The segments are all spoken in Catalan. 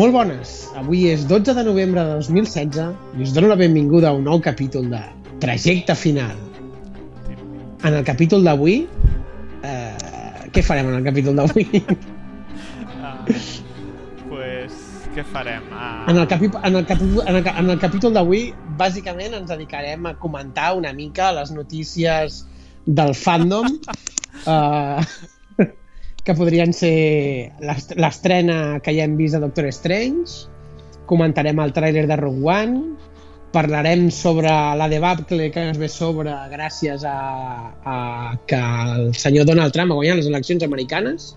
Molt bones. Avui és 12 de novembre de 2016 i us dono la benvinguda a un nou capítol de Trajecte Final. En el capítol d'avui... Eh, què farem en el capítol d'avui? Ah, pues, què farem? Ah, En el, capi en el, capi en el, en el capítol d'avui, bàsicament, ens dedicarem a comentar una mica les notícies del fandom eh, que podrien ser l'est- l'estrena que ja hem vist de Doctor Strange, comentarem el tràiler de Rogue One, parlarem sobre la debacle que ens ve sobre gràcies a, a que el senyor Donald Trump ha guanyat les eleccions americanes.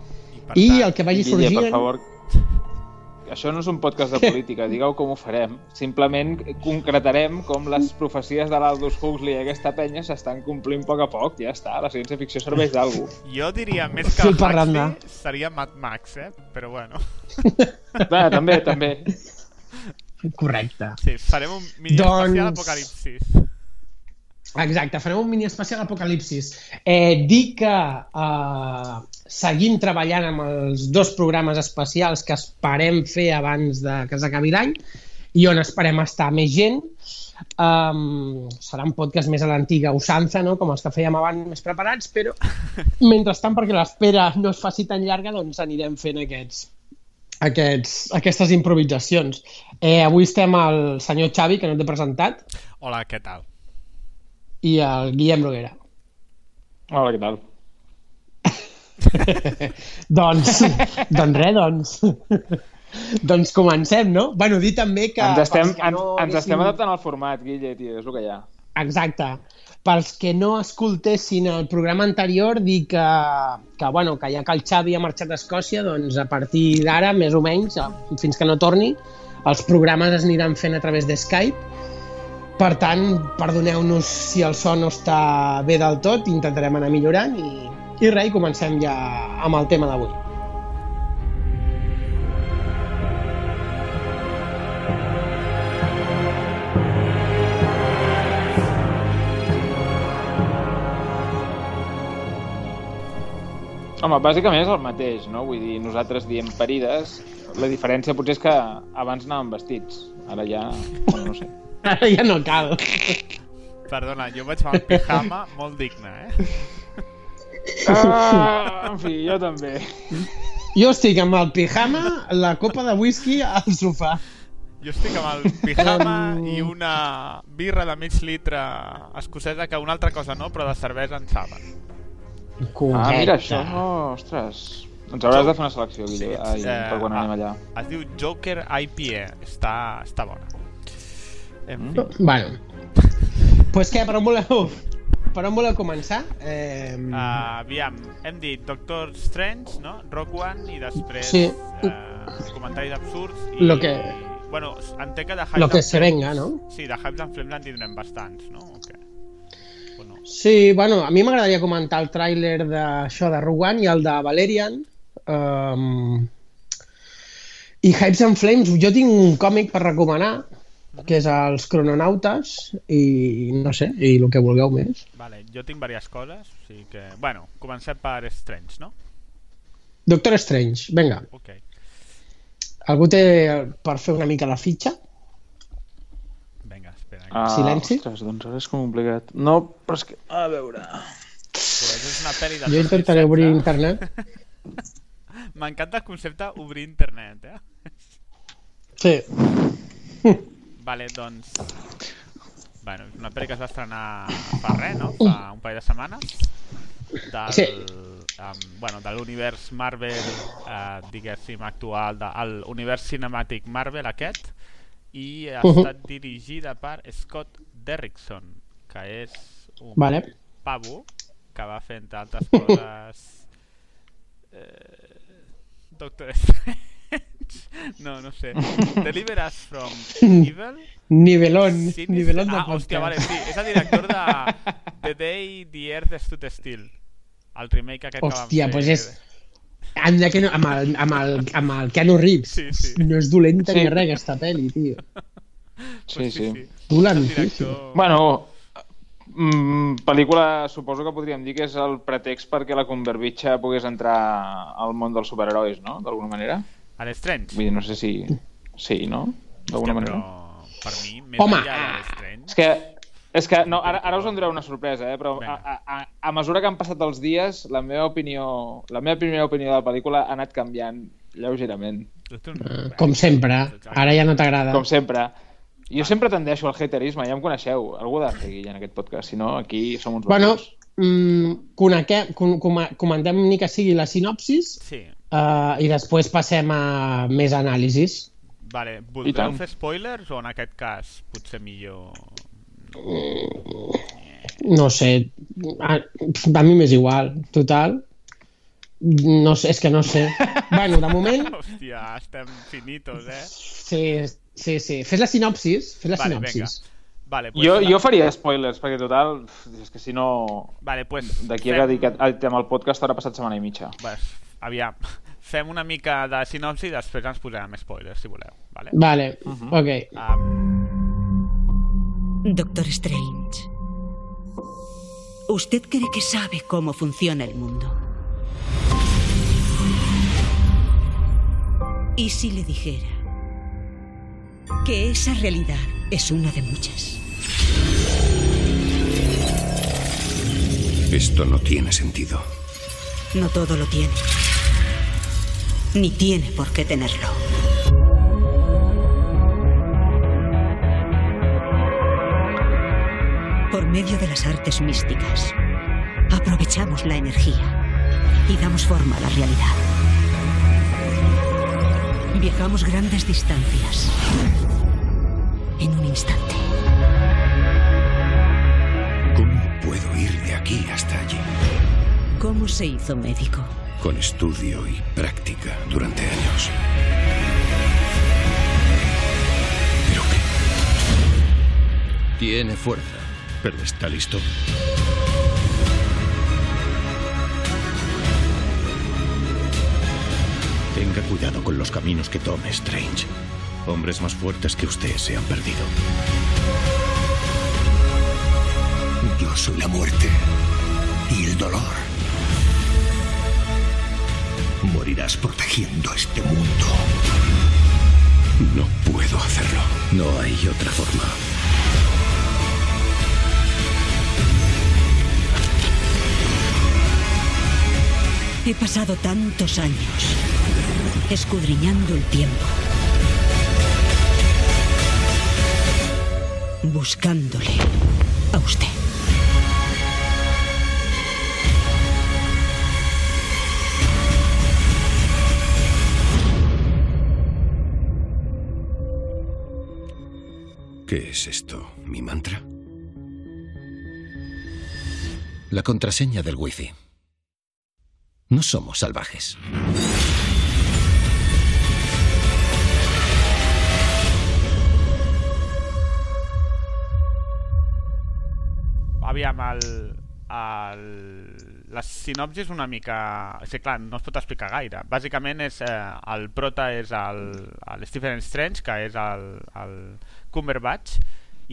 Per i tant, el que vagi Guille, sorgint... per favor, això no és un podcast de política, digueu com ho farem. Simplement concretarem com les profecies de l'Aldous Huxley i aquesta penya s'estan complint a poc a poc, ja està, la ciència-ficció serveix d'algú. Jo diria més que el. Huxley seria Mad Max, eh? Però bueno. Clar, també, també. Correcte. Sí, farem un mini Doncs- especial apocalipsis. Exacte, farem un mini especial Apocalipsis. Eh, dir que eh, seguim treballant amb els dos programes especials que esperem fer abans de que s'acabi l'any i on esperem estar més gent. Um, serà un podcast més a l'antiga usança, no? com els que fèiem abans més preparats, però mentrestant, perquè l'espera no es faci tan llarga, doncs anirem fent aquests, aquests, aquestes improvisacions. Eh, avui estem al senyor Xavi, que no t'he presentat, Hola, què tal? I el Guillem Bruguera. Hola, què tal? doncs, doncs res, doncs... doncs comencem, no? Bueno, dir també que... Ens estem, que ens, no ens haguessin- estem adaptant al format, Guille, tio, és el que hi ha. Exacte. Pels que no escoltessin el programa anterior, dir que, que, bueno, que ja que el Xavi ha marxat a Escòcia, doncs a partir d'ara, més o menys, eh, fins que no torni, els programes es aniran fent a través de Skype. Per tant, perdoneu-nos si el so no està bé del tot, intentarem anar millorant i, i res, i comencem ja amb el tema d'avui. Home, bàsicament és el mateix, no? Vull dir, nosaltres diem parides, la diferència potser és que abans anàvem vestits, ara ja, bueno, no sé. Ara ja no cal. Perdona, jo vaig amb el pijama molt digne, eh? Ah, en fi, jo també. Jo estic amb el pijama, la copa de whisky al sofà. Jo estic amb el pijama i una birra de mig litre escocesa que una altra cosa no, però de cervesa en saben. Ah, mira, això, oh, ostres. Ens hauràs de fer una selecció, Guille, ai, eh, per quan anem allà. Es diu Joker IPA. Està, està bona. En Mm. fi. Bueno. pues què, per on voleu, per on voleu començar? Eh, Uh, aviam, hem dit Doctor Strange, no? Rock One i després Sí. uh, comentaris absurds i... Lo que- Bueno, entenc que de Hypes lo que se Flames- venga, no? Sí, de Hypes and Flames en tindrem bastants, no? O què? O no? Sí, bueno, a mi m'agradaria comentar el tràiler d'això de Rogue One i el de Valerian. Um, I Hypes and Flames, jo tinc un còmic per recomanar, que és els crononautes, i no sé, i el que vulgueu més. Vale, jo tinc diverses coses, o sigui que... Bueno, comencem per Strange, no? Doctor Strange, vinga. Ok. Algú té per fer una mica la fitxa? Vinga, espera. Ah, Silenci? Ostres, doncs ara és complicat. No, però és que... A veure... Pues és una pel·li del Jo intentaré 2016. obrir internet. M'encanta el concepte obrir internet, eh? Sí. Vale, doncs... Bueno, és una pel·li que es va estrenar fa res, no? Fa un parell de setmanes. Del, Sí. um, bueno, de l'univers Marvel, eh, diguéssim, actual, del univers cinemàtic Marvel aquest, i ha Mhm. estat dirigida per Scott Derrickson, que és un Vale. pavo que va fer, entre altres coses... Eh, Doctor Strange... No, no sé. Deliver Us From Evil... Nivelón. Sinister- Nivelón de ah, podcast. hòstia, vale, sí. És el director de The Day the Earth Stood Still. El remake aquest Hòstia, que pues fer. és- Anda que no, amb, el, amb, el, amb el Keanu Reeves. Sí, sí. No és dolenta Sí. ni res, aquesta pel·li, tio. Sí, sí. Dolentíssim. És el director... Bueno, mm, pel·lícula suposo que podríem dir que és el pretext perquè la Cumberbatch pogués entrar al món dels superherois, no? D'alguna manera. A l'Strange? Vull dir, no sé si... Sí, no? D'alguna manera. Però per mi, més Home, enllà de ah. És que, és que no, ara, ara us en diré una sorpresa, eh? però a, a, a, mesura que han passat els dies, la meva opinió, la meva primera opinió de la pel·lícula ha anat canviant lleugerament, Eh, Com sempre. Ara ja no t'agrada. com sempre. Jo sempre tendeixo al haterisme, ja em coneixeu. Algú ha de fer Guilla, en aquest podcast, si no, aquí som uns Bueno, bons. mm, coneque- com, com, comentem ni que sigui la sinopsis Sí. Uh, i després passem a més anàlisis. Vale, voldreu fer spoilers o en aquest cas potser millor... No sé, a, a mi m'és igual, total. No sé, és que no sé. bueno, de moment, Hòstia, estem finitos, eh? sí, sí, sí. Fes la sinopsis, fes la Vale, sinopsis. Vale, pues, Jo, la- jo faria spoilers, perquè total, és que si no... Vale, pues, D'aquí a fem- que dic el tema al podcast haurà passat setmana i mitja. Pues, aviam, fem una mica de sinopsi i després ens posarem spoilers, si voleu. Vale? Vale, ok. Um, Doctor Strange, usted cree que sabe cómo funciona el mundo. ¿Y si le dijera que esa realidad es una de muchas? Esto no tiene sentido. No todo lo tiene. Ni tiene por qué tenerlo. Por medio de las artes místicas, aprovechamos la energía y damos forma a la realidad. Viajamos grandes distancias en un instante. ¿Cómo puedo ir de aquí hasta allí? ¿Cómo se hizo médico? Con estudio y práctica durante años. ¿Pero qué? Tiene fuerza, pero está listo. Tenga cuidado con los caminos que tome, Strange. Hombres más fuertes que usted se han perdido. Yo soy la muerte y el dolor. Morirás protegiendo este mundo. No puedo hacerlo. No hay otra forma. He pasado tantos años escudriñando el tiempo. Buscándole a usted. ¿Qué es esto? ¿Mi mantra? La contraseña del wifi. No somos salvajes. aviam, el, el, la sinopsi és una mica... Sí, clar, no es pot explicar gaire. Bàsicament, és, eh, el prota és el, el Stephen Strange, que és el, el Cumberbatch,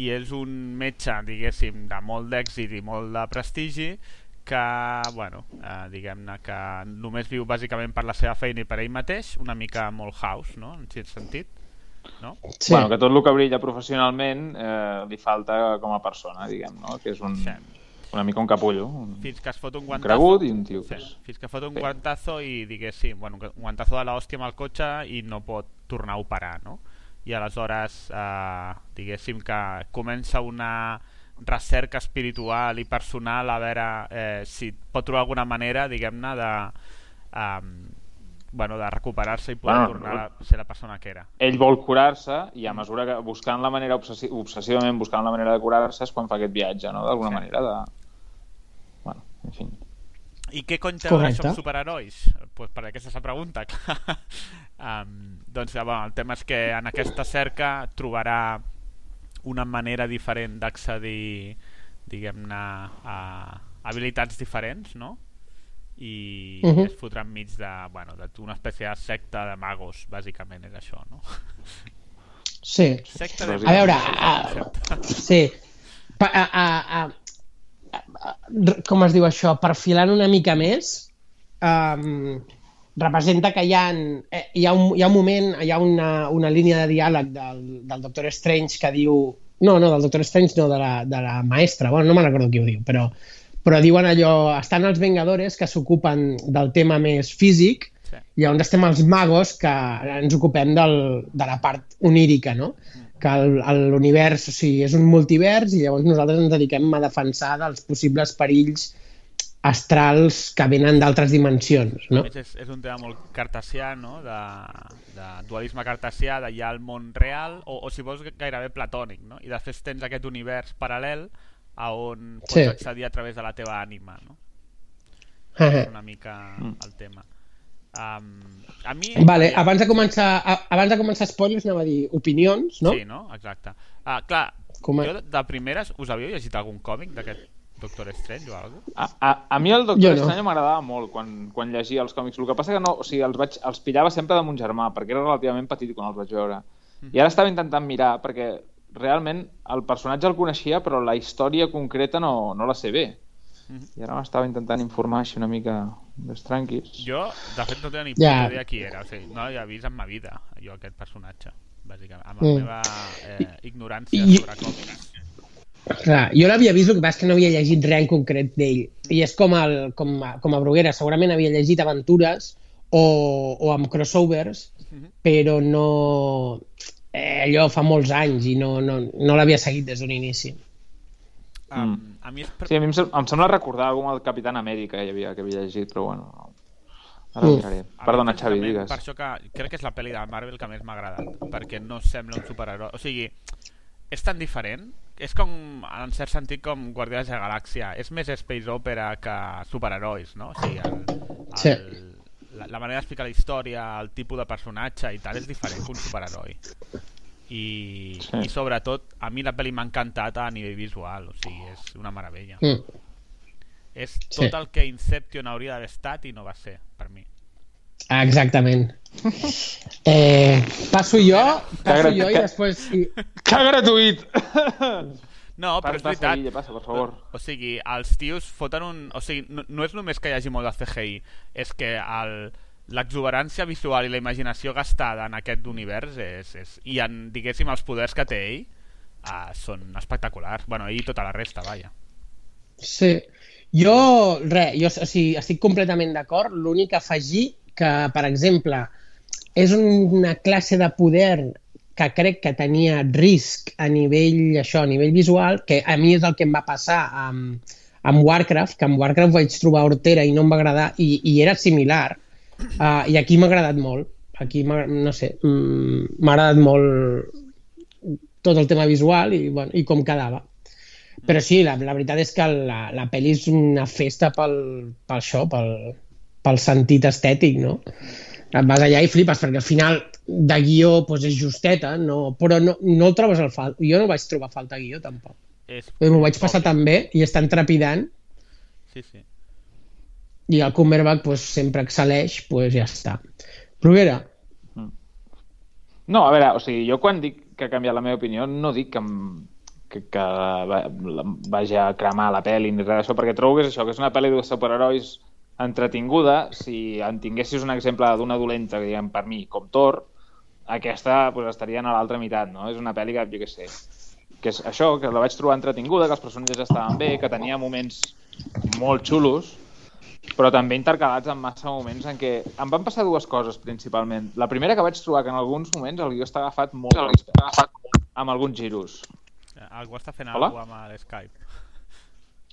i és un metge, diguéssim, de molt d'èxit i molt de prestigi, que, bueno, eh, diguem-ne que només viu bàsicament per la seva feina i per ell mateix, una mica molt house, no?, en cert sentit. No? Sí. Bueno, que tot el que brilla professionalment eh, li falta com a persona, diguem, no? Que és un, Sí. una mica un capullo, un, Fins que es fot un un guantazo... cregut i un tio que Sí, és... fins que fot un Sí. guantazo i diguéssim, bueno, un guantazo de l'hòstia amb el cotxe i no pot tornar a operar, no? I aleshores, eh, diguéssim que comença una recerca espiritual i personal a veure eh, si pot trobar alguna manera, diguem-ne, de, eh, bueno, de recuperar-se i poder Bueno, tornar a ser la persona que era. Ell vol curar-se i a mesura que buscant la manera obsessi obsessivament buscant la manera de curar-se és quan fa aquest viatge, no? D'alguna Sí. manera de... Bueno, en fi. I què cony té a veure Correcte. això amb superherois? Pues per aquesta és la pregunta, clar. Um, doncs ja, bueno, el tema és que en aquesta cerca trobarà una manera diferent d'accedir, diguem-ne, a habilitats diferents, no? I Mhm. es fotrà enmig de, bueno, d'una espècie de secta de magos, bàsicament és això, no? Sí. Secta de A veure, a-. Sí. Pa, a, a, a, a, a, com es diu això? Perfilant una mica més, um, representa que hi ha, eh, hi ha, un, hi ha un moment, hi ha una, una línia de diàleg del, del Doctor Strange que diu... No, no, del Doctor Strange no, de la, de la maestra, bueno, no me'n recordo qui ho diu, però, però diuen allò, estan els Vengadores que s'ocupen del tema més físic Sí. i llavors estem els magos que ens ocupem del, de la part onírica, no? Que l'univers, o sigui, és un multivers i llavors nosaltres ens dediquem a defensar dels possibles perills astrals que venen d'altres dimensions, no? És, és un tema molt cartesià, no? De, de dualisme cartesià, de hi ha el món real, o, o si vols gairebé platònic, no? I després tens aquest univers paral·lel a on pots Sí. accedir a través de la teva ànima, no? Ah, És una mica el tema. Um, a mi... Vale, ja- abans de començar, a- abans de començar spoilers anava a dir opinions, no? Sí, no? Exacte. Ah, clar, Com a- jo de, de primeres, us havíeu llegit algun còmic d'aquest Doctor Strange o alguna cosa? A, a, a mi el Jo Doctor no. Strange m'agradava molt quan, quan llegia els còmics. El que passa que no, o sigui, els, vaig, els pillava sempre de mon germà, perquè era relativament petit quan els vaig veure. I ara estava intentant mirar, perquè realment el personatge el coneixia, però la història concreta no, no la sé bé. Mhm. I ara m'estava intentant informar així una mica més tranquis. Jo, de fet, no tenia ni puta idea qui era. O sigui, no l'havia vist en ma vida, jo, aquest personatge, bàsicament. Amb la Mm. meva eh, ignorància I- sobre còmics. Clar, jo l'havia vist, el que passa que no havia llegit res en concret d'ell. I és com, el, com, a, com a Bruguera, segurament havia llegit aventures o, o amb crossovers, Mhm. però no... Eh, allò fa molts anys i no, no, no l'havia seguit des d'un inici. Um, a mi és... Sí, a mi em, em sembla recordar amb el Capitán Amèrica que hi havia, que havia llegit, però bueno... no. Ara Mm. miraré. Perdona, Xavi, digues. Per això que crec que és la pel·li de Marvel que més m'ha agradat, perquè no sembla un superheroi. O sigui, és tan diferent, és com, en cert sentit, com Guardians de la Galàxia. És més space opera que superherois, no? O sigui, el, el, Sí. la, la manera d'explicar la història, el tipus de personatge i tal, és diferent que un superheroi. I, Sí. i sobretot, a mi la pel·li m'ha encantat a nivell visual, o sigui, és una meravella. Mm. És Sí. tot el que Inception hauria d'haver estat i no va ser, per mi. Ah, Exactament. Eh, passo jo, passo jo i després... I, Que gratuït! No, però és passa, veritat. Guille, passa, per favor. O sigui, els tios foten un... O sigui, no, no és només que hi hagi molt de CGI, és que el l'exuberància visual i la imaginació gastada en aquest univers és, és, i en, diguéssim, els poders que té ell uh, són espectaculars. Bueno, i tota la resta, vaja. Sí. Jo, res, jo o sigui, estic completament d'acord. L'únic a afegir que, per exemple, és una classe de poder que crec que tenia risc a nivell, això, a nivell visual, que a mi és el que em va passar amb, amb Warcraft, que amb Warcraft vaig trobar Hortera i no em va agradar, i, i era similar, uh, i aquí m'ha agradat molt. Aquí, no sé, mm, m'ha agradat molt tot el tema visual i, bueno, i com quedava. Però sí, la, la veritat és que la, la pel·li és una festa pel, pel això, pel, pel sentit estètic, no? Et vas allà i flipes, perquè al final de guió doncs és justeta, no, però no, no el trobes al fal... Jo no vaig trobar falta guió, tampoc. És... M'ho vaig passar tan bé i és tan trepidant Sí, sí. i el Cumberbatch doncs, sempre excel·leix, doncs ja està. Provera, No, a veure, o sigui, jo quan dic que ha canviat la meva opinió no dic que, em- que, que vagi a cremar la pel·li ni res d'això, perquè trobo que és això, que és una pel·li de superherois entretinguda. Si en tinguessis un exemple d'una dolenta, diguem, per mi, com Thor, aquesta pues, estaria a l'altra meitat, no? És una pel·li que, jo què sé, que és això, que la vaig trobar entretinguda, que els personatges estaven bé, que tenia moments molt xulos, però també intercalats amb massa moments en què em van passar dues coses principalment. La primera que vaig trobar que en alguns moments el guió està agafat molt amb alguns giros. Algú està fent Hola? alguna cosa amb l'Skype.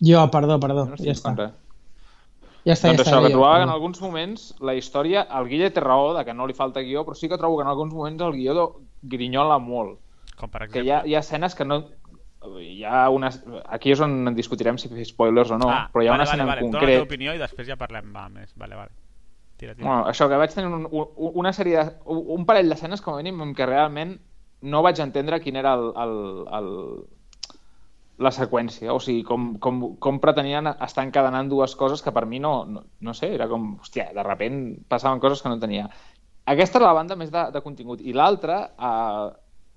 jo, perdó, perdó, No ja està. res. Ja està, doncs ja està. això, que jo, trobava que en perdó. alguns moments la història, el Guille té raó de que no li falta guió, però sí que trobo que en alguns moments el guió do- grinyola molt. Com per Que exemple... hi ha, hi ha escenes que no... Hi ha unes... Aquí és on discutirem si spoilers o no, ah, però hi ha vale, una escena vale, vale. en Dóna la teva concret... opinió i després ja parlem va, més. Vale, vale. Tira, tira. Bueno, això, que vaig tenir un, un, una sèrie de, un parell d'escenes com a mínim en què realment no vaig entendre quin era el, el, el, la seqüència, o sigui, com, com, com pretenien estar encadenant dues coses que per mi no, no, no sé, era com, hòstia, de repent passaven coses que no tenia. Aquesta era la banda més de, de contingut. I l'altra, a,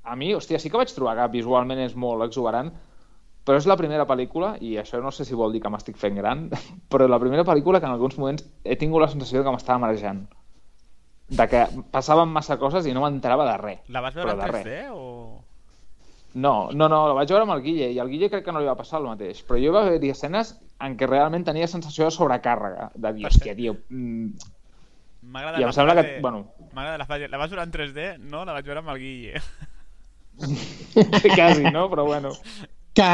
a mi, hòstia, sí que vaig trobar que visualment és molt exuberant, però és la primera pel·lícula, i això no sé si vol dir que m'estic fent gran, però la primera pel·lícula que en alguns moments he tingut la sensació que m'estava marejant. de que passaven massa coses i no m'enterava de res. La vas veure en de 3D o...? No, no, no, la vaig veure amb el Guille i al Guille crec que no li va passar el mateix, però jo va haver-hi escenes en què realment tenia sensació de sobrecàrrega, de dir, hòstia, tio, mm, M'agrada I em la sembla que, frase- bueno. M'agrada la frase. La vas veure en 3D? No, la vaig veure amb el Guille. quasi, no? Però bueno. Que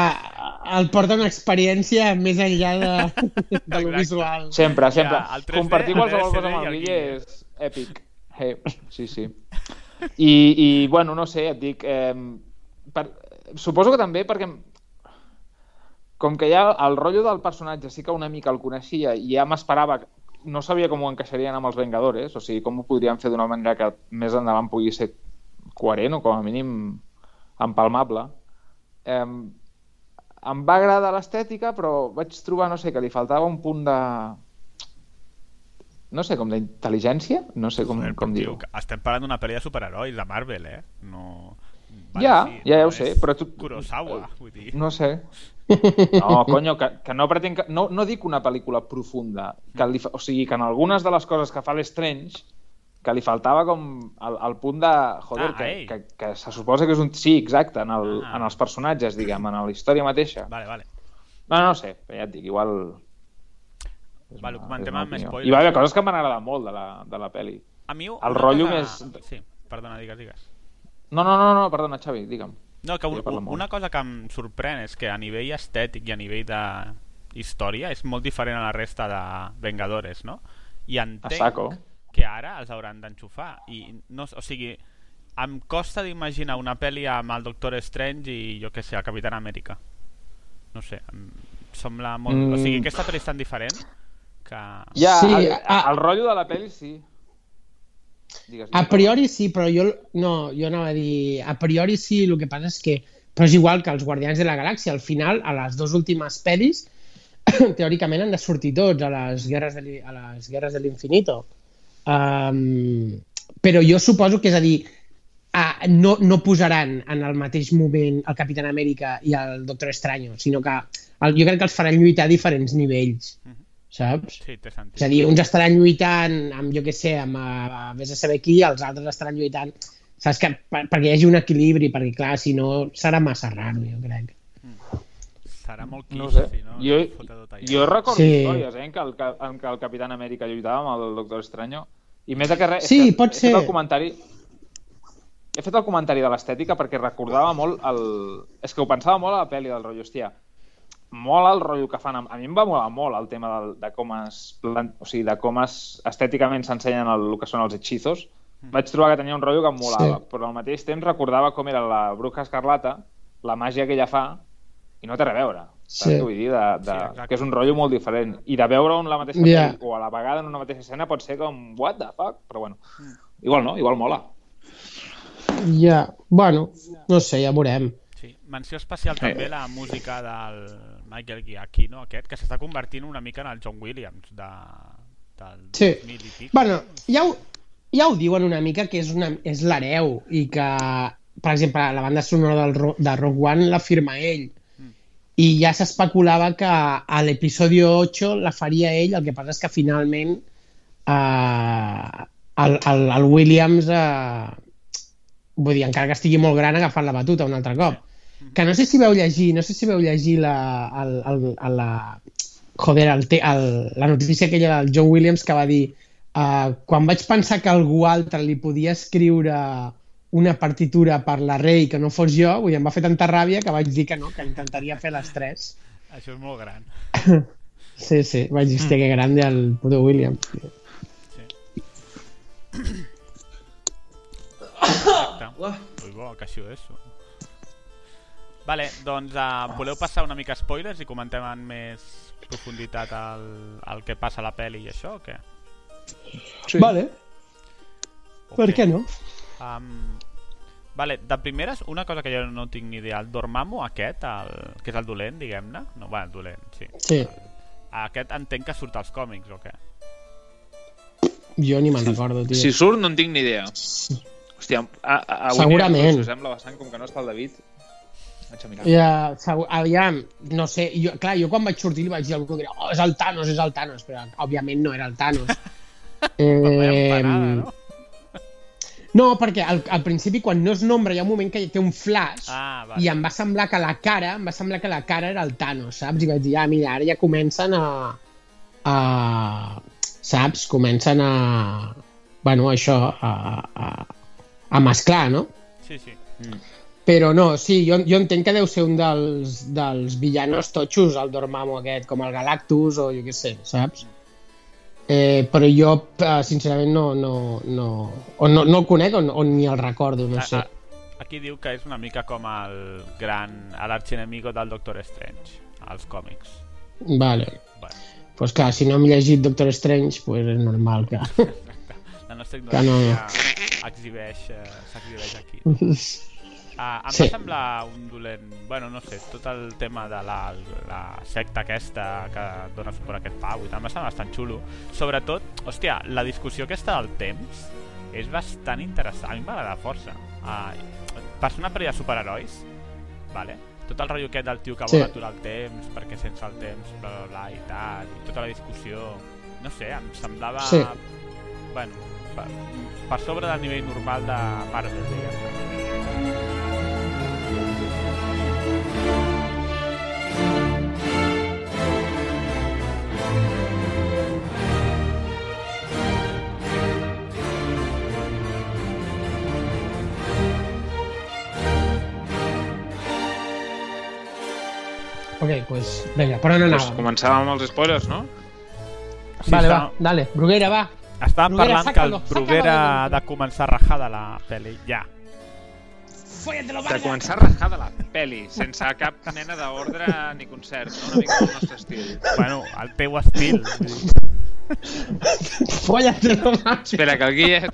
el porta una experiència més enllà de, de lo visual. Sempre, sempre. Ja, el 3D, Compartir el qualsevol cosa amb el el Guille Guille. és èpic. Hey, sí, sí. I, I, bueno, no sé, et dic... Eh, per, suposo que també perquè com que ja el rotllo del personatge sí que una mica el coneixia i ja m'esperava no sabia com ho encaixarien amb els Vengadores o sigui, com ho podrien fer d'una manera que més endavant pugui ser coherent o com a mínim empalmable. Eh, em va agradar l'estètica però vaig trobar, no sé, que li faltava un punt de no sé, com d'intel·ligència? No sé com, Joder, com dir-ho. Estem parlant d'una pel·li de superherois de Marvel, eh? No... Ja, ja ho no sé, però tu- Kurosawa, vull dir... No sé. No, conyo, que, que no pretenc... Que, no, no dic una pel·lícula profunda. Que li, fa- o sigui, que en algunes de les coses que fa l'Strange que li faltava com el, el punt de... Joder, Ah, que, que, que se suposa que és un... Sí, exacte, en, el, Ah. en els personatges, diguem, en la història mateixa. Vale, vale. No, no sé, però ja et dic, igual... és Vale, una- comentem amb spoilers. I va haver coses que m'han agradat molt de la, de la pel·li. A mi... El rotllo cosa... més- Sí, perdona, digues, digues. No, no, no, no perdona, Xavi, digue'm. No, que un, Ja una cosa que em sorprèn és que a nivell estètic i a nivell de història és molt diferent a la resta de Vengadores, no? I entenc saco. que ara els hauran d'enxufar. I no, o sigui, em costa d'imaginar una pel·li amb el Doctor Strange i jo que sé, el Capitán Amèrica. No sé, em sembla molt... Mm. O sigui, aquesta pel·li és tan diferent que... Ja, Sí, el, ah. el rotllo de la pel·li sí. Digues, A priori sí, però jo no, jo anava a dir, a priori sí, el que passa és que però és igual que els Guardians de la Galàxia, al final, a les dues últimes pel·lis, teòricament han de sortir tots a les guerres de, a les guerres de l'infinito. Um, però jo suposo que, és a dir, uh, no, no posaran en el mateix moment el Capitán Amèrica i el Doctor Estranyo, sinó que el, jo crec que els faran lluitar a diferents nivells, saps? Sí, té sentit. És a dir, uns estaran lluitant amb, jo què sé, amb, uh, vés a saber qui, els altres estaran lluitant, saps que, per, perquè hi hagi un equilibri, perquè clar, si no serà massa raro, jo crec. Serà molt No quiche, sé. si no, Jo, no jo recordo Sí. històries eh, en, què el, en què el Capitán Amèrica lluitava amb el Doctor Estranyo i més que res, Sí, que pot he ser. fet el comentari he fet el comentari de l'estètica perquè recordava molt el... és que ho pensava molt a la pel·li del rotllo, hòstia mola el rotllo que fan amb... a mi em va molar molt el tema del, de com es plan... o sigui, de com es estèticament s'ensenyen el, el que són els hechizos vaig trobar que tenia un rotllo que em molava Sí. però al mateix temps recordava com era la Bruja Escarlata la màgia que ella fa i no té res a veure saps Sí. vull dir? De, de, Sí, exacte. que és un rotllo molt diferent i de veure on la mateixa yeah. o a la vegada en una mateixa escena pot ser com what the fuck, però bueno igual no, igual mola Ja, bueno, no sé, ja veurem. Sí. Menció especial també la música del Michael Giacchino, aquest, que s'està convertint una mica en el John Williams de, del Sí. 2000 i pic. Bueno, ja ho, ja ho diuen una mica que és, una, és l'hereu i que, per exemple, la banda sonora del, Ro- de Rogue One la firma ell. I ja s'especulava que a l'episodi 8 la faria ell, el que passa és que finalment eh, el, el, el Williams eh, vull dir, encara que estigui molt gran agafant la batuta un altre cop. Que no sé si veu llegir, no sé si veu llegir la, el, el, el, la, joder, el, el, la notícia aquella del John Williams que va dir uh, quan vaig pensar que algú altre li podia escriure una partitura per la rei que no fos jo, vull dir, em va fer tanta ràbia que vaig dir que no, que intentaria fer les tres. Això és molt gran. Sí, sí, vaig dir, hòstia, que grande el puto Williams. Exacte. Ui, bo, que això és. Vale, doncs uh, voleu passar una mica spoilers i comentem en més profunditat el, el que passa a la pel·li i això o què? sí. Vale, O per què no? Um, vale, de primeres, una cosa que jo no tinc ni idea, el Dormammu aquest, el, que és el dolent, diguem-ne, no, va, el dolent, sí. Sí, Aquest entenc que surt als còmics o què? jo ni me'n recordo, tio. si surt no en tinc ni idea hòstia, a, a, avui Segurament. Us sembla bastant com que no està el David vaig a mirar Ja, segur, aviam, no sé, jo, clar, jo quan vaig sortir li vaig dir a algú que era, oh, és el Thanos, és el Thanos, però òbviament no era el Thanos. Eh, empanada, no? No, perquè al, al principi, quan no es nombra, hi ha un moment que té un flash Ah, vale. i em va semblar que la cara, em va semblar que la cara era el Thanos, saps? I vaig dir, ah, mira, ara ja comencen a... a saps? Comencen a... Bueno, això, a, a, a mesclar, no? Sí, sí. Però no, sí, jo, jo entenc que deu ser un dels, dels villanos totxos, el Dormammu aquest, com el Galactus o jo què sé, saps? Eh, però jo, eh, sincerament, no, no, no, o no, no el conec o, no, o ni el recordo, no sé. Aquí diu que és una mica com el gran l'arxienemigo del Doctor Strange als còmics. Vale. Bueno, Pues clar, si no hem llegit Doctor Strange, pues és normal que... la nostra no. ignorància exhibeix, eh, s'exhibeix aquí. Uh, em Sí. va semblar un dolent... Bueno, no sé, tot el tema de la, la secta aquesta que dona suport a aquest pau i tal, em va semblar bastant xulo. Sobretot, hòstia, la discussió aquesta del temps és bastant interessant. A mi m'agrada força. Uh, per ser una pel·li de superherois, vale? tot el rotllo aquest del tio que vol Sí. aturar el temps perquè sense el temps, bla, bla, bla, i tal, i tota la discussió... No sé, em semblava... Sí. Bueno, per, per sobre del nivell normal de Marvel, diguem ok, pues vinga, per on Pues anàvem? començàvem amb els spoilers, no? Sí, vale, està- va, dale, Bruguera, va. Estàvem Bruguera, parlant que el Bruguera ha de començar a rajar de la pel·li, ja. De començar a rascar de la peli, sense cap mena d'ordre ni concert, no? Una mica del nostre estil. Bueno, el teu estil. dir. Fóllatelo, va. Espera, que el Guille...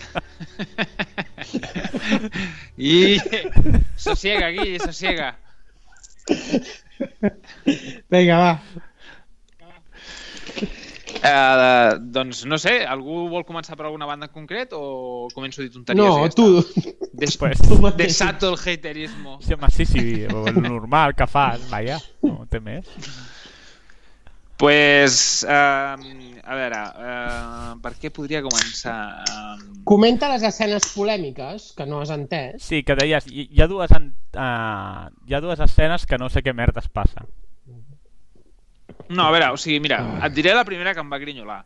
I... Sosiega, Guille, sosiega. Vinga, va. Uh, doncs no sé, algú vol començar per alguna banda en concret o començo a dir tonteries? No, tu. Des... Pues, Tu. Desato el haterismo. sí, home, sí, sí, el normal que fas, vaja, no té més. Pues, uh, a veure, uh, per què podria començar? Uh, Comenta les escenes polèmiques, que no has entès. Sí, que deies, hi, hi ha dues en, uh, hi ha dues escenes que no sé què merdes passa. No, a veure, o sigui, mira, et diré la primera que em va grinyolar.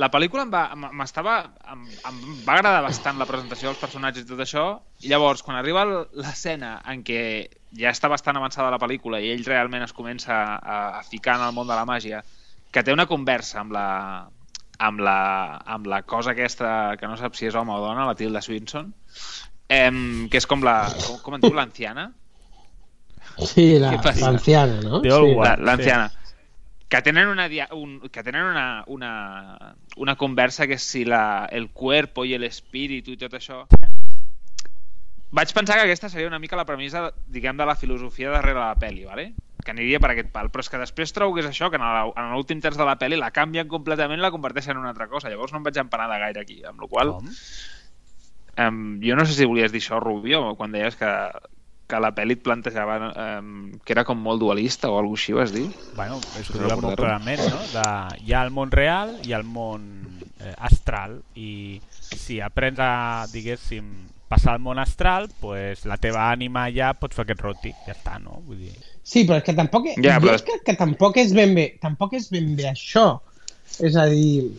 La pel·lícula em va, em- m'estava, em, em va agradar bastant la presentació dels personatges i tot això, i llavors, quan arriba l'escena en què ja està bastant avançada la pel·lícula i ell realment es comença a, a ficar en el món de la màgia, que té una conversa amb la, amb la, amb la cosa aquesta, que no sap si és home o dona, la Tilda Swinson, em, que és com la... Com, com en diu, l'anciana? Sí, la- l'anciana, no? The old Sí. one. La- l'anciana. Que tenen una, dia- un, que tenen una, una, una conversa que si la, el cuerpo i l'espíritu i tot això... Vaig pensar que aquesta seria una mica la premissa, diguem, de la filosofia darrere la pel·li, ¿vale? Que aniria per aquest pal, però és que després trobo que és això, que en l'últim terç de la pel·li la canvien completament i la converteixen en una altra cosa, llavors no em vaig empanar de gaire aquí, amb la qual Com? Um, jo no sé si volies dir això, Rubio, quan deies que, que la pel·li et plantejava um, que era com molt dualista o alguna així, vas dir? Bueno, és No ho molt clarament, no? De, hi ha el món real i el món eh, astral i si aprens a, diguéssim, passar al món astral, pues la teva ànima ja pots fer aquest roti, ja està, no? Vull dir... Sí, però és que tampoc... Ja, però- crec que tampoc és ben bé, tampoc és ben bé això. És a dir...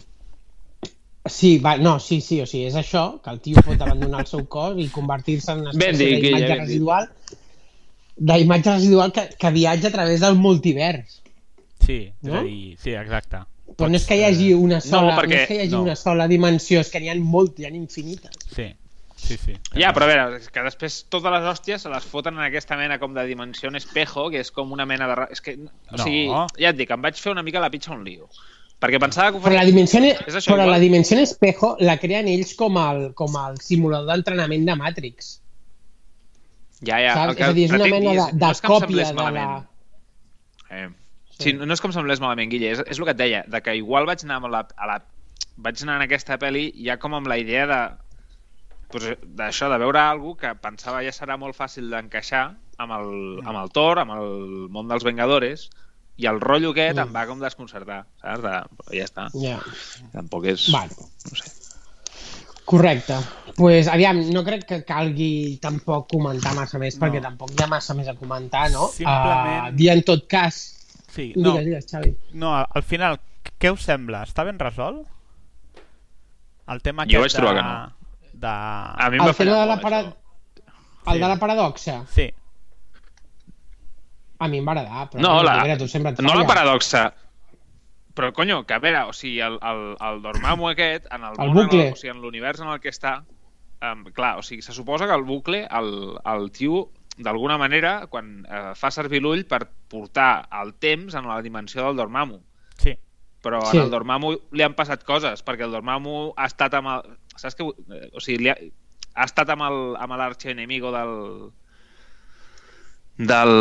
Sí, va, no, sí, sí, o sigui, és això, que el tio pot abandonar el seu cos i convertir-se en una espècie d'imatge dit. residual d'imatge residual que, que viatja a través del multivers. Sí, és No? a dir, sí, exacte. Però no és que hi hagi una sola, no, perquè- és que hi hagi no. una sola dimensió, és que n'hi ha molt, n'hi ha infinites. Sí, sí, sí. Ja, però a veure, és que després totes les hòsties se les foten en aquesta mena com de dimensió en espejo, que és com una mena de... És que, o No. sigui, ja et dic, em vaig fer una mica la pitxa un lío. Perquè pensava que ho Però la dimensió, És això, però igual. la dimensió en espejo la creen ells com el, com el simulador d'entrenament de Matrix. Ja, ja. saps? el que És a dir, és una mena de, de no és que còpia de la... Eh. Sí, no no és com semblés malament, Guille, és, és el que et deia, de que igual vaig anar, amb la, a la, vaig anar en aquesta pel·li ja com amb la idea de pues, d'això, de veure algú que pensava ja serà molt fàcil d'encaixar amb, el, amb el Thor, amb el món dels Vengadores, i el rotllo aquest Mm. em va com desconcertar, saps? De, però ja està. Ja. Tampoc és... Bueno. No sé. Correcte. pues, aviam, no crec que calgui tampoc comentar massa més, no. perquè tampoc hi ha massa més a comentar, no? Simplement- Uh, dir en tot cas... Sí, no, Digues, digues, Xavi. no, al final, què us sembla? Està ben resolt? El tema Jo aquest vaig trobar de... que no. De... A mi tema fallar de la molt, para... El de la paradoxa, Sí, a mi em va agradar, però No, la, mira, tu sempre no la paradoxa. Però, conyo, que a veure, o sigui, el, el, el Dormammu aquest, en el, El món, bucle. En el, o sigui, en l'univers en el que està, um, clar, o sigui, se suposa que el bucle, el, el tio, d'alguna manera, quan eh, fa servir l'ull per portar el temps en la dimensió del Dormammu. sí. Però Sí. en el Dormammu li han passat coses, perquè el Dormammu ha estat amb el... Saps vull- eh, O sigui, li ha, ha estat amb el- amb l'arxienemigo del... del...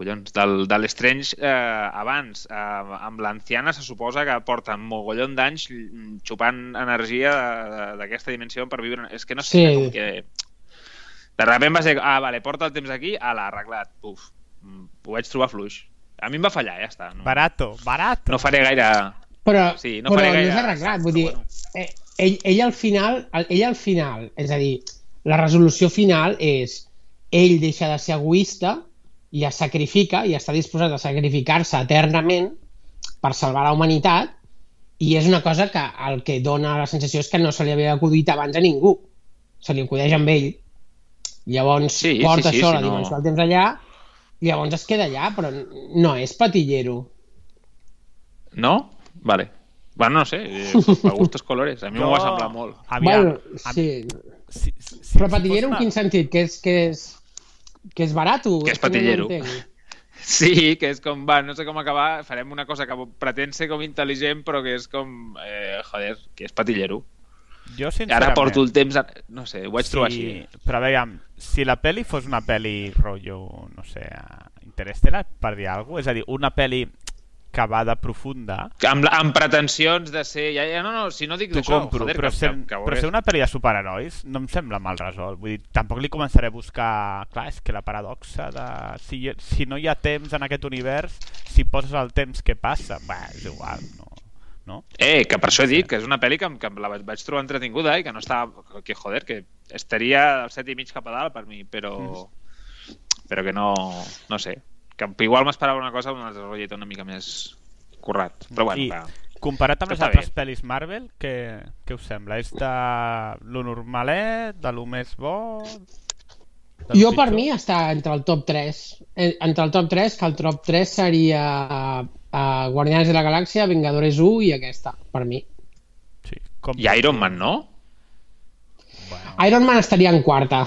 Collons, del, de l'Estrange eh, abans. Eh, amb l'anciana se suposa que porten mogollon d'anys xupant energia d'aquesta dimensió per viure... És que no sé, Sí. com que... De sobte va ser... Ah, vale, porta el temps aquí, ala, arreglat. Uf, ho vaig trobar fluix. A mi em va fallar, ja està. No, Barato, barato. no faré gaire... Però, Sí, no però faré no gaire és arreglat, vull dir, ell, ell al final, ell al final, és a dir, la resolució final és ell deixa de ser egoista i es sacrifica i està disposat a sacrificar-se eternament per salvar la humanitat i és una cosa que el que dona la sensació és que no se li havia acudit abans a ningú se li acudeix amb ell llavors Sí, sí, porta sí, això sí, la no. dimensió del temps allà llavors es queda allà però no és patillero No? Vale. Bueno, no sé, eh, a gustos colores. A mi m'ho va semblar molt. Aviam, bueno, a- sí, si, si, si, Però si patillero en quin sentit? Que és, que és, que és barat? Que és patillero. Sí, que és com, va, no sé com acabar, farem una cosa que pretén ser com intel·ligent, però que és com, eh, joder, que és patillero. Jo, ara porto el temps, a... no sé, ho vaig trobar sí, així. Però veiem, si la peli fos una peli rotllo, no sé, Interstellar, per dir alguna cosa, és a dir, una peli que va de profunda, Amb, amb pretensions de ser... Ja, ja, no, no, si no dic t'ho d'això, compro, joder, però, que, ser, que, que, però ser una pel·li de superherois no em sembla mal resolt. Vull dir, tampoc li començaré a buscar... Clar, és que la paradoxa de... Si, si no hi ha temps en aquest univers, si poses el temps, què passa? Bé, és igual, no? no? Eh, que per això he dit que és una pel·li que, que la vaig, vaig trobar entretinguda i que no estava... Que, joder, que estaria al set i mig cap a dalt per mi, però... Però que no... No sé. Que igual m'esperava una cosa amb un desenvolupament una mica més currat. Però bueno, I que... comparat amb les altres bé. pel·lis Marvel, què, què us sembla? És de lo normalet, de lo més bo... Jo per pitjor? mi està entre el top 3. Eh, Entre el top 3, que el top 3 seria uh, Guardians de la Galàxia, Vengadores 1 i aquesta, per mi. Sí, com... I Iron Man, no? Bueno, Iron Man estaria en quarta.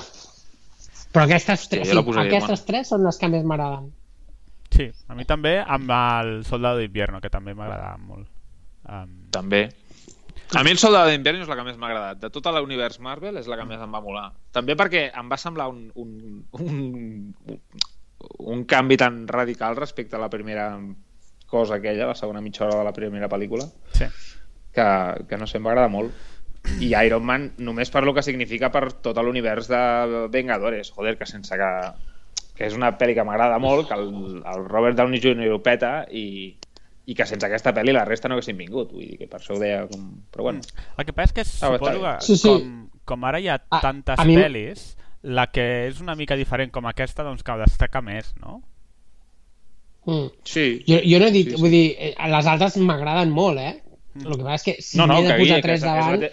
Però aquestes tres, sí, posaria aquestes tres són les que més m'agraden. Sí, a mi també amb el Soldado d'Invierno, que també m'agradava molt. Um, També. A mi el Soldado d'Invierno és la que més m'ha agradat. De tot l'univers Marvel és la que més em va molar. També perquè em va semblar un, un, un, un canvi tan radical respecte a la primera cosa aquella, la segona mitja hora de la primera pel·lícula, sí. que, que no sé, em va agradar molt. I Iron Man només per lo que significa per tot l'univers de Vengadores. Joder, que sense que... que és una pel·li que m'agrada molt, que el, el Robert Downey Jr. ho peta i, i que sense aquesta pel·li la resta no haguessin vingut. Vull dir que per això ho deia com... Però bueno, El que passa és que Ah, suposo que Sí, sí. Com, com ara hi ha A- tantes a mi- pel·lis, la que és una mica diferent com aquesta, doncs que destaca més, no? Mm. sí. Jo, jo no he dit, Sí, sí, vull dir, eh, les altres m'agraden molt, eh? Mm. El que passa és que si no, no, m'he de posar tres és, és davant... te...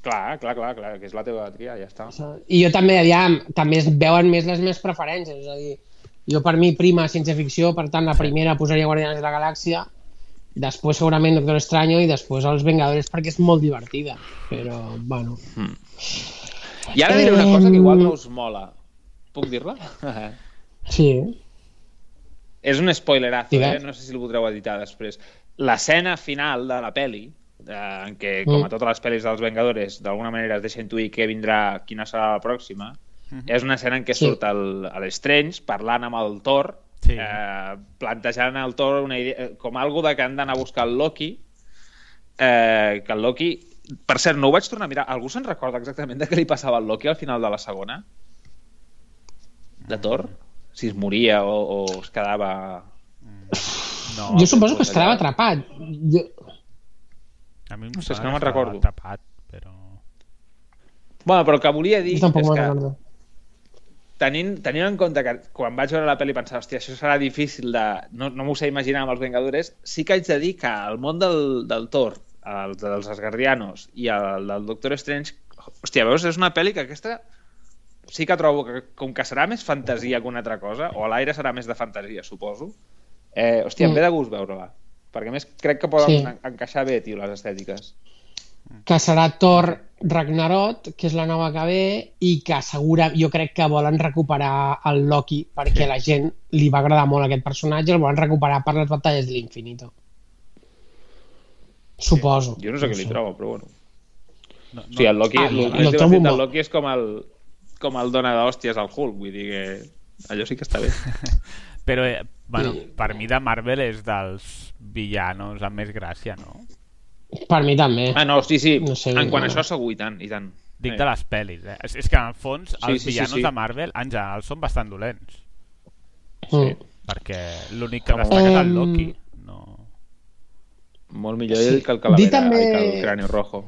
Clar, clar, clar, clar, que és la teva tria, ja està. I jo també, aviam, també es veuen més les meves preferències, és a dir, jo per mi prima ciència-ficció, per tant la primera posaria Guardians de la Galàxia, després segurament Doctor Extraño i després els Vengadores perquè és molt divertida, però, bueno... I ara diré una cosa que igual no us mola. Puc dir-la? Sí, és un spoilerazo, Digues. eh? no sé si el voldreu editar després. L'escena final de la peli, eh, en què, com a Mm. totes les pel·lis dels Vengadores, d'alguna manera es deixa intuir què vindrà, quina serà la pròxima, és una escena en què Sí. surt Strange parlant amb el Thor, Sí. eh, plantejant al Thor una idea, eh, com algo de que han d'anar a buscar el Loki, eh, que el Loki... Per cert, no ho vaig tornar a mirar. Algú se'n recorda exactament de què li passava al Loki al final de la segona? De Thor? Si es moria o, o es quedava... No, jo suposo que es quedava atrapat. Jo... a mi em No sé, és que no me'n recordo. Atrapat, Bueno, però el que volia dir és que tenint, tenint en compte que quan vaig veure la pel·li pensava, hòstia, això serà difícil de... No, no m'ho sé imaginar amb els Vengadores, sí que haig de dir que el món del, del Thor, el dels Asgardianos i el del Doctor Strange, hòstia, veus, és una pel·li que aquesta sí que trobo que com que serà més fantasia que una altra cosa, o a l'aire serà més de fantasia, suposo, eh, hòstia, em Mm. ve de gust veure-la. Perquè a més crec que poden Sí. en- encaixar bé, tio, les estètiques. que serà Thor Ragnarok, que és la nova que ve, i que segura, jo crec que volen recuperar el Loki, perquè Sí. a la gent li va agradar molt aquest personatge, el volen recuperar per les batalles de l'infinito. Suposo. Jo no sé què li trobo, però bueno. No, O sigui, el Loki, Ah, el, el, el, el molt. Loki és com el, com el dona d'hòsties al Hulk, vull dir que allò sí que està bé. Però, eh, bueno, Sí. per mi de Marvel és dels villanos amb més gràcia, no? Per mi també. Ah, no, sí, sí. No sé, en quant a no. això segur, i tant, i tant. Dic Eh. de les pel·lis, eh? És, és que en el fons Sí, els sí, sí, villanos sí. de Marvel en general són bastant dolents, Mm. perquè l'únic que destaca és el Loki. No... Molt millor Sí. ell que el Calavera també- i que el Cráneo Rojo.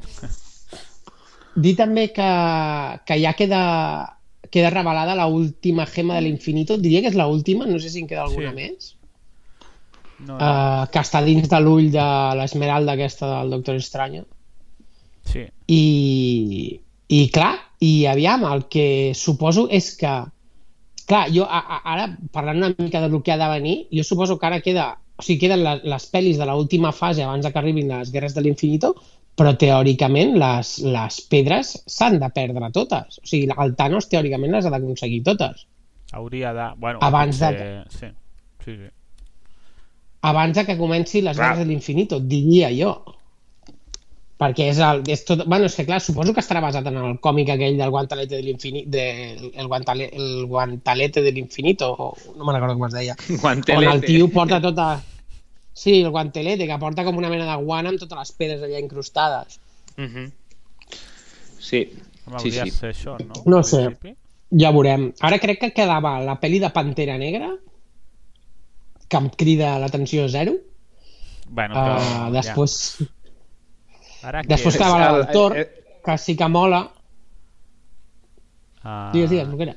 Dir també que, que ja queda, queda revelada la última gema de l'infinito. Diria que és la última, no sé si en queda alguna Sí. més. No, no. Uh, que està dins de l'ull de l'esmeralda aquesta del Doctor Estranyo. Sí. I, i clar, i aviam, el que suposo és que clar, jo a, a, ara parlant una mica del que ha de venir, jo suposo que ara queda o sigui, queden les, les pel·lis de l'última fase abans de que arribin les guerres de l'infinito però teòricament les, les pedres s'han de perdre totes o sigui, el Thanos teòricament les ha d'aconseguir totes Hauria de... Bueno, Abans de- potser... Sí, sí, sí. abans de que comenci les Clar. guerres de l'infinito, diria jo. Perquè és, el, és tot... Bueno, és que clar, suposo que estarà basat en el còmic aquell del guantalete de l'infinito, de, el, guantale, el guantalete de l'infinito, o no me'n recordo com es deia. On Guantelete. el tio porta tota... Sí, el guantelete, que porta com una mena de guant amb totes les pedres allà incrustades. Mhm. Sí, Home, sí, sí. ser això, no? No sé. principi. Ja veurem. Ara crec que quedava la pel·li de Pantera Negra, que em crida l'atenció zero. Bueno, però... Uh, després, Ja. Ara després que... quedava la el- del Thor, eh, que sí que mola. Uh, Digues, digues, Boquera.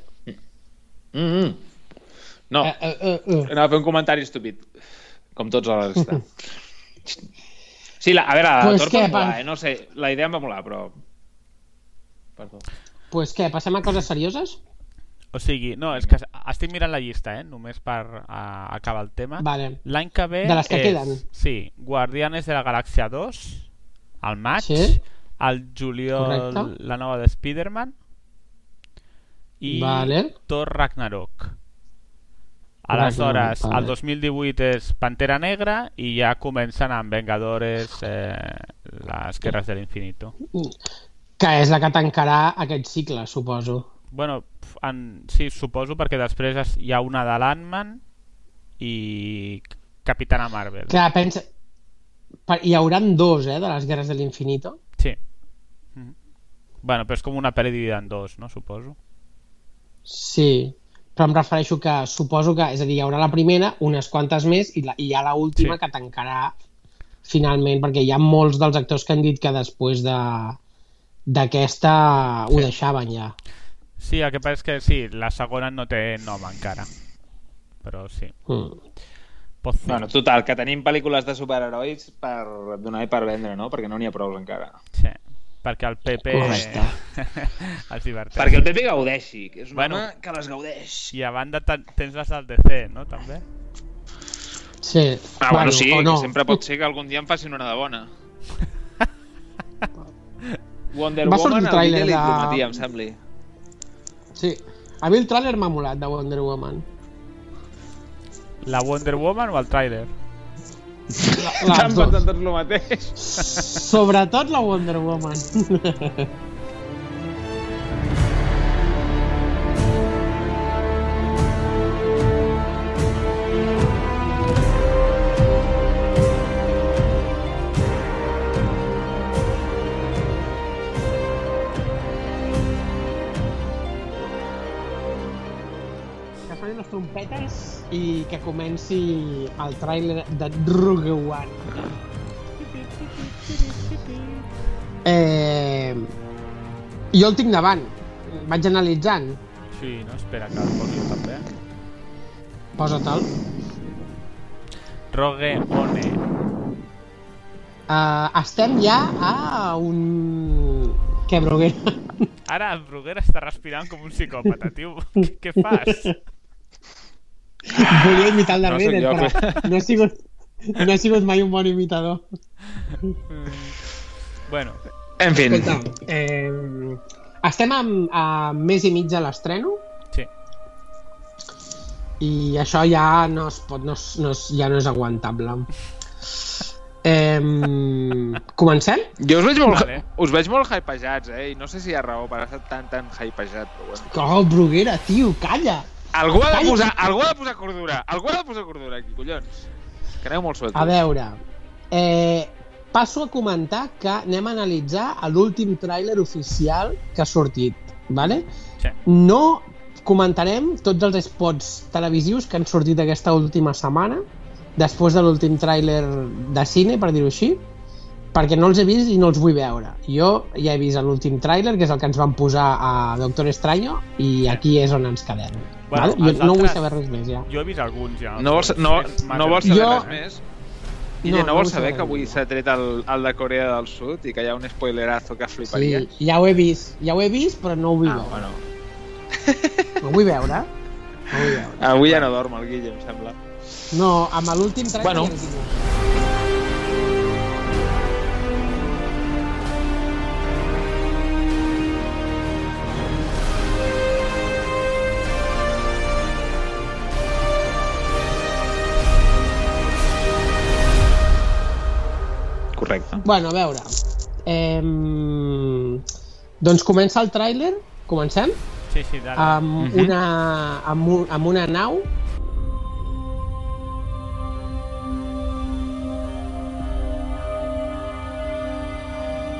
Mm -hmm. No, Eh, eh, eh, eh. anava a fer un comentari estúpid. Com tots a la resta. Sí, la, a veure, la Pues què, Thor va molar, eh? No sé, la idea em va molar, però... Perdó. Pues què, passem a coses serioses? O sigui, no, és que estic mirant la llista, eh? Només per uh, acabar el tema. Vale. L'any que ve De les que és, queden. Sí, Guardianes de la Galàxia 2, al maig, Sí. al juliol Correcte. la nova de Spider-Man i Vale. Thor Ragnarok. Aleshores, el vale. 2018 és Pantera Negra i ja comencen amb Vengadores eh, les Guerres de l'Infinito. Que és la que tancarà aquest cicle, suposo. Bueno, en, sí, suposo perquè després es, hi ha una de l'Ant-Man i Capitana Marvel. Clar, pensa... per- Hi hauran dos, eh, de les guerres de l'infinito. Sí. Mhm. Bueno, però és com una pel·li dividida en dos, no? Suposo. Sí, però em refereixo que suposo que, és a dir, hi haurà la primera, unes quantes més, i, la, i hi ha l'última Sí. que tancarà finalment, perquè hi ha molts dels actors que han dit que després de d'aquesta ho deixaven ja. Sí, el que passa és que sí, la segona no té nom encara. Però sí. Mm. Pot ser. Bueno, total, que tenim pel·lícules de superherois per donar i per vendre, no? Perquè no n'hi ha prou encara. Sí. Perquè el PP Correcte. els diverteix. Perquè el Pepe gaudeixi, que és un Bueno. home que les gaudeix. I a banda ten- tens les del DC, no? També? Sí. Ah, bueno, sí, no. sempre pot ser que algun dia em facin una de bona. Wonder Va Woman, el tràiler de- prometia, em sembli. Sí. A mi el tràiler m'ha molat de Wonder Woman. La Wonder Woman o el trailer? Dues. pensant tots el mateix. Sobretot la Wonder Woman. que comenci el tràiler de Rogue One. Eh, Jo el tinc davant. Vaig analitzant. Sí, no? Espera que el posi també. Posa-te'l. Rogue One. Uh, estem ja a un... Què, Bruguera? Ara Bruguera està respirant com un psicòpata, tio. Què fas? Volia imitar el de No Vader, jo, però no he sigut, no he sigut mai un bon imitador. Bueno, En fi, Escolta, eh, estem a, a mes i mig de l'estreno sí. i això ja no es pot, no, es- no es, ja no és aguantable. Eh, comencem? jo us veig molt, Vale. us veig molt hypejats, eh? I no sé si hi ha raó per estar tan, tan hypejat, però bueno. Oh, Bruguera, tio, calla! Algú ha de posar, algú ha de posar cordura. Algú ha de posar cordura aquí, collons. Que aneu molt sueltos. A veure, eh, passo a comentar que anem a analitzar l'últim tràiler oficial que ha sortit, vale? Sí. No comentarem tots els spots televisius que han sortit aquesta última setmana, després de l'últim tràiler de cine, per dir-ho així, perquè no els he vist i no els vull veure. Jo ja he vist l'últim tràiler, que és el que ens van posar a Doctor Extraño, i aquí és on ens quedem. Bueno, vale? Jo els no vull altres- saber res més, ja. Jo he vist alguns ja. No vols, no, no vols saber Jo- res més? Guille, no, no vols saber que avui s'ha tret el, el de Corea del Sud i que hi ha un spoilerazo que fliparies? Sí, ja ho he vist, ja ho he vist, però no ho vull Ah, veure. bueno. No ho vull veure. No ho vull veure. Avui ja no dorm el Guille, em sembla. No, amb l'últim tràiler Bueno. ja no tinc. Bueno, a veure. Eh, doncs comença el tràiler, comencem, Sí, sí, dale. amb, Mhm. una, amb, un, amb una nau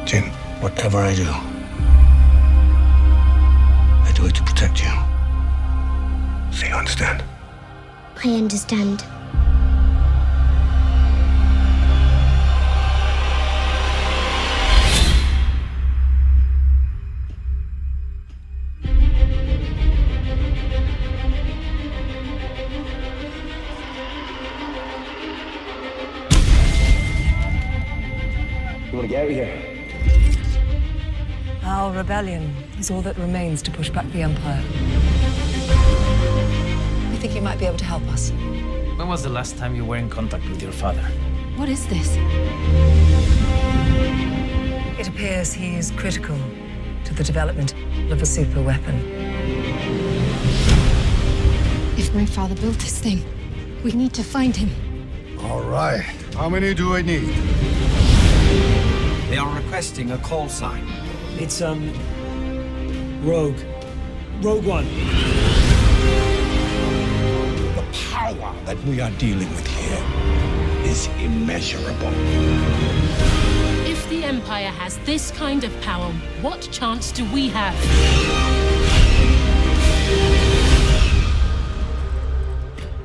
Jin, whatever I do, I do it to protect you. So you understand? I understand. To get out of here? Our rebellion is all that remains to push back the Empire. We think you might be able to help us. When was the last time you were in contact with your father? What is this? It appears he is critical to the development of a super weapon. If my father built this thing, we need to find him. All right. How many do I need? They are requesting a call sign. It's, um. Rogue. Rogue One. The power that we are dealing with here is immeasurable. If the Empire has this kind of power, what chance do we have?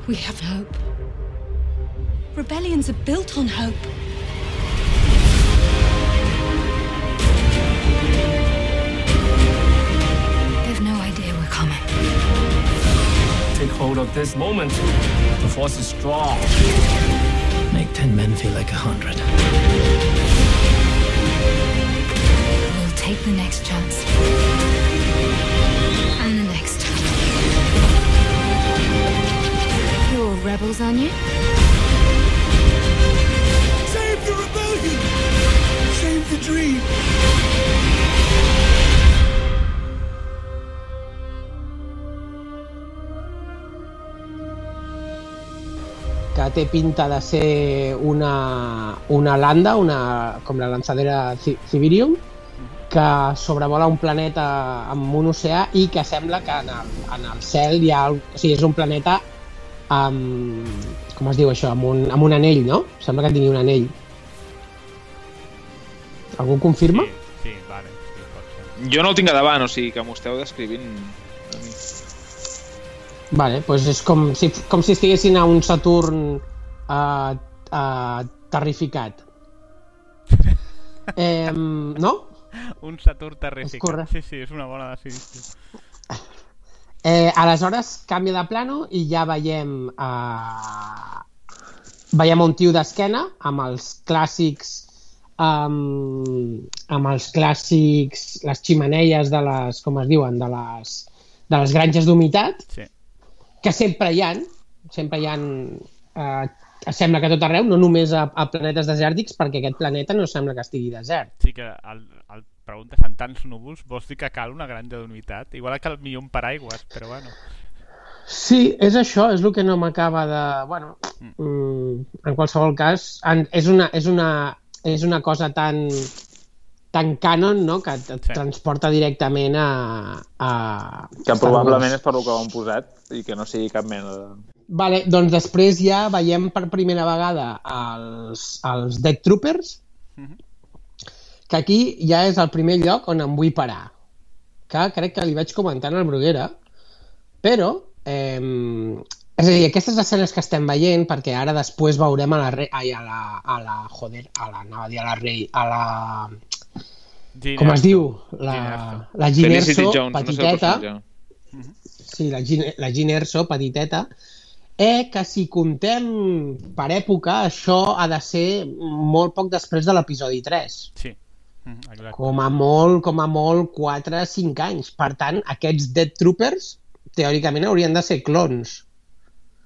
We have hope. Rebellions are built on hope. Hold of this moment. The force is strong. Make ten men feel like a hundred. We'll take the next chance. And the next. You're rebels, aren't you? Save the rebellion! Save the dream! Que té pinta de ser una, una landa, una, com la lanzadera Ci- Civirium, que sobrevola un planeta amb un oceà i que sembla que en el, en el cel hi ha... al- O sigui, és un planeta amb... Com es diu això? Amb un, amb un anell, no? Sembla que tingui un anell. Algú confirma? Sí, sí, vale. Sí. Jo no el tinc a davant, o sigui que m'ho esteu descrivint a mi. Vale, doncs és com si, com si estiguessin a un Saturn uh, uh, terrificat. Eh, no? un Saturn correcte. Sí, sí, és una bona decisió. Eh, aleshores canvia de plano i ja veiem eh, veiem un tio d'esquena amb els clàssics um, amb els clàssics les ximeneies de les, com es diuen, de les, de les granges d'humitat Sí. Que sempre hi han, sempre hi han eh, sembla que tot arreu, no només a, a planetes desèrtics, perquè aquest planeta no sembla que estigui desert. Sí que el, el preguntes en tants núvols, vols dir que cal una granja d'unitat? Igual que el millor un paraigües, però bueno. Sí, és això, és el que no m'acaba de... Bueno, mm, en qualsevol cas, en, és, una, és, una, és una cosa tan tan canon, no?, que et, et Sí. transporta directament a... a Que probablement és per lo que ho han posat i que no sigui cap mena de... Vale, doncs després ja veiem per primera vegada els, els Dead Troopers, Mhm. que aquí ja és el primer lloc on em vull parar. Que crec que li vaig comentar al Bruguera, però... Eh, és a dir, aquestes escenes que estem veient, perquè ara després veurem a la, re, ai, a la, a la, joder, a la, anava a dir a la rei, a la, Gina, com es diu? La, la Ginerso, Jones, no petiteta, personatge. sí, la, Gin- la Ginerso, petiteta, eh, que si comptem per època, això ha de ser molt poc després de l'episodi 3. Sí. Mhm, exacte. Com a molt, com a molt 4-5 anys. Per tant, aquests Dead Troopers teòricament haurien de ser clones,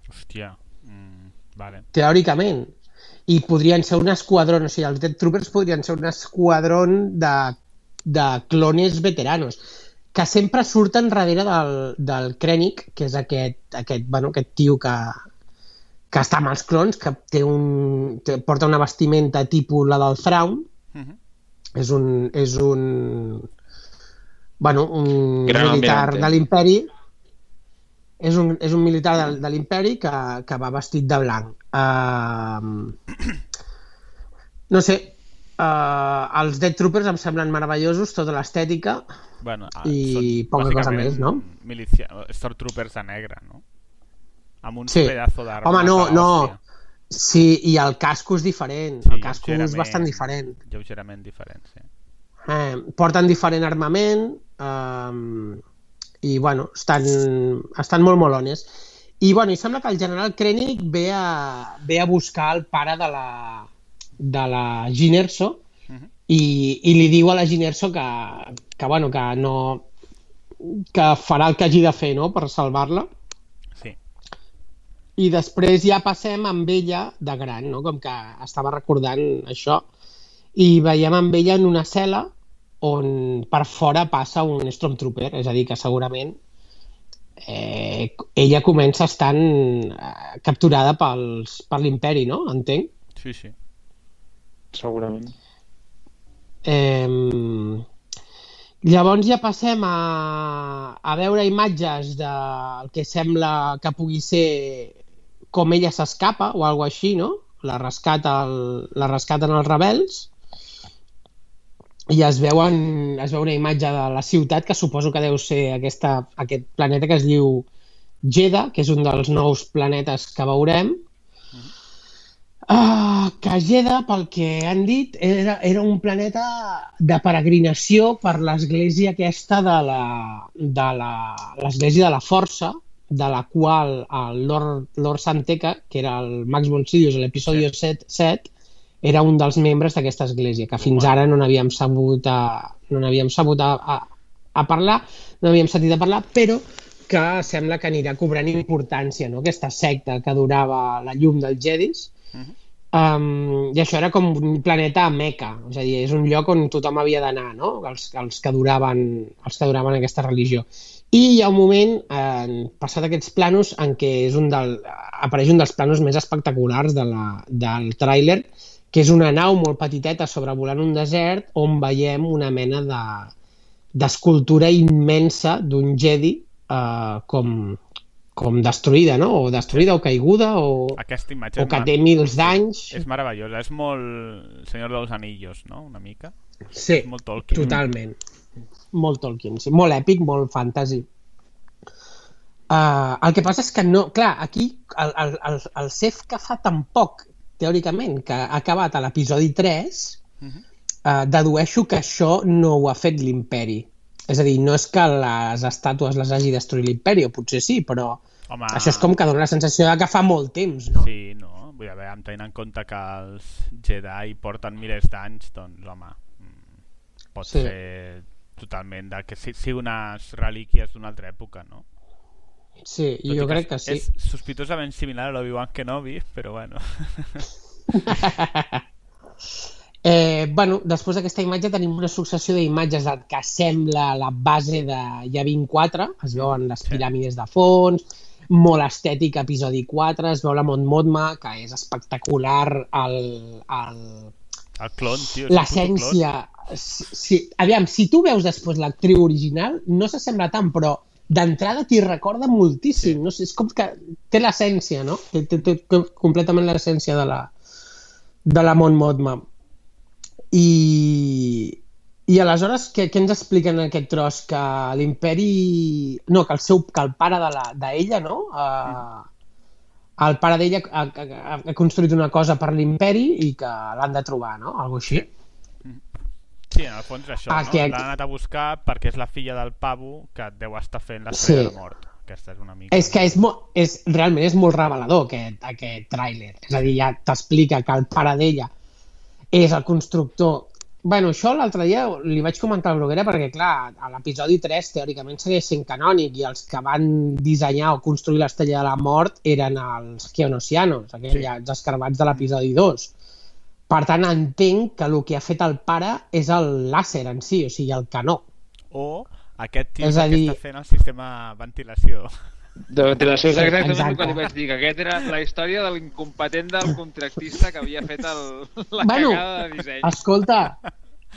Hòstia. Mm, vale. teòricament. I podrien ser un esquadron, o sigui, els Dead Troopers podrien ser un esquadron de, de clones veteranos que sempre surten darrere del, del Krennic, que és aquest, aquest, bueno, aquest tio que, que està amb els clons, que té un, té, porta una vestimenta tipus la del Thrawn, Mhm. és un, és un bueno, un Gran militar almirante. de l'imperi és un, és un militar de, de l'imperi que, que va vestit de blanc uh, no sé uh, els Dead Troopers em semblen meravellosos tota l'estètica Bueno, ah, I poca cosa més, no? Milicia... Stormtroopers de negre, no? Amb un Sí. pedazo d'armes home no, a no sí, i el casco és diferent Sí, el casco és bastant diferent Lleugerament diferent, sí. eh, porten diferent armament eh, i bueno, estan, estan molt molones i bueno, i sembla que el general Krennic ve a, ve a buscar el pare de la, de la Ginerso Mhm. i, i li diu a la Ginerso que, que bueno, que no que farà el que hagi de fer no? per salvar-la Sí. i després ja passem amb ella de gran, no? com que estava recordant això, i veiem amb ella en una cel·la on per fora passa un Stormtrooper, és a dir, que segurament eh, ella comença estant eh, capturada pels, per l'imperi, no? Entenc. Sí, sí. Segurament. Eh, llavors ja passem a, a veure imatges del que sembla que pugui ser com ella s'escapa o alguna així, no? La, rescata el, la rescaten els rebels i es veuen es veu una imatge de la ciutat que suposo que deu ser aquesta, aquest planeta que es diu Jeddah, que és un dels nous planetes que veurem. Uh, que Jeddah, pel que han dit, era, era un planeta de peregrinació per l'església aquesta de la, de la, l'església de la força, de la qual el Lord, Lord Santeca, que era el Max von a l'episodi 7, 7, era un dels membres d'aquesta església, que fins ara no n'havíem sabut, a, no n'havíem sabut a, a, a parlar, no havíem sentit a parlar, però que sembla que anirà cobrant importància, no? aquesta secta que durava la llum dels Jedis, Um, I això era com un planeta meca, és a dir, és un lloc on tothom havia d'anar, no? Els, els, que duraven, els que duraven aquesta religió. I hi ha un moment, eh, passat aquests planos, en què és un del, apareix un dels planos més espectaculars de la, del tràiler, que és una nau molt petiteta sobrevolant un desert on veiem una mena de d'escultura immensa d'un Jedi eh, com, com destruïda, no? O destruïda o caiguda o, Aquesta imatge o que té mils d'anys. És meravellosa, és molt Senyor dels Anillos, no? Una mica. Sí, És molt Tolkien. totalment. Molt Tolkien, sí. Molt èpic, molt fantasy. Uh, el que passa és que no... Clar, aquí el, el, el, el CEF que fa tan poc, teòricament, que ha acabat a l'episodi 3, Mhm. eh, dedueixo que això no ho ha fet l'imperi. És a dir, no és que les estàtues les hagi destruït l'imperi, o potser sí, però Home, això és com que dona la sensació de que fa molt temps, no? Sí, no? Vull dir, amb tenint en compte que els Jedi porten milers d'anys, doncs, home, mm, pot Sí. ser totalment de que si- sigui unes relíquies d'una altra època, no? Sí, Tot jo crec que sí. És sospitosament similar a l'Obi-Wan Kenobi, però bueno. Eh, bueno, després d'aquesta imatge tenim una successió d'imatges del que sembla la base de Yavin 4, es veuen les piràmides de fons, molt estètic episodi 4, es veu la Mont Mothma, que és espectacular, el, el, El clon, tio. és l'essència... Si, aviam, si tu veus després l'actriu original, no s'assembla tant, però d'entrada t'hi recorda moltíssim. Sí. No sé, és com que té l'essència, no? Té, té, té completament l'essència de la, de la Mont Mothma. I, i aleshores, què, què ens expliquen en aquest tros? Que l'imperi... No, que el, seu, que el pare d'ella, de la, d'ella, no? Uh, el pare d'ella ha, ha, ha construït una cosa per l'imperi i que l'han de trobar, no? Algo així. Sí, en el fons és això, Ah, no? L'han anat a buscar perquè és la filla del pavo que et deu estar fent la Sí. de mort. Aquesta és una mica... És que és, mo és, realment és molt revelador aquest, aquest tràiler. És a dir, ja t'explica que el pare d'ella és el constructor. bueno, això l'altre dia li vaig comentar al Bruguera perquè, clar, a l'episodi 3 teòricament segueix sent canònic i els que van dissenyar o construir l'Estrella de la Mort eren els Geonosianos, aquells sí. escarbats de l'episodi 2. Per tant, entenc que el que ha fet el pare és el làser en si, o sigui, el canó. O aquest tio És que dir- està fent el sistema de ventilació. De ventilació és exactament el exacte. que li vaig dir, que aquest era la història de l'incompetent del contractista que havia fet el, la Bueno, cagada de disseny. Escolta,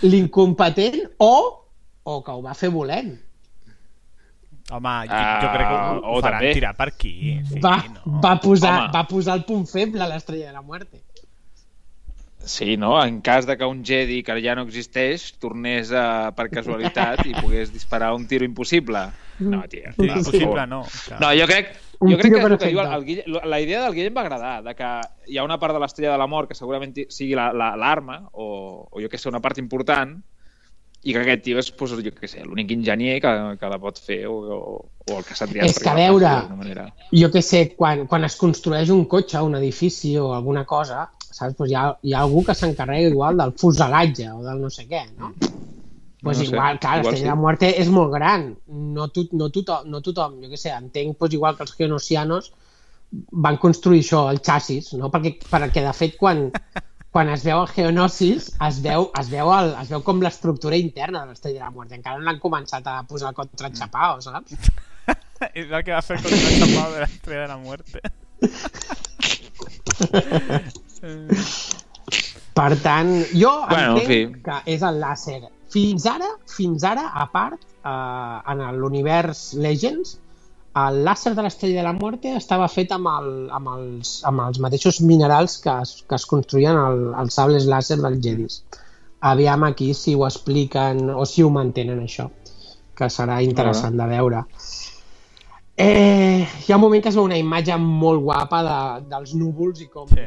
l'incompetent o, o que ho va fer volent. Home, jo, Ah, jo crec que ho, o ho faran també. tirar per aquí. Sí, va, no? va, posar, Home. va posar el punt feble a l'estrella de la muerte. Sí, no? En cas de que un Jedi que ja no existeix tornés a, per casualitat i pogués disparar un tiro impossible. No, tio. Sí, impossible no. Clar. No, jo crec, jo crec que, que diu el, el Guille, la idea del Guillem va agradar, de que hi ha una part de l'estrella de la mort que segurament sigui l'arma, la, l'arma o, o jo que sé, una part important, i que aquest tio és, pues, jo què sé, l'únic enginyer que, que la pot fer o, o, o el que s'ha triat És que, a la veure, manera. Jo que sé, quan, quan es construeix un cotxe, un edifici o alguna cosa, saps? Pues hi, ha, hi ha algú que s'encarrega igual del fuselatge o del no sé què, no? Pues No sé, igual, clar, igual l'Estrella sí. de la Muerte és molt gran. No, to, no, tothom, no tothom, jo què sé, entenc pues, igual que els geonosianos van construir això, el xassis, no? Perquè, perquè de fet, quan, quan es veu el Geonosis, es veu, es veu, el, es veu com l'estructura interna de l'Estrella de la Muerte. Encara no l'han començat a posar contra xapao, saps? És el que va fer contra el tapado de l'estrella de la muerte. Per tant, jo Bueno, en entenc fi. que és el làser. Fins ara, fins ara, a part, eh, en l'univers Legends, el làser de l'Estrella de la Muerte estava fet amb, el, amb, els, amb els mateixos minerals que es, que es construïen el, els sables làser dels Jedis. Aviam aquí si ho expliquen o si ho mantenen això, que serà interessant de veure. Eh, hi ha un moment que es veu una imatge molt guapa de, dels núvols i com Sí.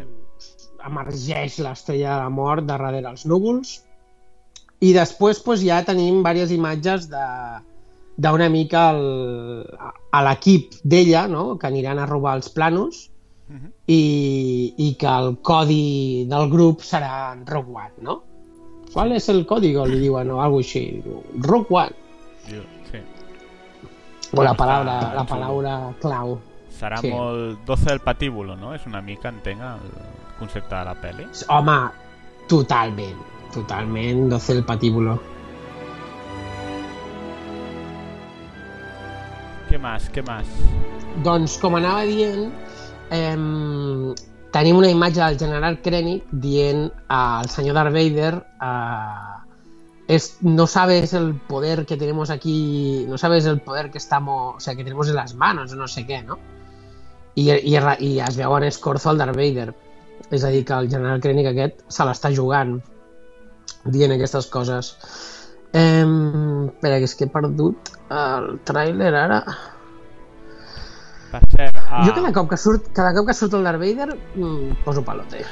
Emergeix l'estrella de la mort de darrere els núvols i després doncs, ja tenim diverses imatges de d'una mica el, a l'equip d'ella, no? que aniran a robar els planos Mhm. i, i que el codi del grup serà Rogue One, no? Qual és el código? Li diuen, o alguna així. Diu, Rogue One. Diu, sí. O la paraula, la paraula clau. Serà Sí. molt 12 del patíbulo, no? És una mica, entenc, el concepte de la pel·li. Home, totalment. Totalment 12 el patíbulo. Què més, què més? Doncs, com anava dient, eh, tenim una imatge del general Krennic dient al senyor Darth Vader eh, es, no sabes el poder que tenemos aquí, no sabes el poder que estamos, o sea, que tenemos en las manos, no sé què, no? I, i, i es veu en escorzo el Darth Vader. És a dir, que el general Krennic aquest se l'està jugant dient aquestes coses. Eh, espera, que és que he perdut el tràiler ara. Per cert, ah, Jo cada cop que surt, cada cop que surt el Darth Vader mm, poso palote.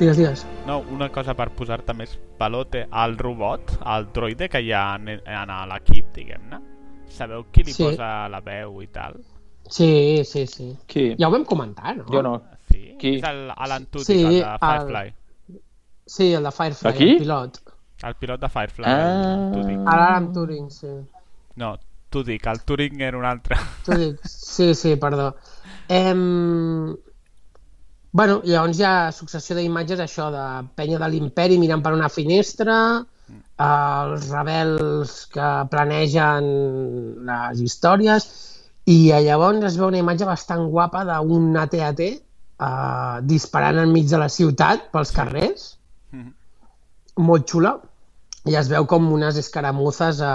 Digues, digues. No, una cosa per posar-te més pelote. El robot, el droide que hi ha en, en l'equip, diguem-ne, sabeu qui li Sí. posa la veu i tal? Sí, sí, sí. Qui? Ja ho vam comentar, no? Jo no. Sí? Qui? És el Alan Tudyk, Sí, el de el- Firefly. Sí, el de Firefly, Aquí? el pilot. El pilot de Firefly, Ah. el Tudyk. L'Alan Turing, sí. No, Tudyk, el Turing era un altre. Turing, sí, sí, perdó. Em... Bueno, llavors hi ha successió d'imatges, això, de penya de l'imperi mirant per una finestra, els rebels que planegen les històries, i llavors es veu una imatge bastant guapa d'un AT-AT uh, disparant enmig de la ciutat pels carrers, Mhm. molt xula, i es veu com unes escaramuzes a,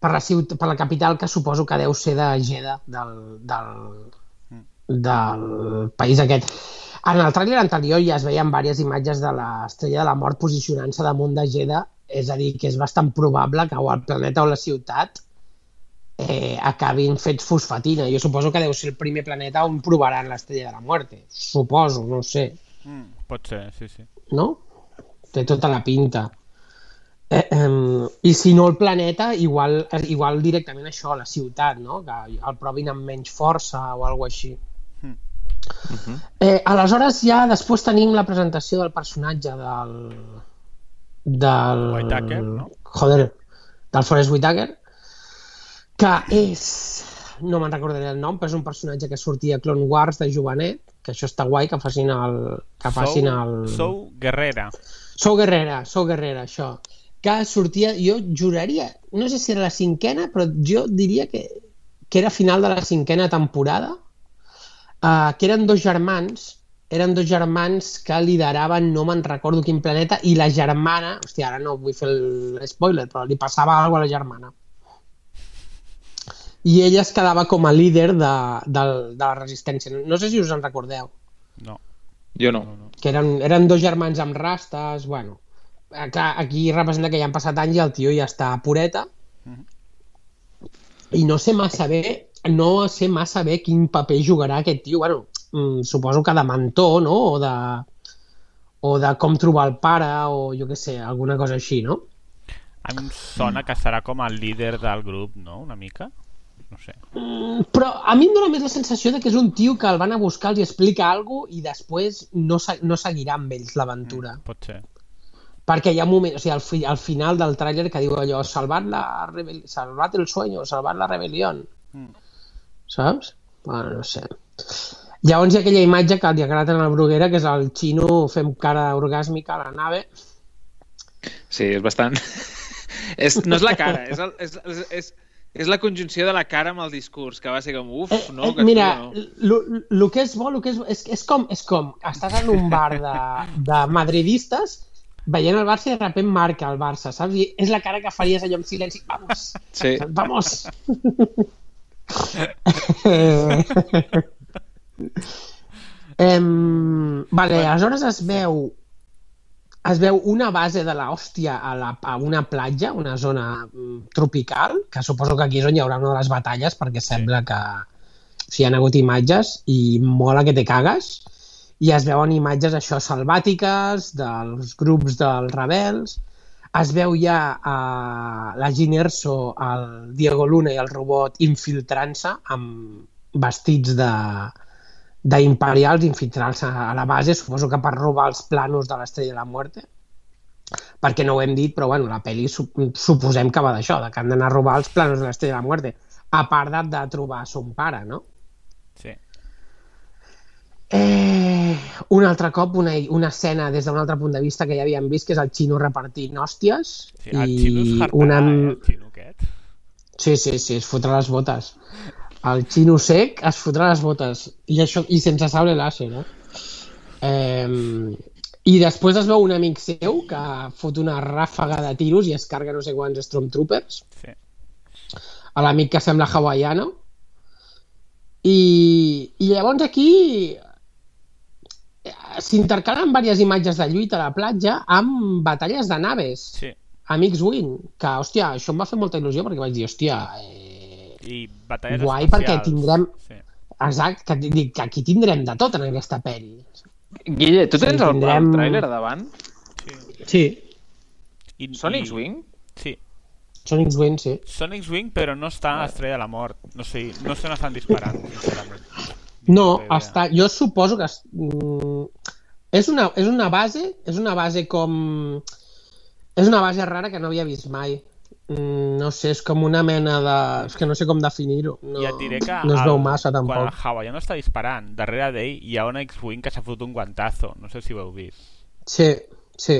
per, la ciutat, per la capital que suposo que deu ser de Jeddah, del, del, del país aquest. En el tràiler anterior ja es veien diverses imatges de l'estrella de la mort posicionant-se damunt de Jeddah, és a dir, que és bastant probable que o el planeta o la ciutat eh, acabin fets fosfatina. Jo suposo que deu ser el primer planeta on provaran l'estrella de la muerte. Suposo, no ho sé Mm, pot ser, sí, sí. no? Té tota la pinta. Eh, eh, I si no el planeta, igual, igual directament això, la ciutat, no? Que el provin amb menys força o alguna així. Mm. Eh, aleshores ja després tenim la presentació del personatge del... del... Whitaker, no? Joder, del Forrest Whitaker, que és... No me'n recordaré el nom, però és un personatge que sortia a Clone Wars de jovenet, que això està guai, que facin el... Que facin el... Sou, sou Guerrera. Sou Guerrera, sou Guerrera, això. Que sortia, jo juraria, no sé si era la cinquena, però jo diria que, que era final de la cinquena temporada, uh, que eren dos germans, eren dos germans que lideraven, no me'n recordo quin planeta, i la germana, hòstia, ara no vull fer el spoiler, però li passava alguna a la germana. I ella es quedava com a líder de, de, de la resistència. No sé si us en recordeu No. Jo no. que eren, eren dos germans amb rastes, bueno, eh, clar, aquí representa que ja han passat anys i el tio ja està pureta, i no sé massa bé, no sé massa bé quin paper jugarà aquest tio, bueno, mm, suposo que de mentor, no?, o de, o de com trobar el pare, o jo què sé, alguna cosa així, no? A mi em sona que serà com el líder del grup, no? Una mica? No sé. Mm, Però a mi em dóna més la sensació de que és un tio que el van a buscar, els explica alguna cosa i després no, no seguirà amb ells l'aventura. Pot ser. perquè hi ha un moment, o sigui, al, fi, al final del tràiler que diu allò, salvat, la rebel... salvat el sueño, salvat la rebel·lió. Mm. Saps? Bueno, no sé. Llavors hi ha aquella imatge que li agradat en el Bruguera, que és el xino fent cara orgàsmica a la nave. Sí, és bastant... és, no és la cara, és, el, és, és, és, és la conjunció de la cara amb el discurs, que va ser com, uf, no, eh, que mira, no. el que és bo, lo que és, és, és, com, és com, estàs en un bar de, de madridistes veient el Barça i de repent marca el Barça, saps? I és la cara que faries allò en silenci. Vamos, Sí. vamos. em, vale, aleshores es veu es veu una base de l'hòstia a, la, a una platja, una zona mm, tropical, que suposo que aquí és on hi haurà una de les batalles, perquè sembla que o sigui, hi ha hagut imatges i mola que te cagues, i es veuen imatges això salvàtiques dels grups dels rebels, es veu ja uh, la Gin Erso, el Diego Luna i el robot infiltrant-se amb vestits de d'imperials infiltrant-se a la base, suposo que per robar els planos de l'Estrella de la Muerte, perquè no ho hem dit, però bueno, la pel·li sup suposem que va d'això, que han d'anar a robar els planos de l'Estrella de la Muerte, a part de, de trobar son pare, no? Sí. Eh, un altre cop, una, una escena des d'un altre punt de vista que ja havíem vist, que és el xino repartint hòsties. sí el xino és hartarà, una... eh, el xino aquest. Sí, sí, sí, es fotrà les botes. El xino sec es fotrà les botes. I, això, i sense sable láser, no? Eh, I després es veu un amic seu que fot una ràfaga de tiros i es carga no sé quants Stormtroopers. Sí. A l'amic que sembla hawaiano. I, i llavors aquí eh, s'intercalen diverses imatges de lluita a la platja amb batalles de naves. Sí. Amics Win, que, hòstia, això em va fer molta il·lusió perquè vaig dir, hòstia, eh, I batalles guai espacials. perquè tindrem... Sí. Exacte, que, dic que aquí tindrem de tot en aquesta pel·li. Guille, tu Sí, tens el, tindrem- el tràiler davant? Sí, I, Sonic i- Swing? Sí. Sonic Wing, sí. Sonic Swing, però no està a Estrella de la Mort. No sé, no sé on estan disparant, sincerament. No, està, jo suposo que... es- Mm, és, una, és una base, és una base com... És una base rara que no havia vist mai. Mm, no sé, és com una mena de... És que no sé com definir-ho. No, Ja et diré que no es el- veu massa, quan tampoc. el hawaiano està disparant, darrere d'ell hi ha un X-Wing que s'ha fotut un guantazo. No sé si ho heu vist. Sí, sí.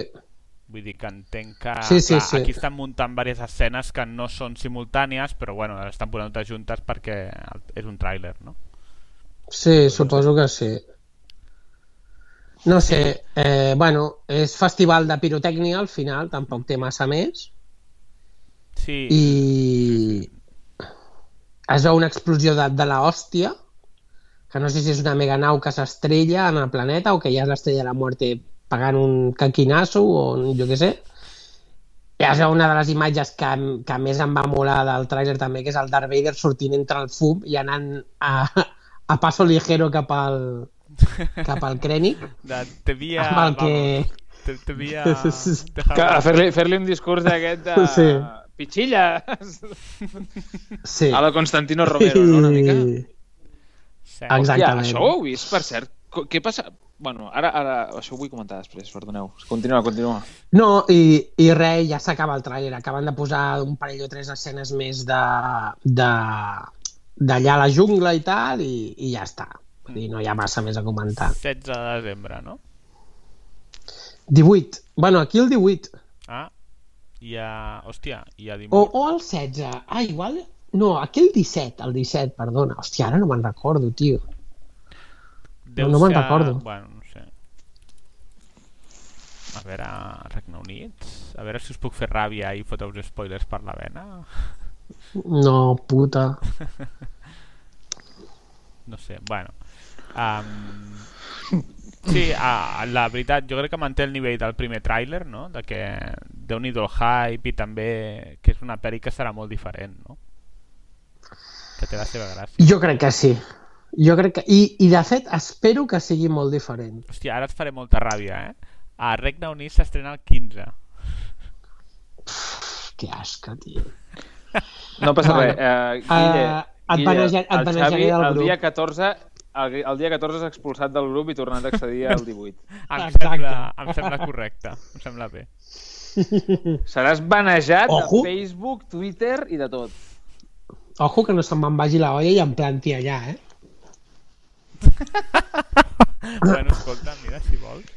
Vull dir que entenc que Sí, sí, clar, sí. aquí estan muntant diverses escenes que no són simultànies, però bueno, estan posant totes juntes perquè és un tràiler, no? Sí, suposo que sí. No sé, eh, bueno, és festival de pirotècnia al final, tampoc té massa més. Sí, I es veu una explosió de, de la hòstia, que no sé si és una meganau que s'estrella en el planeta o que ja és l'estrella de la muerte pagant un caquinasso o un- jo què sé. I es veu una de les imatges que, que més em va molar del tràiler també, que és el Darth Vader sortint entre el fum i anant a, a passo ligero cap al, cap al crènic. de, te via... Amb el que... vamos, te, te via... Fer-li fer un discurs d'aquest de... Sí. Pitxilla! Sí. A la Constantino Romero, no? Una mica. Sí. Exactament. Hòstia, això ho heu vist, per cert? Co- Què passa? Bueno, ara, ara això ho vull comentar després, perdoneu. Continua, continua. No, i, i res, ja s'acaba el tràiler. Acaben de posar un parell o tres escenes més de de d'allà a la jungla i tal, i, i ja està. Vull dir, no hi ha massa més a comentar. 16 de desembre, no? 18. Bueno, aquí el 18. Ah, hi ha... Hòstia, ha 18. O, o el 16. Ah, igual... No, aquí el 17, el 17, perdona. Hòstia, ara no me'n recordo, tio. Deu no me'n ser- recordo. Bueno, no sé. A veure, Regne Unit... A veure si us puc fer ràbia i fotre-vos spoilers per la vena. No, puta. No sé, bueno. Um, sí, a, la veritat, jo crec que manté el nivell del primer tràiler, no? De que déu nhi el hype i també que és una pel·li que serà molt diferent, no? Que té la seva gràcia. Jo crec que sí. Jo crec que... I, I, de fet, espero que sigui molt diferent. Hòstia, ara et faré molta ràbia, eh? A Regne Unit s'estrena el 15. Que asca, tio. No passa Bueno, res. Uh, Guille, eh, et Guille, et el Xavi del el grup. dia 14 el, el dia 14 és expulsat del grup i tornat a accedir al 18. Em Exacte. sembla, em sembla correcte, em sembla bé. Seràs banejat Ojo. de Facebook, Twitter i de tot. Ojo que no se'n me'n vagi la olla i em planti allà, eh? bueno, escolta, mira, si vols.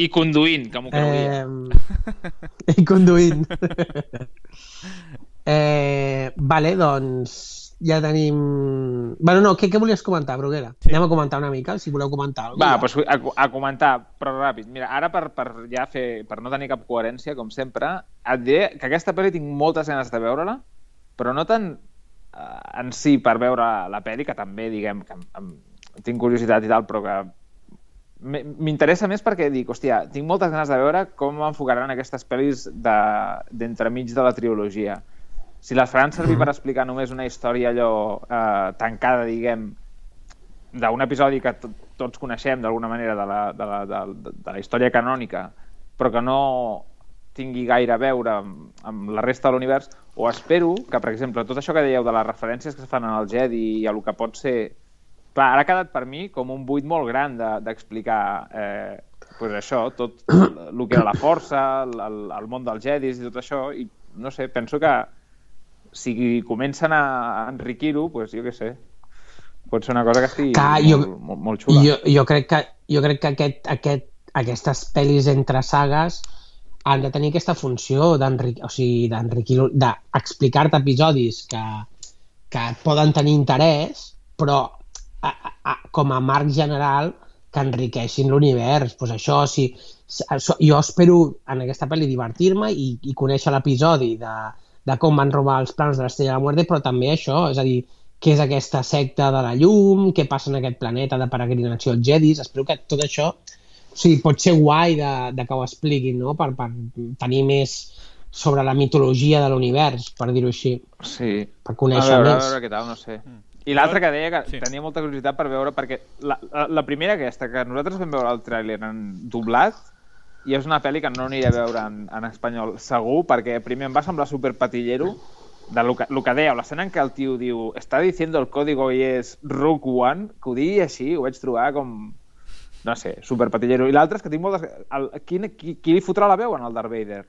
I conduint, que m'ho creuia. Eh, I conduint. eh, vale, doncs ja tenim... Bueno, no, què, què volies comentar, Bruguera? Sí. Anem a comentar una mica, si voleu comentar alguna Va, doncs a, a comentar, però ràpid. Mira, ara per, per ja fer, per no tenir cap coherència, com sempre, et diré que aquesta pel·li tinc moltes ganes de veure-la, però no tant eh, en si per veure la pel·li, que també, diguem, que em, em, tinc curiositat i tal, però que m'interessa més perquè dic, hòstia, tinc moltes ganes de veure com enfocaran aquestes pel·lis de- d'entremig de, de la trilogia. Si les faran servir per explicar només una història allò eh, tancada, diguem, d'un episodi que to- tots coneixem d'alguna manera de la, de, la, de, de, de la història canònica, però que no tingui gaire a veure amb, amb la resta de l'univers, o espero que, per exemple, tot això que dèieu de les referències que es fan en el Jedi i a el que pot ser... Clar, ara ha quedat per mi com un buit molt gran de- d'explicar de, eh, pues això, tot el que era la força, el, el, el món dels Jedis i tot això, i no sé, penso que si comencen a enriquir-ho, pues, jo què sé, pot ser una cosa que estigui Clar, molt, jo- molt, molt xula. Jo, jo crec que, jo crec que aquest, aquest, aquestes pel·lis entre sagues han de tenir aquesta funció d'enriquir, o sigui, d'enriquir, d'explicar-te episodis que, que poden tenir interès, però a, a, com a marc general que enriqueixin l'univers. Pues això, si, si- això, jo espero en aquesta pel·li divertir-me i, i conèixer l'episodi de, de com van robar els plans de l'Estrella de la Muerte, però també això, és a dir, què és aquesta secta de la llum, què passa en aquest planeta de peregrinació als Jedis, espero que tot això o sigui, pot ser guai de, de que ho expliquin, no? Per, per tenir més sobre la mitologia de l'univers, per dir-ho així. Sí. Per conèixer a veure, més. A veure què tal, no sé. I l'altra que deia que sí. tenia molta curiositat per veure, perquè la, la, la primera aquesta, que nosaltres vam veure el tràiler en doblat, i és una pel·li que no aniré a veure en, en espanyol segur, perquè primer em va semblar superpatillero, de lo que, lo que dèieu, l'escena en què el tio diu està diciendo el código i és Rook One, que ho digui així, ho vaig trobar com no sé, superpatillero. I l'altre és que tinc moltes... El, qui, qui, qui li fotrà la veu en el Darth Vader?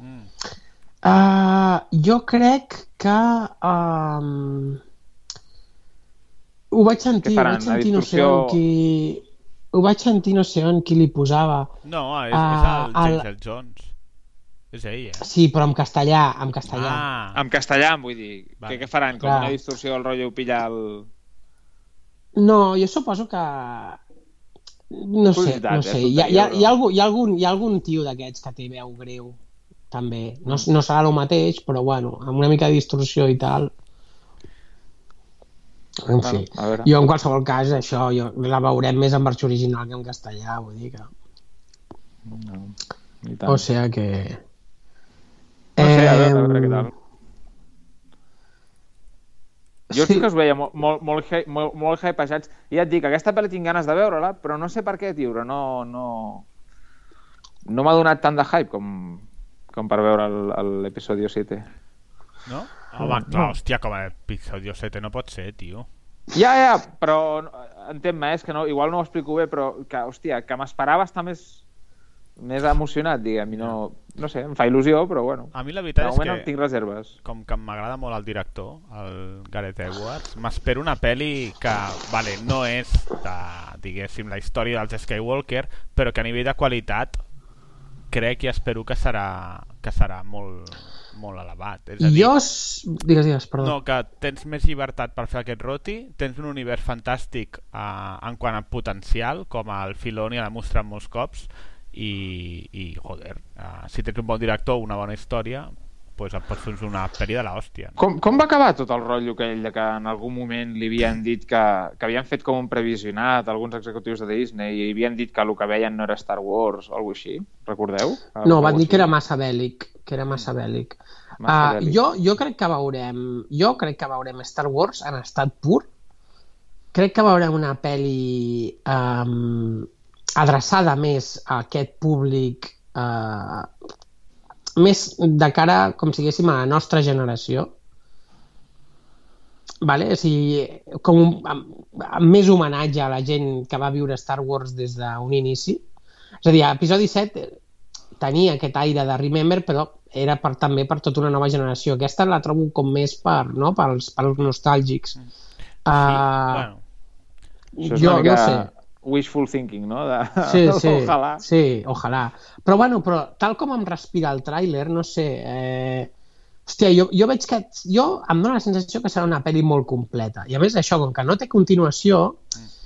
Mm. Uh, jo crec que... Um, ho vaig sentir, faran, vaig sentir no sé qui... Ho vaig sentir no sé on qui li posava. No, és, uh, és el James el... Jones. És ell, eh? Sí, però en castellà, en castellà. Ah. En castellà, vull dir, vale. què, què faran? Com Clar. una distorsió del rotllo pillar el... No, jo suposo que no sé, no sé. Hi ha, hi, ha, hi, ha algun, hi, ha algun, hi ha algun tio d'aquests que té veu greu, també. No, no serà el mateix, però bueno, amb una mica de distorsió i tal. En fi. Bueno, jo, en qualsevol cas, això, jo la veurem més en versió original que en castellà, vull dir que... No, o sea que... No sé, a veure, a veure què tal. Jo sí. sí que us veia molt, molt, molt, molt, molt hypejats. I ja et dic, aquesta pel·li tinc ganes de veure-la, però no sé per què, tio, no, no, no m'ha donat tant de hype com, com per veure l'episodi 7. No? Home, clar, no. hòstia, com a episodi 7 no pot ser, tio. Ja, ja, però entén-me, és que no, igual no ho explico bé, però que, hòstia, que m'esperava estar més, més emocionat, diguem, i no, no sé, em fa il·lusió, però bueno. A mi la veritat és que... tinc reserves. Com que m'agrada molt el director, el Gareth Edwards, m'espero una pel·li que, vale, no és de, diguéssim, la història dels Skywalker, però que a nivell de qualitat crec i espero que serà, que serà molt, molt elevat. És a dir, jo... Digues, digues, perdó. No, que tens més llibertat per fer aquest roti, tens un univers fantàstic eh, en quant a potencial, com el Filoni ha demostrat molts cops, i, i joder, uh, si tens un bon director una bona història pues et pots fer una pel·li de l'hòstia. Com, com va acabar tot el rotllo que ell, que en algun moment li havien dit que, que havien fet com un previsionat alguns executius de Disney i havien dit que el que veien no era Star Wars o alguna així? Recordeu? No, van dir que era massa bèl·lic, que era massa bèl·lic. Massa uh, bèl·lic. jo, jo crec que veurem jo crec que veurem Star Wars en estat pur. Crec que veurem una pel·li um, adreçada més a aquest públic eh, més de cara, com si diguéssim, a la nostra generació. Vale? O sigui, com un, amb, amb més homenatge a la gent que va viure Star Wars des d'un inici. És a dir, episodi 7 tenia aquest aire de Remember, però era per, també per tota una nova generació. Aquesta la trobo com més per, no? pels, pels nostàlgics. Sí, uh, bueno. Jo, mica... no sé wishful thinking, no? De... Sí, sí, ojalà. sí, ojalà. Però bueno, però tal com em respira el tràiler, no sé... Eh... Hòstia, jo, jo veig que... Jo em dóna la sensació que serà una pel·li molt completa. I a més això, com que no té continuació, mm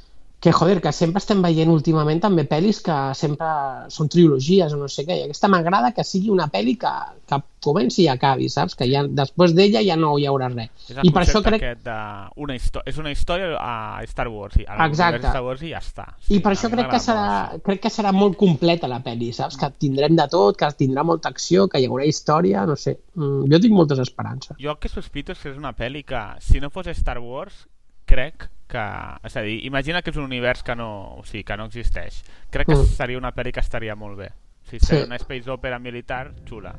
que, joder, que sempre estem veient últimament també pel·lis que sempre són trilogies o no sé què, i aquesta m'agrada que sigui una pel·li que, que comenci i acabi, saps? Que ja, després d'ella ja no hi haurà res. És I per això crec... de una història, és una història a Star Wars, a Exacte. Star Wars i ja està. Sí, I per això crec que, serà, crec que serà molt completa la pel·li, saps? Que tindrem de tot, que tindrà molta acció, que hi haurà història, no sé. Mm, jo tinc moltes esperances. Jo el que sospito és que és una pel·li que, si no fos Star Wars, crec que... És a dir, imagina que és un univers que no, o sigui, que no existeix. Crec que mm. seria una pel·li que estaria molt bé. O sigui, seria sí. una space opera militar xula.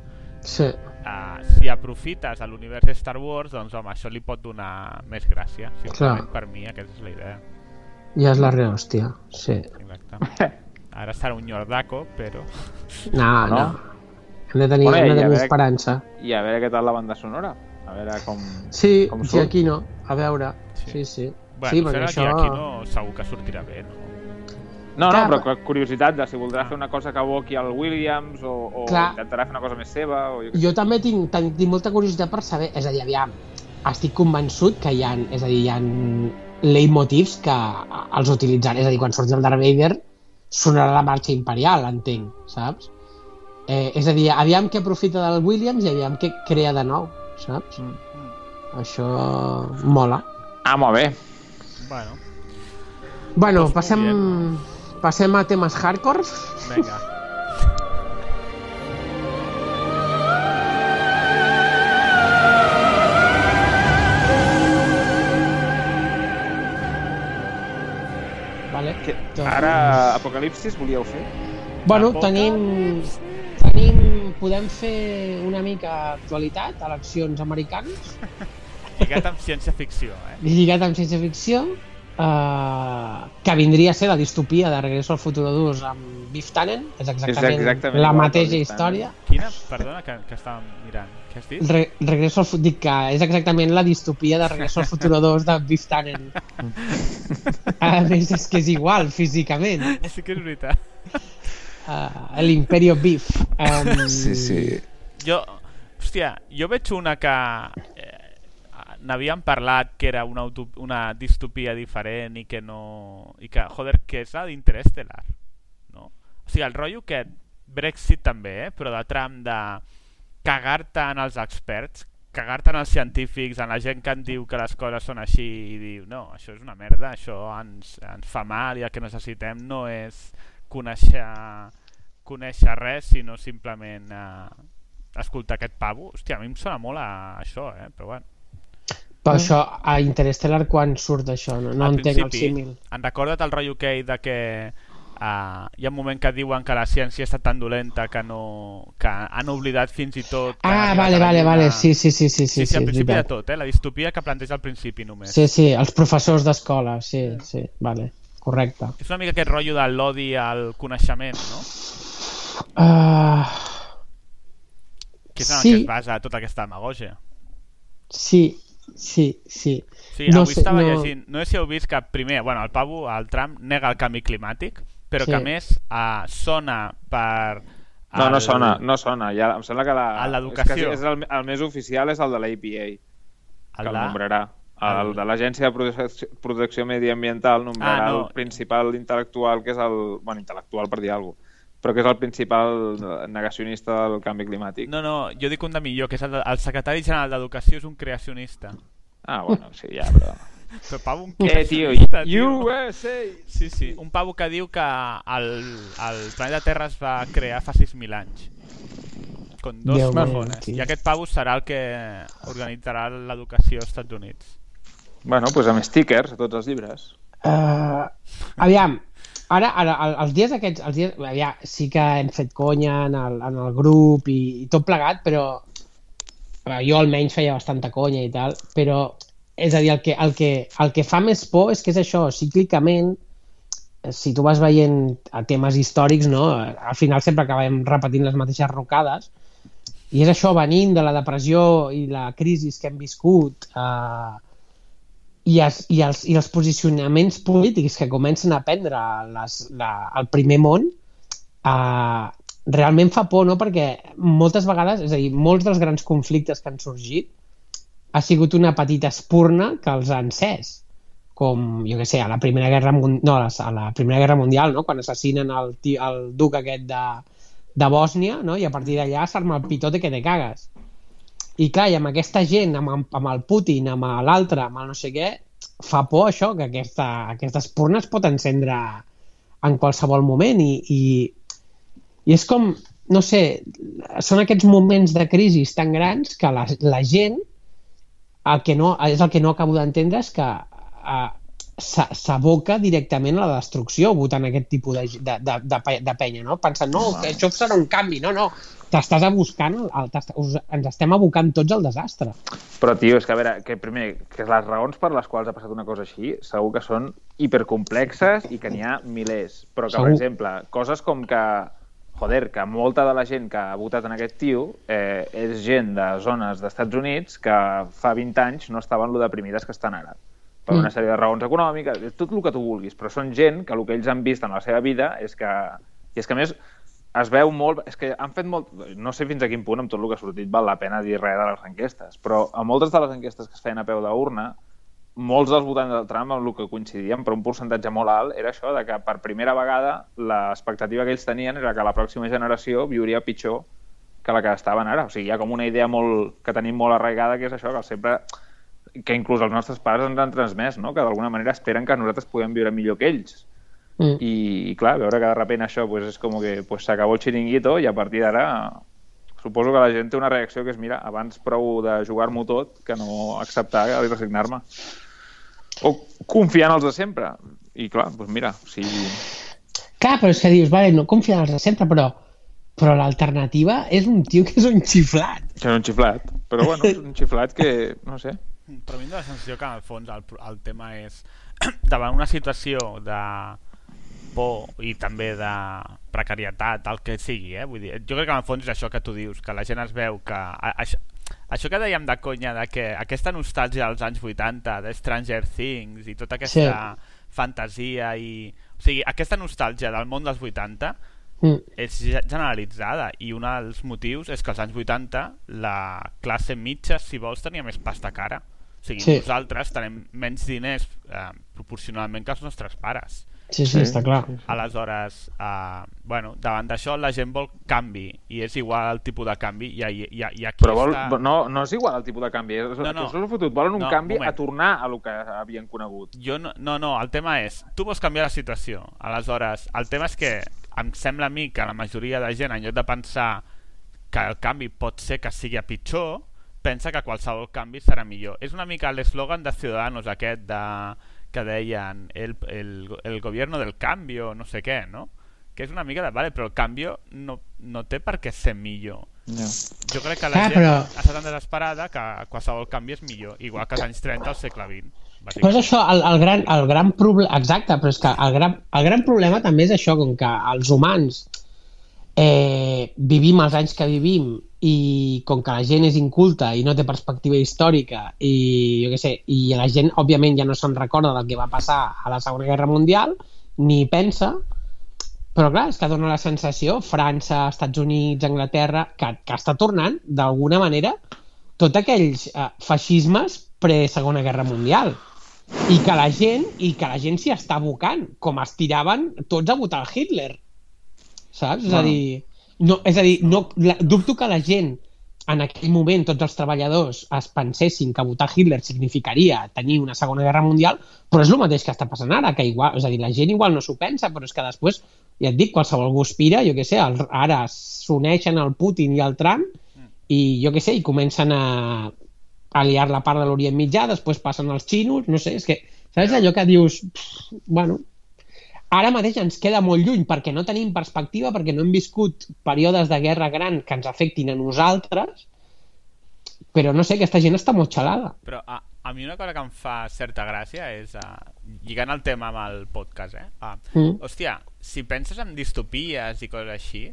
Sí. Uh, si aprofites l'univers de Star Wars, doncs home, això li pot donar més gràcia. Simplement Clar. per mi aquesta és la idea. Ja és la rehòstia, sí. Exacte. Ara serà un Yordaco, però... No, no. no. Hem de tenir, bueno, hem de tenir esperança. I a veure què tal la banda sonora. A veure com, sí, com surt. Sí, aquí no. A veure. Sí, sí. sí. Bueno, sí, perquè això... aquí no, segur que sortirà bé, no? No, no, però curiositat de si voldrà ah. fer una cosa que aboqui al Williams o, o Clar. intentarà fer una cosa més seva. O jo, jo també tinc, tinc, tinc molta curiositat per saber, és a dir, aviam, estic convençut que hi ha, és a dir, hi ha leitmotivs que els utilitzaré, és a dir, quan surti el Darth Vader sonarà la marxa imperial, entenc, saps? Eh, és a dir, aviam què aprofita del Williams i aviam què crea de nou, saps? Mm. mm. Això mola. Ah, molt bé. Bueno. Bueno, doncs passem, bien. passem a temes hardcore. Vinga. vale. Que, doncs... Ara Apocalipsis volíeu fer? Bueno, tenim, tenim... Podem fer una mica actualitat, eleccions americanes. Lligat amb ciència-ficció, eh? lligat amb ciència-ficció, eh, que vindria a ser la distopia de Regreso al Futuro 2 amb Biff Tannen, és exactament, exactament la mateixa Biff Tannen. història. Quina? Perdona, que, que estàvem mirant. Què has dit? Re Regreso al Futuro, que és exactament la distopia de Regreso al Futuro 2 de Biff Tannen. A més, és que és igual, físicament. Sí que és veritat. Uh, L'Imperio Beef. Um, Sí, sí. Jo, hòstia, jo veig una que n'havíem parlat que era una, utop- una distopia diferent i que no... i que, joder, que és la d'Interestelar, no? O sigui, el rotllo que Brexit també, eh? però de tram de cagar-te en els experts, cagar-te en els científics, en la gent que en diu que les coses són així i diu, no, això és una merda, això ens, ens fa mal i el que necessitem no és conèixer, conèixer res, sinó simplement eh, escoltar aquest pavo. Hòstia, a mi em sona molt a això, eh? però bueno. Però això, a Interstellar quan surt això? No, no Al entenc el principi, símil. En recorda't el rotllo aquell de que uh, hi ha un moment que diuen que la ciència està tan dolenta que no que han oblidat fins i tot Ah, vale, vale, Lluna. vale, sí, sí, sí, sí, sí, sí, sí, al principi de tot, eh? la distopia que planteja al principi només. Sí, sí, els professors d'escola, sí, sí, vale, correcte. És una mica aquest rotllo de l'odi al coneixement, no? Uh, Que és en el Sí. que es basa tota aquesta demagogia. sí, sí, sí. Sí, No avui sé, estava no- llegint, no sé si heu vist que primer, bueno, el Pavo, el Trump, nega el canvi climàtic, però Sí. que a més uh, sona per... No, no el- sona, no sona. Ja, em sembla que la... A l'educació. És, que és el, el més oficial és el de l'APA, que El el de- nombrarà. El, el- de l'Agència de Protecció, Protecció Mediambiental nombrarà Ah, no. el principal intel·lectual, que és el... Bueno, intel·lectual per dir alguna cosa, però que és el principal negacionista del canvi climàtic. No, no, jo dic un de millor, que és el, de- el secretari general d'Educació és un creacionista. Ah, bueno, sí, ja, però... Però pavo, un Eh, tio, tio. USA! Sí, sí, un pavo que diu que el, el planeta Terra es va crear fa 6.000 anys. Con dos Déu meu, tio. I aquest pavo serà el que organitzarà l'educació als Estats Units. Bueno, doncs amb stickers a tots els llibres. Uh, aviam, ara, ara el- els dies aquests, els dies, aviam, sí que hem fet conya en el, en el grup i, i tot plegat, però eh, jo almenys feia bastanta conya i tal, però és a dir, el que, el que, el que fa més por és que és això, cíclicament, eh, si tu vas veient a temes històrics, no? al final sempre acabem repetint les mateixes rocades, i és això, venint de la depressió i la crisi que hem viscut, eh, i els, i, els, i els posicionaments polítics que comencen a prendre les, la, el primer món uh, realment fa por, no? perquè moltes vegades, és a dir, molts dels grans conflictes que han sorgit ha sigut una petita espurna que els ha encès com, jo què sé, a la Primera Guerra no, a la, a la Primera Guerra Mundial, no? quan assassinen el, el duc aquest de, de Bòsnia, no? i a partir d'allà s'arma el pitote que te cagues. I clar, i amb aquesta gent, amb, amb el Putin, amb l'altre, amb el no sé què, fa por això, que aquesta, aquesta espurna es pot encendre en qualsevol moment i, i, i és com, no sé, són aquests moments de crisi tan grans que la, la gent el que no, és el que no acabo d'entendre és que uh, s'aboca directament a la destrucció votant aquest tipus de, de, de, de, de penya, no? Pensant, no, que això serà un canvi, no, no, t'estàs abuscant, el, us, ens estem abocant tots al desastre. Però, tio, és que a veure, que primer, que les raons per les quals ha passat una cosa així, segur que són hipercomplexes i que n'hi ha milers. Però que, Segur. per exemple, coses com que, joder, que molta de la gent que ha votat en aquest tio eh, és gent de zones d'Estats Units que fa 20 anys no estaven lo deprimides que estan ara per Mm. una sèrie de raons econòmiques, tot el que tu vulguis, però són gent que el que ells han vist en la seva vida és que, i és que a més es veu molt, és que han fet molt, no sé fins a quin punt amb tot el que ha sortit val la pena dir res de les enquestes, però a moltes de les enquestes que es feien a peu d'urna, molts dels votants del Trump amb el que coincidien, però un percentatge molt alt, era això de que per primera vegada l'expectativa que ells tenien era que la pròxima generació viuria pitjor que la que estaven ara. O sigui, hi ha com una idea molt, que tenim molt arraigada, que és això, que sempre que inclús els nostres pares ens han transmès, no? que d'alguna manera esperen que nosaltres puguem viure millor que ells. Mm. I, i clar, veure que de repente això pues, és com que pues, s'acabó el xiringuito i a partir d'ara suposo que la gent té una reacció que és, mira, abans prou de jugar-m'ho tot que no acceptar i resignar-me. O confiar en els de sempre. I clar, doncs mira, si... Clar, però és que dius, vale, no confia en els de sempre, però, però l'alternativa és un tio que és un xiflat. Que és un xiflat, però bueno, és un xiflat que, no sé... Però a mi la sensació que, en el fons, el, el tema és davant una situació de por i també de precarietat, el que sigui, eh? Vull dir, jo crec que en el fons és això que tu dius, que la gent es veu que... A, això, això que dèiem de conya, de que aquesta nostàlgia dels anys 80, de Stranger Things i tota aquesta sí. fantasia i... O sigui, aquesta nostàlgia del món dels 80 mm. és generalitzada i un dels motius és que als anys 80 la classe mitja, si vols, tenia més pasta cara. O sigui, sí. nosaltres tenim menys diners eh, proporcionalment que els nostres pares. Sí, sí, sí, està clar. Aleshores, uh, bueno, davant d'això la gent vol canvi i és igual el tipus de canvi i, i, i, i aquí Però vol, està... no, no és igual el tipus de canvi, és, no, no. és fotut. volen un no, canvi moment. a tornar a lo que havien conegut. Jo no, no, no, el tema és, tu vols canviar la situació, aleshores, el tema és que em sembla a mi que la majoria de gent, en lloc de pensar que el canvi pot ser que sigui a pitjor, pensa que qualsevol canvi serà millor. És una mica l'eslògan de Ciudadanos aquest de que deien el, el, el gobierno del canvi no sé què, no? Que és una mica de... Vale, però el canvi no, no té per què ser millor. No. Jo crec que la ah, gent però... està tan desesperada que qualsevol canvi és millor, igual que als anys 30 al segle XX. Però és això, el, el gran, el gran problema... Exacte, però és que el gran, el gran problema també és això, com que els humans eh, vivim els anys que vivim i com que la gent és inculta i no té perspectiva històrica i jo què sé, i la gent òbviament ja no se'n recorda del que va passar a la Segona Guerra Mundial ni pensa però clar, és que dona la sensació França, Estats Units, Anglaterra que, que està tornant d'alguna manera tots aquells eh, feixismes pre-Segona Guerra Mundial. I que la gent i que la gent s'hi està abocant com es tiraven tots a votar Hitler. Saps? És a dir, no, és a dir no, la, dubto que la gent en aquell moment tots els treballadors es pensessin que votar Hitler significaria tenir una segona guerra mundial, però és el mateix que està passant ara, que igual, és a dir, la gent igual no s'ho pensa, però és que després, ja et dic, qualsevol guspira, jo què sé, el, ara s'uneixen el Putin i el Trump i jo què sé, i comencen a, a liar la part de l'Orient Mitjà, després passen els xinos, no sé, és que, saps allò que dius, pff, bueno, ara mateix ens queda molt lluny perquè no tenim perspectiva, perquè no hem viscut períodes de guerra gran que ens afectin a nosaltres, però no sé, aquesta gent està molt xalada. Però a, a mi una cosa que em fa certa gràcia és, uh, lligant el tema amb el podcast, eh? Uh, mm. Hòstia, si penses en distopies i coses així,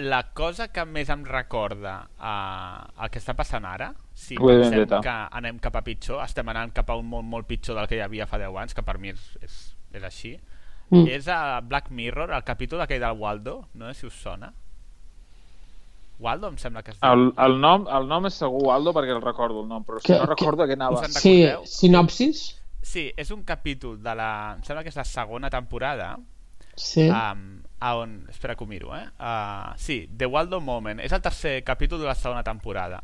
la cosa que més em recorda uh, el que està passant ara, si pensem que anem cap a pitjor, estem anant cap a un molt, molt pitjor del que hi havia fa 10 anys, que per mi és, és és així. Mm. És a Black Mirror, el capítol aquell del Waldo, no sé si us sona. Waldo em sembla que és... El, el, nom, el nom és segur Waldo perquè el recordo el nom, però que, no recordo que, què anava. Sí, sinopsis? Sí, és un capítol de la... Em sembla que és la segona temporada. Sí. Um, a on... Espera que ho miro, eh? Uh, sí, The Waldo Moment. És el tercer capítol de la segona temporada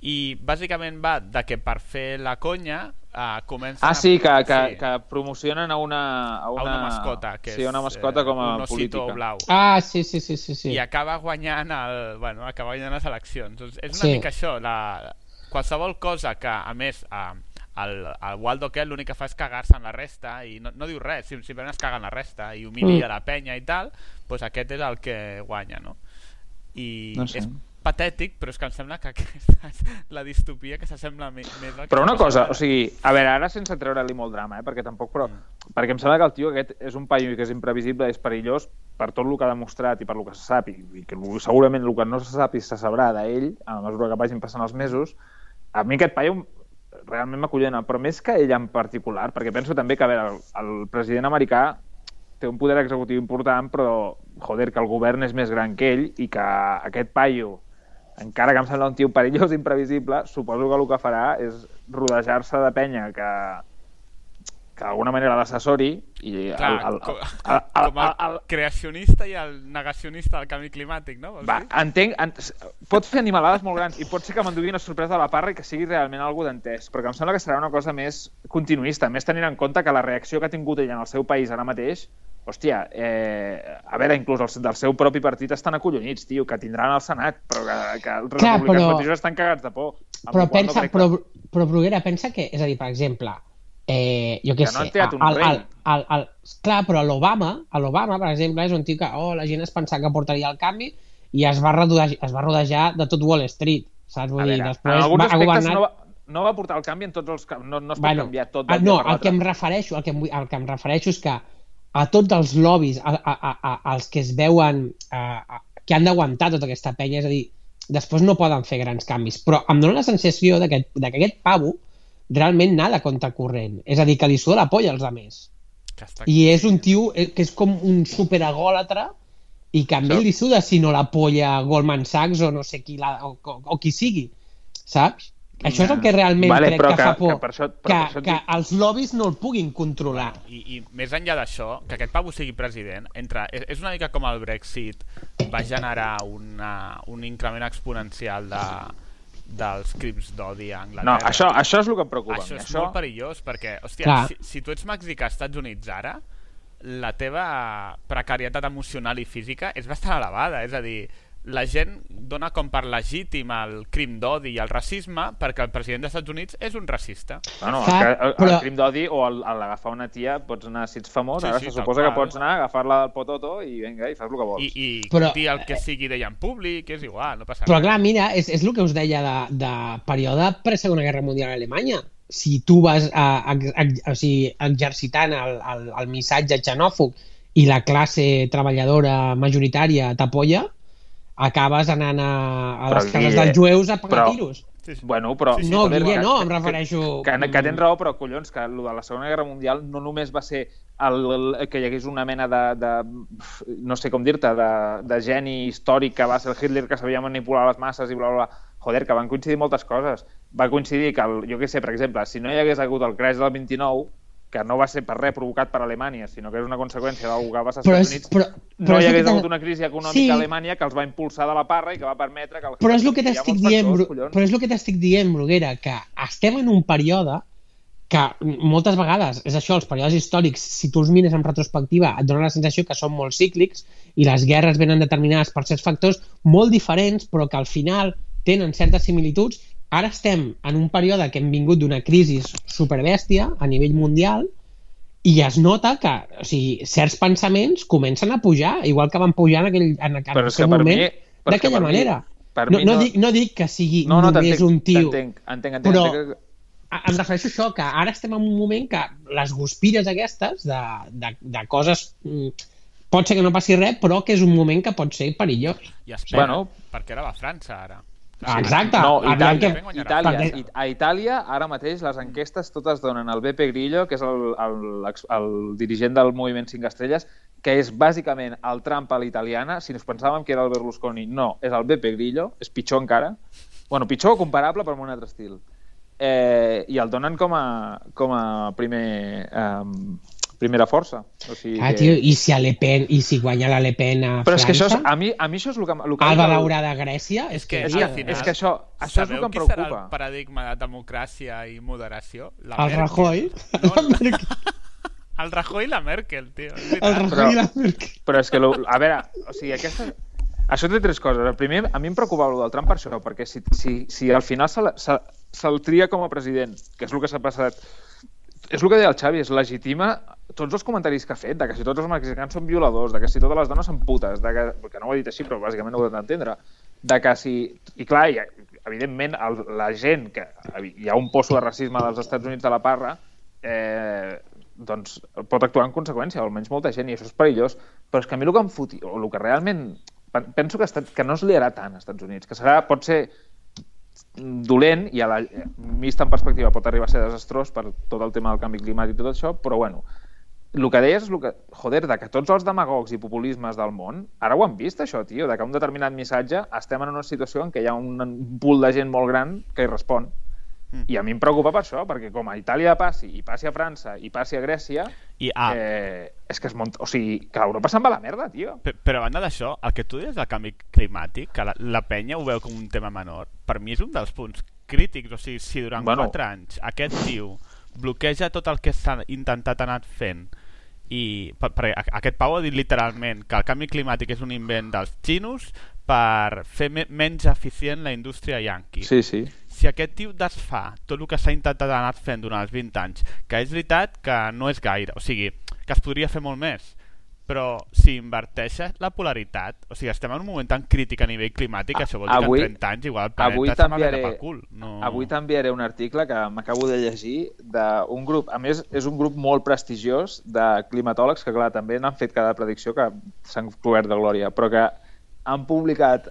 i bàsicament va de que per fer la conya uh, comencen ah sí, que, que, sí. que promocionen a una, a una, a una mascota que sí, una mascota és, com a un política blau ah sí, sí, sí, sí, sí. i acaba guanyant el, bueno, acaba guanyant les eleccions doncs és una sí. mica això la, qualsevol cosa que a més uh, el, el Waldo Kell l'únic que fa és cagar-se en la resta i no, no diu res, simplement es caga en la resta i humilia mm. la penya i tal doncs aquest és el que guanya no? i no sé. és patètic, però és que em sembla que aquesta és la distopia que s'assembla més al Però una cosa, o sigui, a veure, ara sense treure-li molt drama, eh, perquè tampoc, però... Mm. Perquè em sembla que el tio aquest és un paio que és imprevisible, és perillós per tot el que ha demostrat i per el que se sap, i, i que segurament el que no se sap i se sabrà d'ell, a mesura que vagin passant els mesos, a mi aquest paio realment m'acollena, però més que ell en particular, perquè penso també que, a veure, el, el president americà té un poder executiu important, però, joder, que el govern és més gran que ell i que aquest paio encara que em sembla un tio perillós i imprevisible, suposo que el que farà és rodejar-se de penya que, que d'alguna manera l'assessori i Clar, el, el, el, el, el, com el, creacionista i el negacionista del canvi climàtic, no? Va, entenc, ent, pot fer animalades molt grans i pot ser que m'endugui una sorpresa de la parra i que sigui realment algú d'entès, però que em sembla que serà una cosa més continuista, més tenint en compte que la reacció que ha tingut ell en el seu país ara mateix hòstia, eh, a veure, inclús els del seu propi partit estan acollonits, tio, que tindran el Senat, però que, que els Clar, republicans però... mateixos estan cagats de por. Però pensa, no però, que... però Bruguera pensa que, és a dir, per exemple, eh, jo què que sé... No el, el, el, el, clar, però l'Obama, a l'Obama, per exemple, és un tio que oh, la gent es pensava que portaria el canvi i es va, rodejar, es va rodejar de tot Wall Street, saps? Vull A dir, veure, després en alguns va, governat... no va, no va portar el canvi en tots els... No, no es pot Bueno, canviar tot ah, no, el que em refereixo, el que, em, el que em refereixo és que a tots els lobbies, a, a, a, a, als que es veuen, a, a, que han d'aguantar tota aquesta penya, és a dir, després no poden fer grans canvis, però em dóna la sensació de que, de que aquest pavo realment nada contra corrent, és a dir, que li suda la polla als altres. I és un tio eh, que és com un superagòlatra i que a ell li suda si no la polla Goldman Sachs o no sé qui, la, o, o, o qui sigui, saps? Això és el que realment Vale, crec que, que- fa por, que per això- però que, per això que dic- els lobbies no el puguin controlar. I, I més enllà d'això, que aquest pavo sigui president, entre, és, és una mica com el Brexit va generar una, un increment exponencial de, dels crims d'odi a Anglaterra. No, això, això és el que em preocupa. Això és això... molt perillós perquè, hòstia, Clar. si, si tu ets mexicà als Estats Units ara, la teva precarietat emocional i física és bastant elevada, és a dir, la gent dona com per legítim el crim d'odi i el racisme perquè el president dels Estats Units és un racista. Bueno, Clar, el, el, però- el crim d'odi o el- el- l'agafar una tia, pots anar, si ets famós, Sí, ara sí, se suposa qual. que pots anar, agafar-la del pototo i vinga, i fas el que vols. I, i Però, dir el que sigui d'ella en públic, és igual, no passa Però res. clar, mira, és, és el que us deia de, de període pre-segona guerra mundial a Alemanya. Si tu vas a, a, a, o sigui, exercitant el, el, el missatge xenòfob i la classe treballadora majoritària t'apoya, acabes anant a, a les cases Guille, dels jueus a pagar però- tiros. Sí, sí. Bueno, però... No, joder, Guille, que- no, em que- refereixo... Que, que tens raó, però collons, que el de la Segona Guerra Mundial no només va ser el, el, que hi hagués una mena de, de no sé com dir-te, de, de geni històric que va ser el Hitler que sabia manipular les masses i bla, bla, bla. Joder, que van coincidir moltes coses. Va coincidir que, el, jo què sé, per exemple, si no hi hagués hagut el crash del 29, que no va ser per res provocat per Alemanya, sinó que és una conseqüència del que va ser als Estats Units, però- no però és hi hagués hagut una crisi econòmica Sí. a Alemanya que els va impulsar de la parra i que va permetre que... El Però és el que t'estic dient, factors, però és el que t'estic dient, Bruguera, que estem en un període que moltes vegades, és això, els períodes històrics, si tu els mires en retrospectiva, et dona la sensació que són molt cíclics i les guerres venen determinades per certs factors molt diferents, però que al final tenen certes similituds. Ara estem en un període que hem vingut d'una crisi superbèstia a nivell mundial i es nota que o sigui, certs pensaments comencen a pujar, igual que van pujar en aquell, en, en Però és aquell que per moment, mi- però és que d'aquella manera. per no, mi no, no- dic, no dic que sigui No, no, només un tio, entenc, entenc, però entenc. a- em refereixo a això, que ara estem en un moment que les guspires aquestes de, de, de coses... mm, Pot ser que no passi res, però que és un moment que pot ser perillós. I espera, Bueno. perquè ara va a França, ara. Ah, Exacte. No, Itàlia, que-. Itàlia, a Itàlia ara mateix les enquestes totes donen el Beppe Grillo, que és el, el, el dirigent del moviment 5 estrelles, que és bàsicament el Trump a l'italiana. Si ens pensàvem que era el Berlusconi, no, és el Beppe Grillo, és pitjor encara. Bueno, pitjor o comparable, però amb un altre estil. Eh, I el donen com a, com a primer, um, primera força. O sigui Ah, que... tio, i si a Le Pen, i si guanya la Le Pen a Però és que això és, França, a, mi, a mi això és el que... El que Alba el- Daurada a Grècia, és que, És que, final, és que això, això és el sabeu que em qui serà preocupa. el paradigma de democràcia i moderació? La el Merkel. Rajoy, No, Merkel, el Rajoy i la Merkel, tio. el. Rajoy i la Merkel. Però és que, lo, a veure, o sigui, aquesta... Això té tres coses. El primer, a mi em preocupava el del Trump per això, perquè si, si, si al final se'l se, se tria com a president, que és el que s'ha passat, és el que deia el Xavi, es legitima tots els comentaris que ha fet, de que si tots els mexicans són violadors, de que si totes les dones són putes, de que, que no ho ha dit així, però bàsicament no ho he d'entendre, de que si... I clar, i, evidentment, el, la gent, que hi ha un poço de racisme dels Estats Units de la parra, eh, doncs pot actuar en conseqüència, o almenys molta gent, i això és perillós. Però és que a mi el que em foti, o el que realment pen- penso que, estat, que no es liarà tant als Estats Units, que serà, pot ser dolent i a la, vist en perspectiva pot arribar a ser desastrós per tot el tema del canvi climàtic i tot això, però bueno, el que deies és el que, joder, de que tots els demagogs i populismes del món, ara ho han vist això, tio, de que un determinat missatge estem en una situació en què hi ha un, pool de gent molt gran que hi respon. I a mi em preocupa per això, perquè com a Itàlia passi, i passi a França, i passi a Grècia, I, ah, eh, és que es munta... O sigui, que Europa se'n va a la merda, tio. Pe- Però a banda d'això, el que tu dius del canvi climàtic, que la, la penya ho veu com un tema menor, per mi és un dels punts crítics. O sigui, si durant Bueno. bueno. 4 anys aquest tio bloqueja tot el que s'ha intentat anar fent i per, per, aquest Pau ha dit literalment que el canvi climàtic és un invent dels xinos per fer me, menys eficient la indústria yanqui. Sí, sí. Si aquest tio desfà tot el que s'ha intentat anar fent durant els 20 anys, que és veritat que no és gaire, o sigui, que es podria fer molt més però si inverteixes la polaritat, o sigui, estem en un moment tan crític a nivell climàtic, això vol dir Avui- que en 30 anys igual el planeta va t'enviaré pel cul. No... avui t'enviaré un article que m'acabo de llegir d'un grup, a més és un grup molt prestigiós de climatòlegs que clar, també n'han fet cada predicció que s'han cobert de glòria, però que han publicat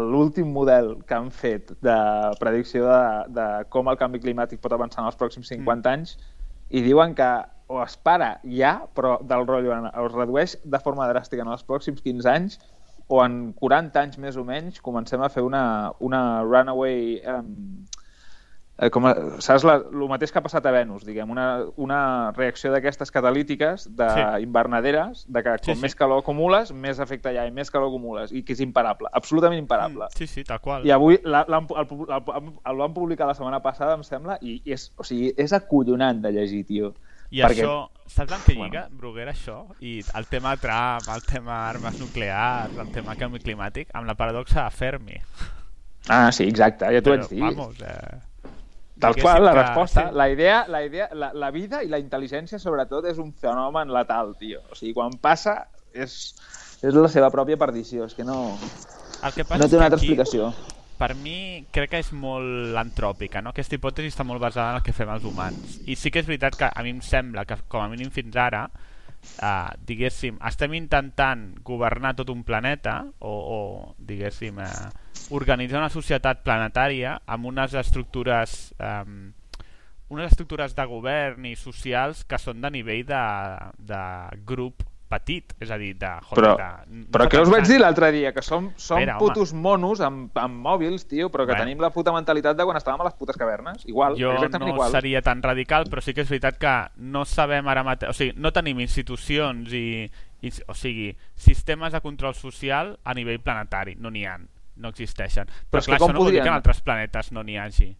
l'últim model que han fet de predicció de, de com el canvi climàtic pot avançar en els pròxims 50 anys i diuen que o es para ja, però del rotllo es redueix de forma dràstica en els pròxims 15 anys o en 40 anys més o menys comencem a fer una, una runaway um, eh, com a, saps la, el mateix que ha passat a Venus, diguem, una, una reacció d'aquestes catalítiques d'invernaderes, de que Sí, com sí. més calor acumules, més efecte hi ha, i més calor acumules, i que és imparable, absolutament imparable. Sí, sí, tal qual. I avui el, van publicar la setmana passada, em sembla, i, i és, o sigui, és acollonant de llegir, tio. I això, saps amb què lliga, Bruguera, això? I el tema Trump, el tema armes nuclears, el tema canvi climàtic, amb la paradoxa de Fermi. Ah, sí, exacte, ja t'ho vaig dir. Vamos, eh... Tal qual, la resposta. sí. La idea, la, idea la, la vida i la intel·ligència, sobretot, és un fenomen letal, tio. O sigui, quan passa, és, és la seva pròpia perdició. És que no, El que passa no té una altra aquí, explicació. Per mi, crec que és molt antròpica, no? Aquesta hipòtesi està molt basada en el que fem els humans. I sí que és veritat que a mi em sembla que, com a mínim fins ara, eh, diguéssim, estem intentant governar tot un planeta o, o diguéssim, eh, organitzar una societat planetària amb unes estructures eh, unes estructures de govern i socials que són de nivell de, de grup petit, és a dir, de... Joder, Però, de, no però què us vaig dir l'altre dia? Que som, som home. putos monos amb, amb mòbils, tio, però que Bueno. tenim la puta mentalitat de quan estàvem a les putes cavernes. Igual, jo exactament no igual. seria tan radical, però sí que és veritat que no sabem ara mateix... O sigui, no tenim institucions i, i... O sigui, sistemes de control social a nivell planetari. No n'hi ha. No existeixen. Però, Però és que clar, com això no vol dir podrien- que en altres planetes no n'hi hagi.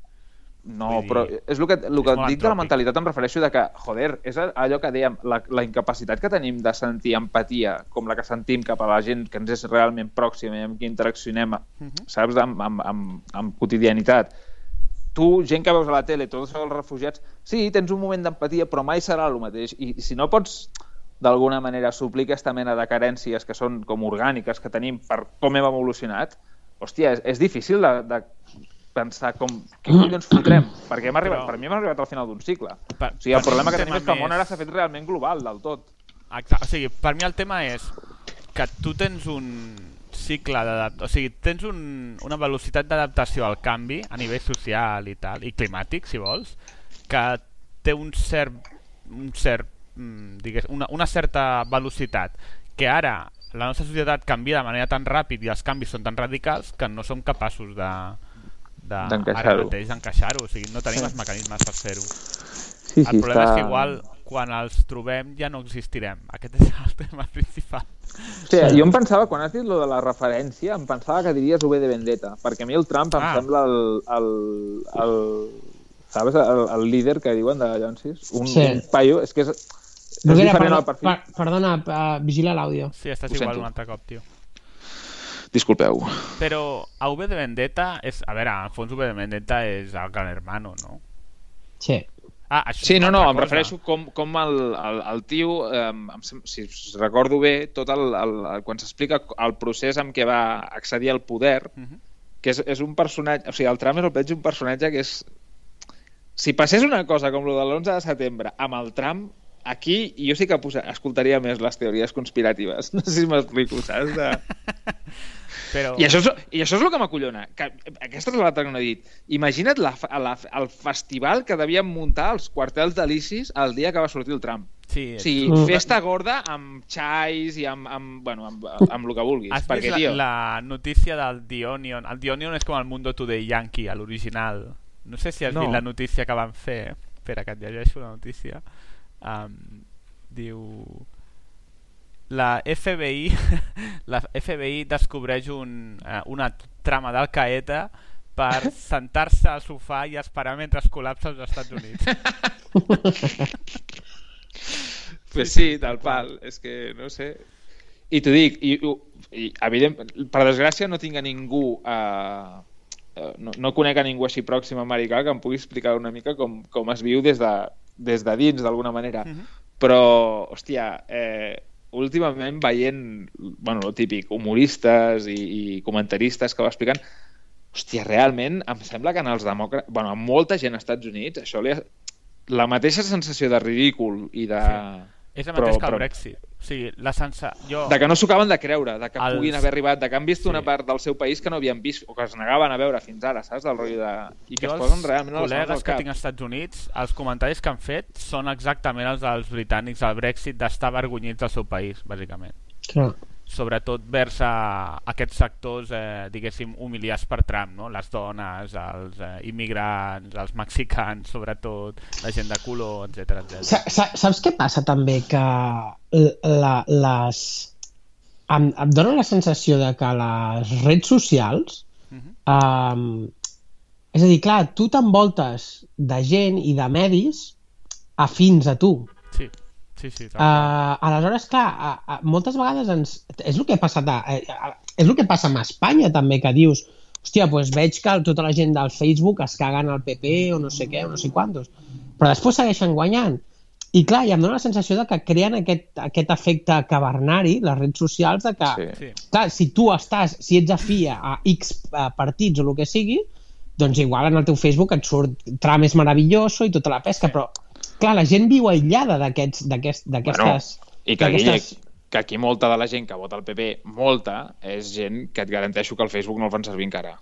No, Vull però dir, és el que, el és que dic de la mentalitat em refereixo de que, joder, és allò que dèiem, la, la incapacitat que tenim de sentir empatia, com la que sentim cap a la gent que ens és realment pròxima i amb qui interaccionem, Mhm. saps, amb, amb, amb, amb quotidianitat. Tu, gent que veus a la tele, tots els refugiats, sí, tens un moment d'empatia, però mai serà el mateix. I si no pots d'alguna manera suplir aquesta mena de carències que són com orgàniques que tenim per com hem evolucionat, hòstia, és, és difícil de, de pensar com, què collons fotrem? Perquè hem arribat, Però- per mi hem arribat al final d'un cicle. Per- o sigui, el problema que tenim és que el món ara s'ha fet realment global del tot. Exacte. O sigui, per mi el tema és que tu tens un cicle d'adaptació, o sigui, tens un, una velocitat d'adaptació al canvi a nivell social i tal, i climàtic, si vols, que té un cert, un cert mm, digués, una, una certa velocitat, que ara la nostra societat canvia de manera tan ràpid i els canvis són tan radicals que no som capaços de, de D'encaixar-ho. mateix d'encaixar-ho, o sigui, no tenim Sí. els mecanismes per fer-ho. Sí, el problema és que igual quan els trobem ja no existirem. Aquest és el tema principal. Sigui, jo em pensava, quan has dit lo de la referència, em pensava que diries V de Vendetta, perquè a mi el Trump em Ah. sembla el, el, el, saps, el, el líder que diuen de Llancis? Un, Sí. un paio, és que és Bruguera, diferent al perdó, perfil. per, perdona, uh, vigila l'àudio. Sí, estàs Ho igual sento. un altre cop, tio. Disculpeu. Però a V de Vendetta és... A veure, en fons V de Vendetta és el Gran Hermano, no? Sí. Ah, això Sí, no, no, altra em cosa. refereixo com, com el, el, el tio, eh, si us recordo bé, tot el, el, el quan s'explica el procés amb què va accedir al poder, Mhm. que és, és un personatge... O sigui, el Trump és el veig un personatge que és... Si passés una cosa com lo de l'11 de setembre amb el Trump, aquí jo sí que posa, escoltaria més les teories conspiratives. No sé si m'explico, saps? De... Però... I, això és, I això és el que m'acollona. Que, aquesta és l'altra que no he dit. Imagina't la, la, el festival que devien muntar els quartels d'Alicis el dia que va sortir el Trump. Sí, O sigui, Mm. festa gorda amb xais i amb, amb, bueno, amb, amb el que vulguis. Has perquè, vist la, tio, la notícia del The Onion? El The Onion és com el Mundo Today Yankee, l'original. No sé si has No. vist la notícia que van fer. Espera, que et llegeixo la notícia. Um, diu... La FBI, la FBI descobreix un, eh, una trama d'Al Qaeda per sentar-se al sofà i esperar mentre es col·lapsa als Estats Units. pues sí, tal pal. És que, no sé... I t'ho dic, i, i evident, per desgràcia no tinc a ningú... Uh, no, no conec a ningú així pròxim americà que em pugui explicar una mica com, com es viu des de, des de dins, d'alguna manera. Mhm. Però, hòstia, eh, últimament veient, bueno, el típic, humoristes i, i comentaristes que va explicant, hòstia, realment em sembla que en els demòcrates, bueno, a molta gent als Estats Units, això li ha... la mateixa sensació de ridícul i de... Sí. És el mateix però, que el però... Brexit. O sigui, la sensa... jo... De que no s'ho acaben de creure, de que els... puguin haver arribat, de que han vist sí. una part del seu país que no havien vist o que es negaven a veure fins ara, saps? Del rotllo de... I que jo es posen realment els col·legues que tinc als Estats Units, els comentaris que han fet són exactament els dels britànics al Brexit d'estar avergonyits del seu país, bàsicament. Clar sobretot vers a aquests sectors, eh, diguéssim, humiliats per Trump, no? les dones, els eh, immigrants, els mexicans, sobretot, la gent de color, etc etc. Saps què passa també? Que la, les... Em, em dóna la sensació de que les redes socials uh -huh. um, és a dir, clar, tu t'envoltes de gent i de medis afins a tu. Sí. Sí, sí, uh, aleshores, clar, uh, uh, moltes vegades ens... és el que ha passat a, uh, és el que passa amb Espanya també, que dius hòstia, doncs veig que tota la gent del Facebook es caguen al PP o no sé què, o no sé quantos, però després segueixen guanyant. I clar, i em dóna la sensació de que creen aquest, aquest efecte cavernari, les redes socials, de que, sí. clar, si tu estàs, si ets afí a X partits o el que sigui, doncs igual en el teu Facebook et surt tram és meravelloso i tota la pesca, sí. però clar, la gent viu aïllada d'aquestes... Aquest, bueno, I que aquí, que aquí molta de la gent que vota el PP, molta, és gent que et garanteixo que el Facebook no el fan servir encara.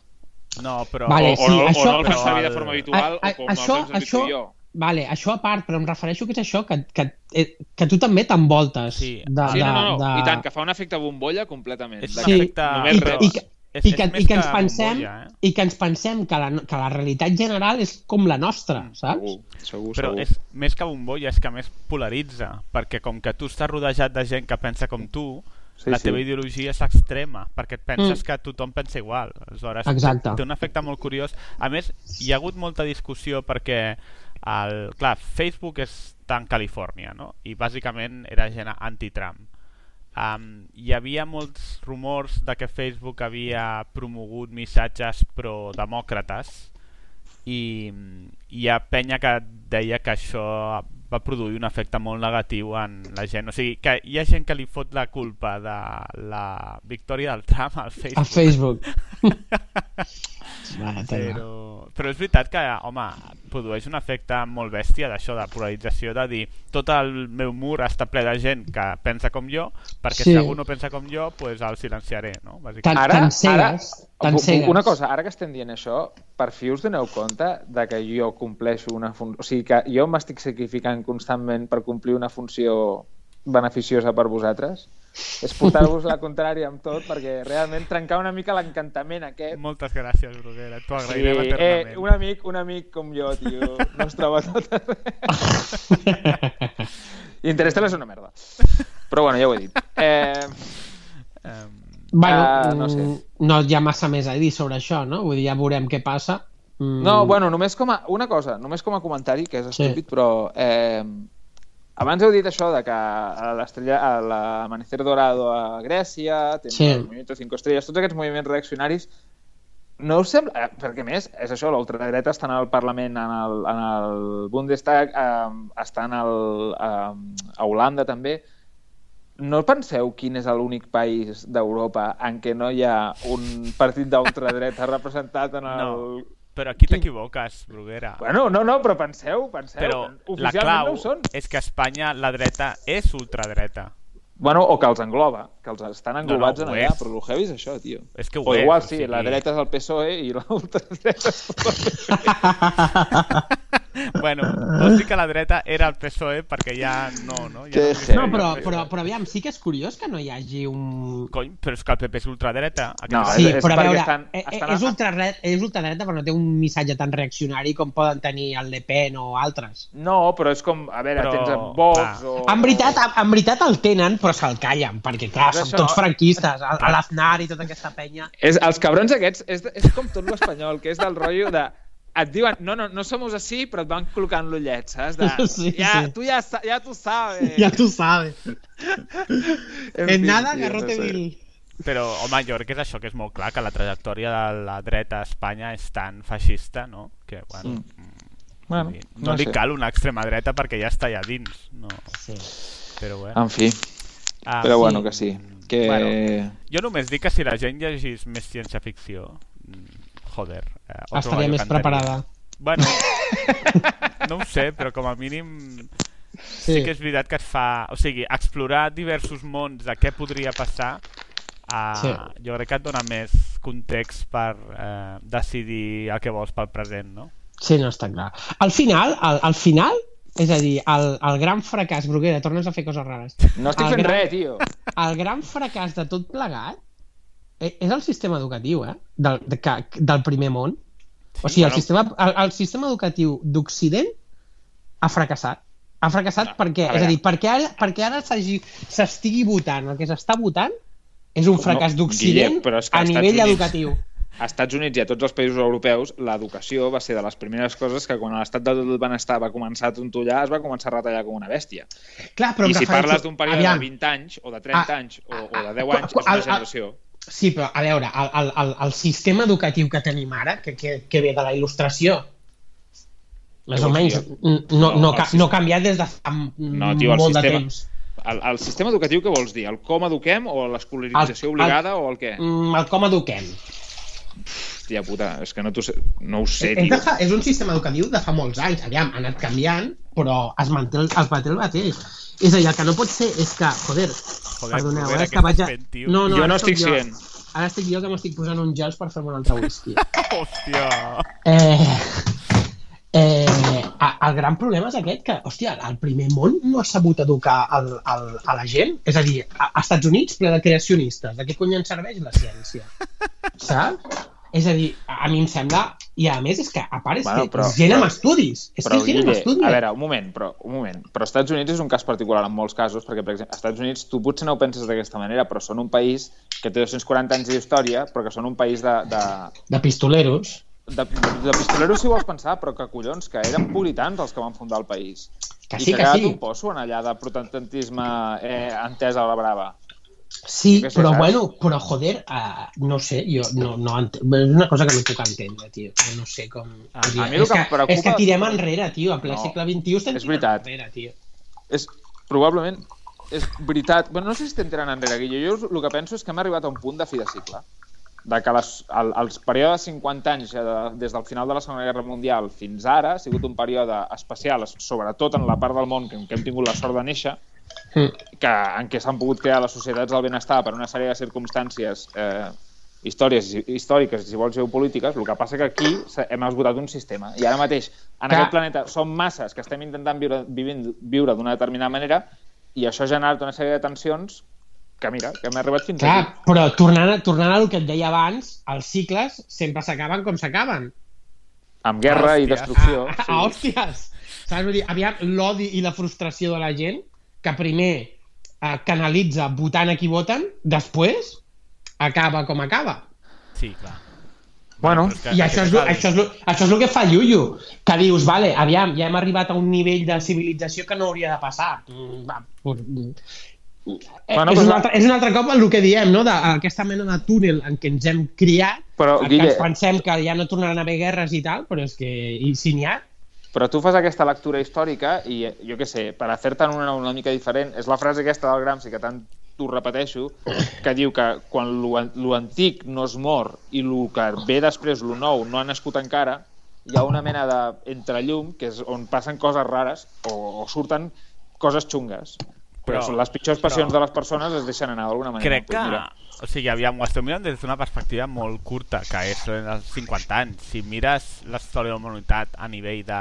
No, però... Vale, o, sí, o, no, això, o no el fan servir de forma habitual, a, a, o com això, el això, jo. Vale, això a part, però em refereixo que és això, que, que, eh, que tu també t'envoltes. Sí, de, sí no, no, no, de... i tant, que fa un efecte bombolla completament. És sí, efecte... només I, i, és, I que, és i que ens pensem bombolla, eh? i que ens pensem que la, que la realitat general és com la nostra, mm, saps? Segur, segur, Però segur. és més que bombolla, és que més polaritza, perquè com que tu estàs rodejat de gent que pensa com tu, sí, la teva sí. ideologia és extrema, perquè et penses mm. que tothom pensa igual. Aleshores, Exacte. té un efecte molt curiós. A més, hi ha hagut molta discussió perquè el, clar, Facebook està en Califòrnia, no? I bàsicament era gent anti-Trump Um, hi havia molts rumors de que Facebook havia promogut missatges pro-demòcrates i hi ha penya que deia que això va produir un efecte molt negatiu en la gent. O sigui, que hi ha gent que li fot la culpa de la victòria del Trump al Facebook. A Facebook. Va, però, però és veritat que, home, produeix un efecte molt bèstia d'això, de polarització, de dir tot el meu mur està ple de gent que pensa com jo, perquè sí. si algú no pensa com jo, pues el silenciaré, no? Tan, ara, tan cegues, ara, tan cegues. Una cosa, ara que estem dient això, per fi us doneu compte de que jo compleixo una funció... O sigui, que jo m'estic sacrificant constantment per complir una funció beneficiosa per vosaltres? És portar-vos la contrària amb tot perquè realment trencar una mica l'encantament aquest. Moltes gràcies, Bruguera. T'ho agrairem sí, eternament. Eh, un amic, un amic com jo, tio, no es troba tot I Interstellar és una merda. Però bueno, ja ho he dit. Eh... Um... Bueno, uh, no, sé. no hi ha massa més a dir sobre això, no? Vull dir, ja veurem què passa. Mm. No, bueno, només com a... Una cosa, només com a comentari, que és estúpid, sí. però... Eh, abans heu dit això de que l'estrella, l'Amanecer Dorado a Grècia, tens sí. el Movimiento Cinco Estrelles, tots aquests moviments reaccionaris, no us sembla... Eh, perquè més, és això, l'ultradreta està en el Parlament, en el, en el Bundestag, eh, està en el, eh, a Holanda també. No penseu quin és l'únic país d'Europa en què no hi ha un partit d'ultradreta representat en el... No però aquí t'equivoques, Bruguera. Bueno, no, no, però penseu, penseu. Però la clau no són. és que a Espanya la dreta és ultradreta. Bueno, o que els engloba, que els estan englobats no, no, en allà, però el heavy és això, tio. És que ho o és, igual, o sí, sigui... la dreta és el PSOE i l'ultradreta és el PSOE. bueno, vols dir que la dreta era el PSOE perquè ja no, no? Ja no, no però, però, però aviam, sí que és curiós que no hi hagi un... Cony, però és que el PP és ultradreta. No, sí, és, però a veure, estan, eh, estan... És, ultradreta, és ultradreta però no té un missatge tan reaccionari com poden tenir el Le Pen o altres. No, però és com, a veure, però, tens en Vox o... En veritat, en veritat el tenen, però se'l callen, perquè clar, són això... tots franquistes, a l'Aznar i tota aquesta penya. És, els cabrons aquests, és, és com tot l'espanyol, que és del rotllo de et diuen, no, no, no somos así, però et van col·locant l'ullet, saps? De, sí, ja, sí. Tu ja, ja tu sabes. Ja tu sabes. en, en nada, garrote no sé. vil. Però, home, jo crec que és això, que és molt clar, que la trajectòria de la dreta a Espanya és tan feixista, no? Que, bueno... Mm. Bueno, no, no li sé. cal una extrema dreta perquè ja està allà dins. No. Sí. Però bueno. En fi. Ah, Però sí. bueno, que sí. Que... Bueno, jo només dic que si la gent llegís més ciència-ficció, mm, joder... Eh, otro Estaria més cantaria. preparada. Bueno, no ho sé, però com a mínim sí. sí que és veritat que et fa... O sigui, explorar diversos mons de què podria passar uh, Sí. jo crec que et dona més context per eh, decidir el que vols pel present, no? Sí, no està clar. Al final, al, al final, és a dir, el, el gran fracàs, Bruguera, tornes a fer coses rares. No estic El fent gran- res, tio. El gran fracàs de tot plegat és el sistema educatiu, eh? Del, de, que, del primer món. o sigui, el, sistema, el, el sistema educatiu d'Occident ha fracassat. Ha fracassat perquè, a és a dir, perquè ara, perquè ara s'estigui votant el que s'està votant és un fracàs No, d'Occident a nivell Units- educatiu. A Estats Units i a tots els països europeus, l'educació va ser de les primeres coses que quan l'estat del benestar va començar a tontollar es va començar a retallar com una bèstia. Clar, però I si parles d'un període Aviam. de 20 anys, o de 30 Ah, anys, o, o de 10 ah, anys, és una al- al- generació. Sí, però a veure, el, el, el, el sistema educatiu que tenim ara, que, que, que ve de la il·lustració, més o menys, no, no, No, ca- no ha canviat des de fa No, tio, molt de sistema- temps. El, el sistema educatiu què vols dir? El com eduquem o l'escolarització El- el- obligada o el què? Mm, el com eduquem. Hòstia puta, és que no, sé, no ho sé, És, tio. de fa, és un sistema educatiu de fa molts anys. Aviam, ha anat canviant, però es manté el, es manté el mateix. És a dir, el que no pot ser és que, joder, Joder, perdoneu, Bruguera, ara és que vaig a... estàs fent, tio? No, no, Jo no estic jo. sent. Ara estic jo que m'estic posant uns gels per fer-me un altre whisky. Hòstia! Eh, eh, el gran problema és aquest, que, hòstia, el primer món no ha sabut educar el, el, a la gent. És a dir, a, a Estats Units, ple de creacionistes. De què cony ens serveix la ciència? Saps? És a dir, a mi em sembla... I a més és que, a part, és, Bueno, que però- gent amb estudis. És Però, que gent amb estudis. a veure, un moment, però, un moment. Però Estats Units és un cas particular en molts casos, perquè, per exemple, als Estats Units tu potser no ho penses d'aquesta manera, però són un país que té 240 anys d'història, però que són un país de, de, De pistoleros. de, de pistoleros si vols pensar, però que collons, que eren puritans els que van fundar el país. Que I sí, que que ha sí. un posso en allà de protestantisme eh, entès a la brava. Sí, sé, però saps? bueno, però joder, uh, no sé, jo no, no ent... és una cosa que no puc entendre, tio. No sé com... A- a mi és, que que, preocupa- és que tirem enrere, tio, a ple No, segle XXI estem és veritat. enrere, tio. És, probablement, és veritat. Bueno, no sé si estem tirant enrere, Guille. Jo el que penso és que hem arribat a un punt de fi de cicle. De que les, el, els períodes de 50 anys, eh, de, des del final de la Segona Guerra Mundial fins ara, ha sigut un període especial, sobretot en la part del món que, què hem tingut la sort de néixer, Mm. que, en què s'han pogut crear les societats del benestar per una sèrie de circumstàncies eh, històries, històriques, si vols, geopolítiques, el que passa que aquí hem esgotat un sistema. I ara mateix, en Clar. aquest planeta, som masses que estem intentant viure, vivint, viure d'una determinada manera i això ha generat una sèrie de tensions que, mira, que hem arribat fins Clar, aquí. però tornant, a- tornant al que et deia abans, els cicles sempre s'acaben com s'acaben. Amb guerra i Hòstia. destrucció. Ah, ah, hòsties! Saps? Vull dir, aviam, l'odi i la frustració de la gent, que primer eh, canalitza votant a qui voten, després acaba com acaba. Sí, clar. Bueno, que I això és, això, és, lo- això és el que fa Yuyu, que dius, vale, aviam, ja hem arribat a un nivell de civilització que no hauria de passar. Mm, Va, pues, mm. Eh, Bueno, és, però un altre, és un altre cop el que diem, no? d'aquesta mena de túnel en què ens hem criat, Però, en què Guille- ens pensem que ja no tornaran a haver guerres i tal, però és que i si n'hi ha, Però tu fas aquesta lectura històrica i, jo què sé, per fer-te'n una una mica diferent, és la frase aquesta del Gramsci, que tant t'ho repeteixo, que diu que quan lo, an- lo antic no es mor i el que ve després, lo nou, no ha nascut encara, hi ha una mena d'entrellum que és on passen coses rares o, o surten coses xungues. Però, Però- però les pitjors passions però- de les persones es deixen anar d'alguna manera. Crec que... Doncs mira, O sigui, aviam, ho estem mirant des d'una perspectiva molt curta, que és els 50 anys. Si mires la història de la humanitat a nivell de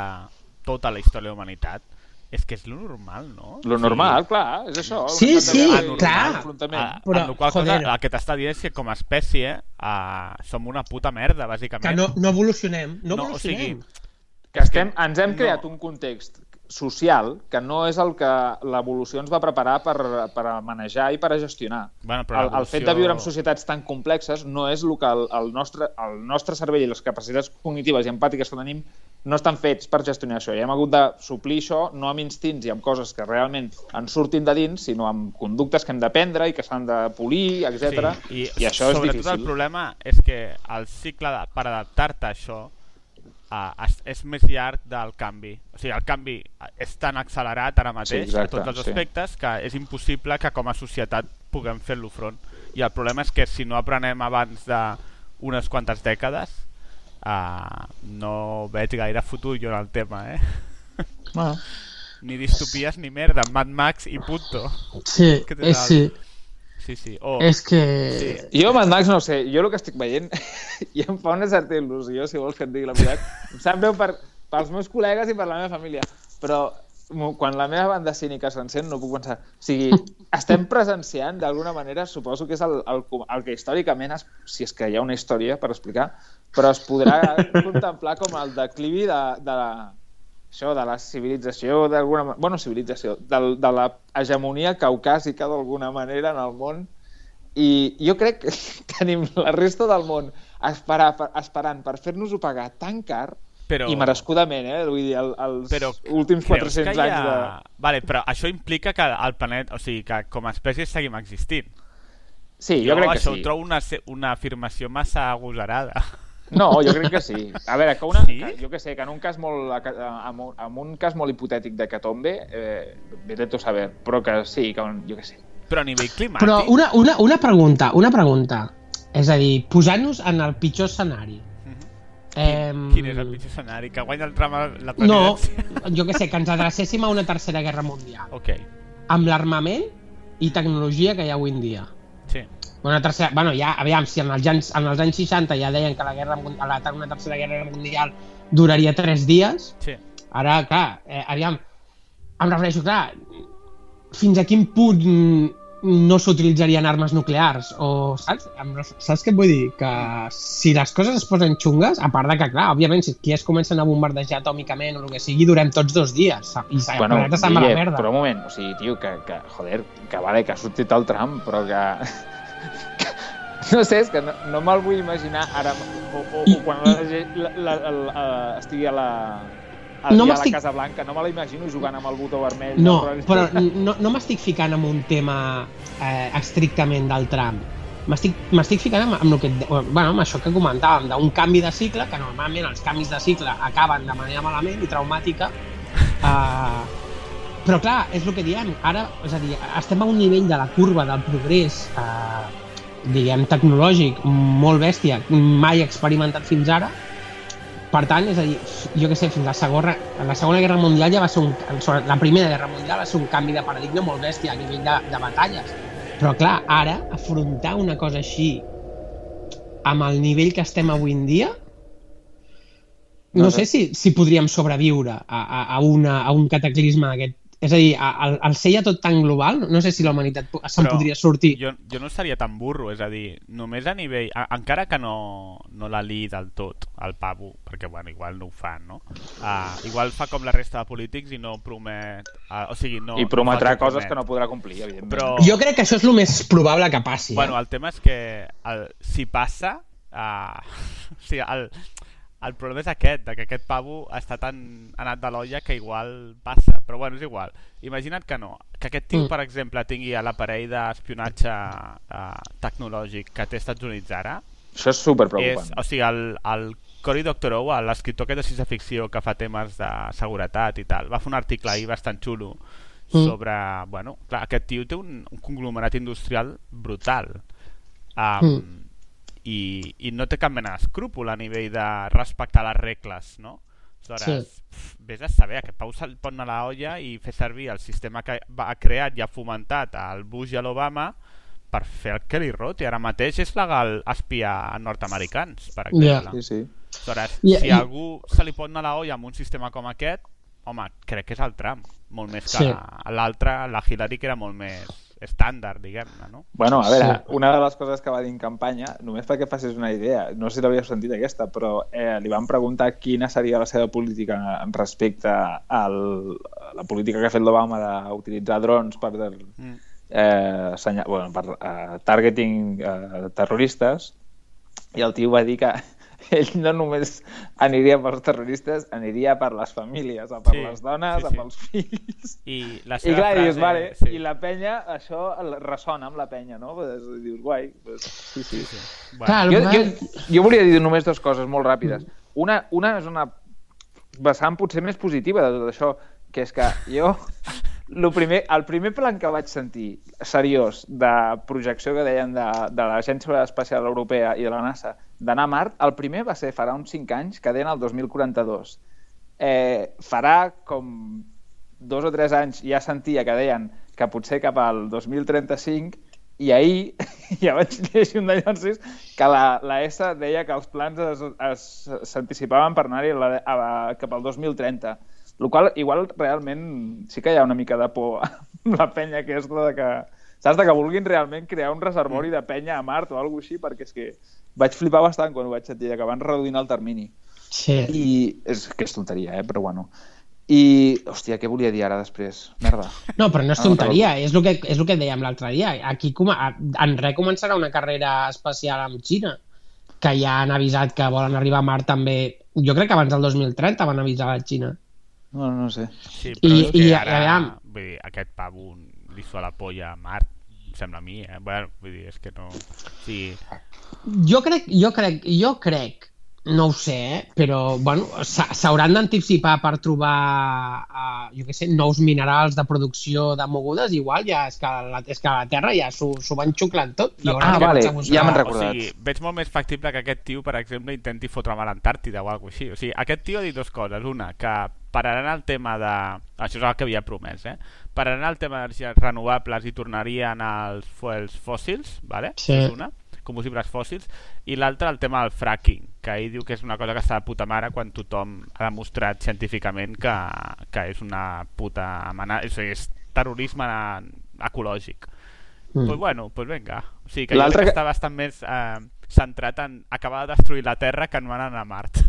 tota la història de la humanitat, és que és lo normal, no? lo normal, clar, és això. Sí, sí, clar. d'enfrontament. A, Però, amb la qual cosa, el que t'està dient és que com a espècie uh, som una puta merda, que bàsicament. no, no evolucionem. No, No, o evolucionem. sigui, que estem, ens hem no. creat un context social que no és el que l'evolució ens va preparar per, per a manejar i per a gestionar. Bueno, però el, el fet de viure en societats tan complexes no és el que el, el, nostre, el nostre cervell i les capacitats cognitives i empàtiques que tenim no estan fets per gestionar això. I hem hagut de suplir això no amb instints i amb coses que realment ens surtin de dins, sinó amb conductes que hem d'aprendre i que s'han de polir, etc. Sí, I, I això és sobretot difícil. el problema és que el cicle de, per adaptar-te a això uh, és, és més llarg del canvi. O sigui, el canvi és tan accelerat ara mateix Sí, exacte, a tots els sí. aspectes que és impossible que com a societat puguem fer-lo front. I el problema és que si no aprenem abans d'unes quantes dècades uh, no veig gaire futur jo en el tema, eh? Bueno. Ni distopies ni merda, Mad Max i punto. Sí, és sí. Sí, sí. O, És que... Sí. Jo, Mad Max, no sé, jo el que estic veient i em fa una certa il·lusió, si vols que et digui la veritat. Em sap greu per, pels meus col·legues i per la meva família, però quan la meva banda cínica s'encén no puc pensar... O sigui, estem presenciant, d'alguna manera, suposo que és el, el, el que històricament, es, si és que hi ha una història per explicar, però es podrà contemplar com el declivi de, de la, això, de la civilització, d'alguna manera... Bueno, civilització, del, de la hegemonia caucàsica d'alguna manera en el món i jo crec que tenim la resta del món esperar, per, esperant per fer-nos-ho pagar tan car Però- i merescudament, eh? Vull dir, el, els però últims creus 400 que hi anys de... Vale, però això implica que el planeta, o sigui, que com a espècie seguim existint. Sí, jo, crec que això sí. ho trobo una, una afirmació massa agosarada. No, jo crec que sí. A veure, que una, Sí? que, jo que sé, que en un cas molt, en un, en un cas molt hipotètic de Catombe, eh, vete saber, però que sí, que jo que sé. Però a nivell climàtic... Però una, una, una pregunta, una pregunta. És a dir, posant-nos en el pitjor escenari. Eh, Quin és el pitjor escenari? Que guanya el tram a la No, presidència? jo que sé, que ens adrecéssim a una tercera guerra mundial. Ok, Amb l'armament i tecnologia que hi ha avui en dia. Una tercera, bueno, ja, aviam, si en els, anys, en els anys 60 ja deien que la guerra, la, una tercera guerra mundial duraria 3 dies, Sí. ara, clar, eh, aviam, em refereixo, clar, fins a quin punt no s'utilitzarien armes nuclears o, saps? Saps què et vull dir? Que si les coses es posen xungues, a part de que, clar, òbviament, si aquí es comencen a bombardejar atòmicament o el que sigui, durem tots dos dies i sa- el planeta se'n va a la merda. però un moment, o sigui, tio, que, que joder, que vale, que ha sortit el tram, però que... no sé, és que no, no me'l vull imaginar ara, o, o, o quan la, la, la, la, estigui a la, al No a la Casa Blanca, no me la imagino jugant amb el botó vermell. No, però no, no m'estic ficant en un tema eh, estrictament del tram. M'estic ficant amb, amb, el que, bueno, amb això que comentàvem, d'un canvi de cicle, que normalment els canvis de cicle acaben de manera malament i traumàtica. Uh, però clar, és el que diem, ara, és a dir, estem a un nivell de la curva del progrés uh, diguem, tecnològic molt bèstia, mai experimentat fins ara, per tant, és a dir, jo que sé, fins la segona, la segona guerra mundial ja va ser un... La primera guerra mundial va ser un canvi de paradigma molt bèstia a nivell de, de batalles. Però clar, ara, afrontar una cosa així amb el nivell que estem avui en dia, no, No sé sé. si, si podríem sobreviure a, a, a, una, a un cataclisme d'aquest... És a dir, al, al ser ja tot tan global, no sé si la humanitat se'n podria sortir. Jo, jo no estaria tan burro, és a dir, només a nivell... A, encara que no, no la li del tot, el pavo, perquè, bueno, igual no ho fan, no? Uh, igual fa com la resta de polítics i no promet... Uh, o sigui, no... I prometrà no coses que no podrà complir, evidentment. Però... Jo crec que això és el més probable que passi. Bueno, eh? el tema és que el, si passa... Uh, o sigui, el, el problema és aquest, de que aquest pavo està tan anat de l'olla que igual passa, però bueno, és igual. Imagina't que no, que aquest tio, Mm. per exemple, tingui l'aparell d'espionatge uh, tecnològic que té als Estats Units ara, Això és super és, o sigui, el, el Cory Doctorow, l'escriptor aquest de ciència-ficció que fa temes de seguretat i tal, va fer un article ahir bastant xulo Mm. sobre, bueno, clar, aquest tio té un, un conglomerat industrial brutal um, Mm. I, i no té cap mena d'escrúpol a nivell de respectar les regles, no? Aleshores, Sí. pf, vés a saber, aquest Pau se'l pot anar a la olla i fer servir el sistema que va, ha creat i ha fomentat al Bush i a l'Obama per fer el que li roti. Ara mateix és legal espiar a nord-americans, per exemple. Sí, sí. Aleshores, I- si a algú se li pot anar a la olla amb un sistema com aquest, home, crec que és el Trump, molt més que Sí. l'altre, la Hillary, que era molt més estàndard, diguem-ne, no? Bueno, a veure, Sí. una de les coses que va dir en campanya, només perquè facis una idea, no sé si l'havíeu sentit aquesta, però eh, li van preguntar quina seria la seva política en respecte al, a la política que ha fet l'Obama d'utilitzar drons per, Mm. eh, senyal, bueno, per eh, targeting eh, terroristes, i el tio va dir que ell no només aniria pels terroristes, aniria per les famílies, a per Sí, les dones, sí, a sí. pels fills. I la I seva clar, frase... dius, vale, sí. i la penya, això ressona amb la penya, no? Pues, dius, guai, pues, sí, sí. Sí. Clar, el Jo, jo, jo volia dir només dues coses molt ràpides. Una, una és una vessant potser més positiva de tot això, que és que jo, lo primer, el primer plan que vaig sentir seriós de projecció que deien de, de l'Agència Espacial Europea i de la NASA d'anar a Mart, el primer va ser farà uns 5 anys, que deien el 2042. Eh, farà com dos o tres anys ja sentia que deien que potser cap al 2035 i ahir ja vaig llegir un d'allòncis que la, la S deia que els plans s'anticipaven per anar-hi cap al 2030 el qual igual realment sí que hi ha una mica de por amb la penya aquesta de que saps de que vulguin realment crear un reservori de penya a Mart o alguna així perquè és que vaig flipar bastant quan ho vaig sentir que van reduint el termini sí. i és que és tonteria, eh? però bueno i, hòstia, què volia dir ara després? Merda. No, però no és tonteria, és el que, és el que dèiem l'altre dia. Aquí en res començarà una carrera espacial amb Xina, que ja han avisat que volen arribar a Mart també. Jo crec que abans del 2030 van avisar a la Xina. No, no sé. Sí, però I, és que i, ara, aviam, vull dir, aquest pavo li fa la polla a Mart, em sembla a mi, eh? Bueno, vull dir, és que no... Sí. jo crec, jo crec, jo crec no ho sé, eh? però bueno, s'ha- s'hauran d'anticipar per trobar uh, jo què sé, nous minerals de producció de mogudes, igual ja és que la, és que la Terra ja s'ho van xuclant tot. No, ah, vale, ja O recordat. sigui, veig molt més factible que aquest tio, per exemple, intenti fotre'm a l'Antàrtida o alguna així. O sigui, aquest tio ha dit dues coses. Una, que pararan el tema de... Això és el que havia promès, eh? Pararan el tema d'energies renovables i tornarien als fuels fòssils, vale? Sí. És una combustibles fòssils, i l'altra el tema del fracking, que ell diu que és una cosa que està de puta mare quan tothom ha demostrat científicament que, que és una puta amenaça, o sigui, és terrorisme ecològic. Mm. Pues bueno, pues venga. O sigui, L'altre que que- està bastant més eh, centrat en acabar de destruir la Terra que no en anar a Mart.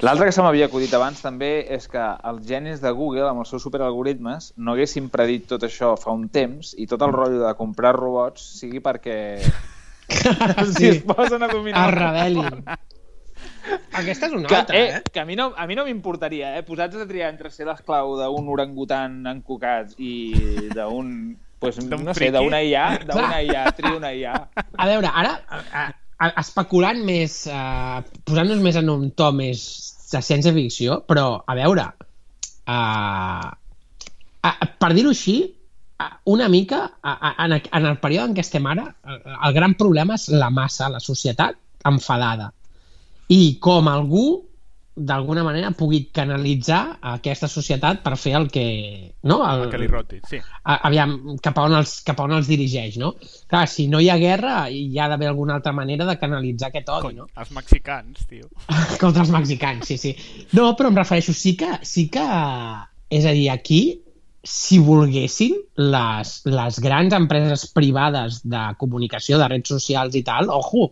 L'altre que se m'havia acudit abans també és que els genis de Google, amb els seus superalgoritmes, no haguessin predit tot això fa un temps i tot el rotllo de comprar robots sigui perquè si es sí, posen a dominar... es rebel·lin. Aquesta és una Que, altra, eh, eh? que a mi no, a mi no m'importaria, eh? Posats a triar entre ser l'esclau d'un orangutan encocat i d'un... Pues, no sé, d'una IA, d'una. IA, trio una IA. A veure, ara, a, a, especulant més, uh, posant-nos més en un to més de ciència-ficció, però, a veure, uh, a, per dir-ho així, una mica, en, en el període en què estem ara, el gran problema és la massa, la societat enfadada. I com algú, d'alguna manera, pugui canalitzar aquesta societat per fer el que... No? El, Que li roti, sí. a- aviam, cap a, on els, cap a on els dirigeix, no? Clar, si no hi ha guerra, hi ha d'haver alguna altra manera de canalitzar aquest odi, Cony, no? els mexicans, tio. Contra els mexicans, sí, sí. No, però em refereixo, sí que, sí que és a dir, aquí, si volguessin, les, les grans empreses privades de comunicació, de redes socials i tal, ojo,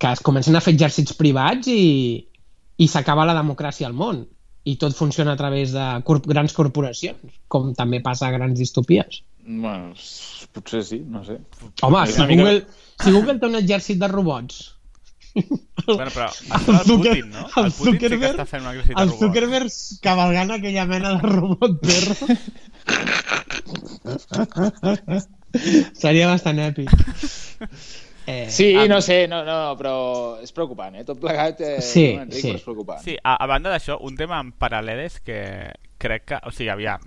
que es comencen a fer exèrcits privats i, i s'acaba la democràcia al món i tot funciona a través de corp grans corporacions, com també passa a grans distopies. Bueno, potser sí, no sé. Home, si una mica- Google, si Google té un exèrcit de robots, Bueno, però això del Putin, no? El el Putin sí que Zuckerberg, està fent un exèrcit de el robots. Zuckerberg cavalgant aquella mena de robot perro. Seria bastant èpic. Eh, Sí, amb- no sé, no, no, però és preocupant, eh? Tot plegat, eh, Sí, no, Enric, sí. és preocupant. Sí, a, a banda d'això, un tema en paral·lel és que crec que, o sigui, aviam,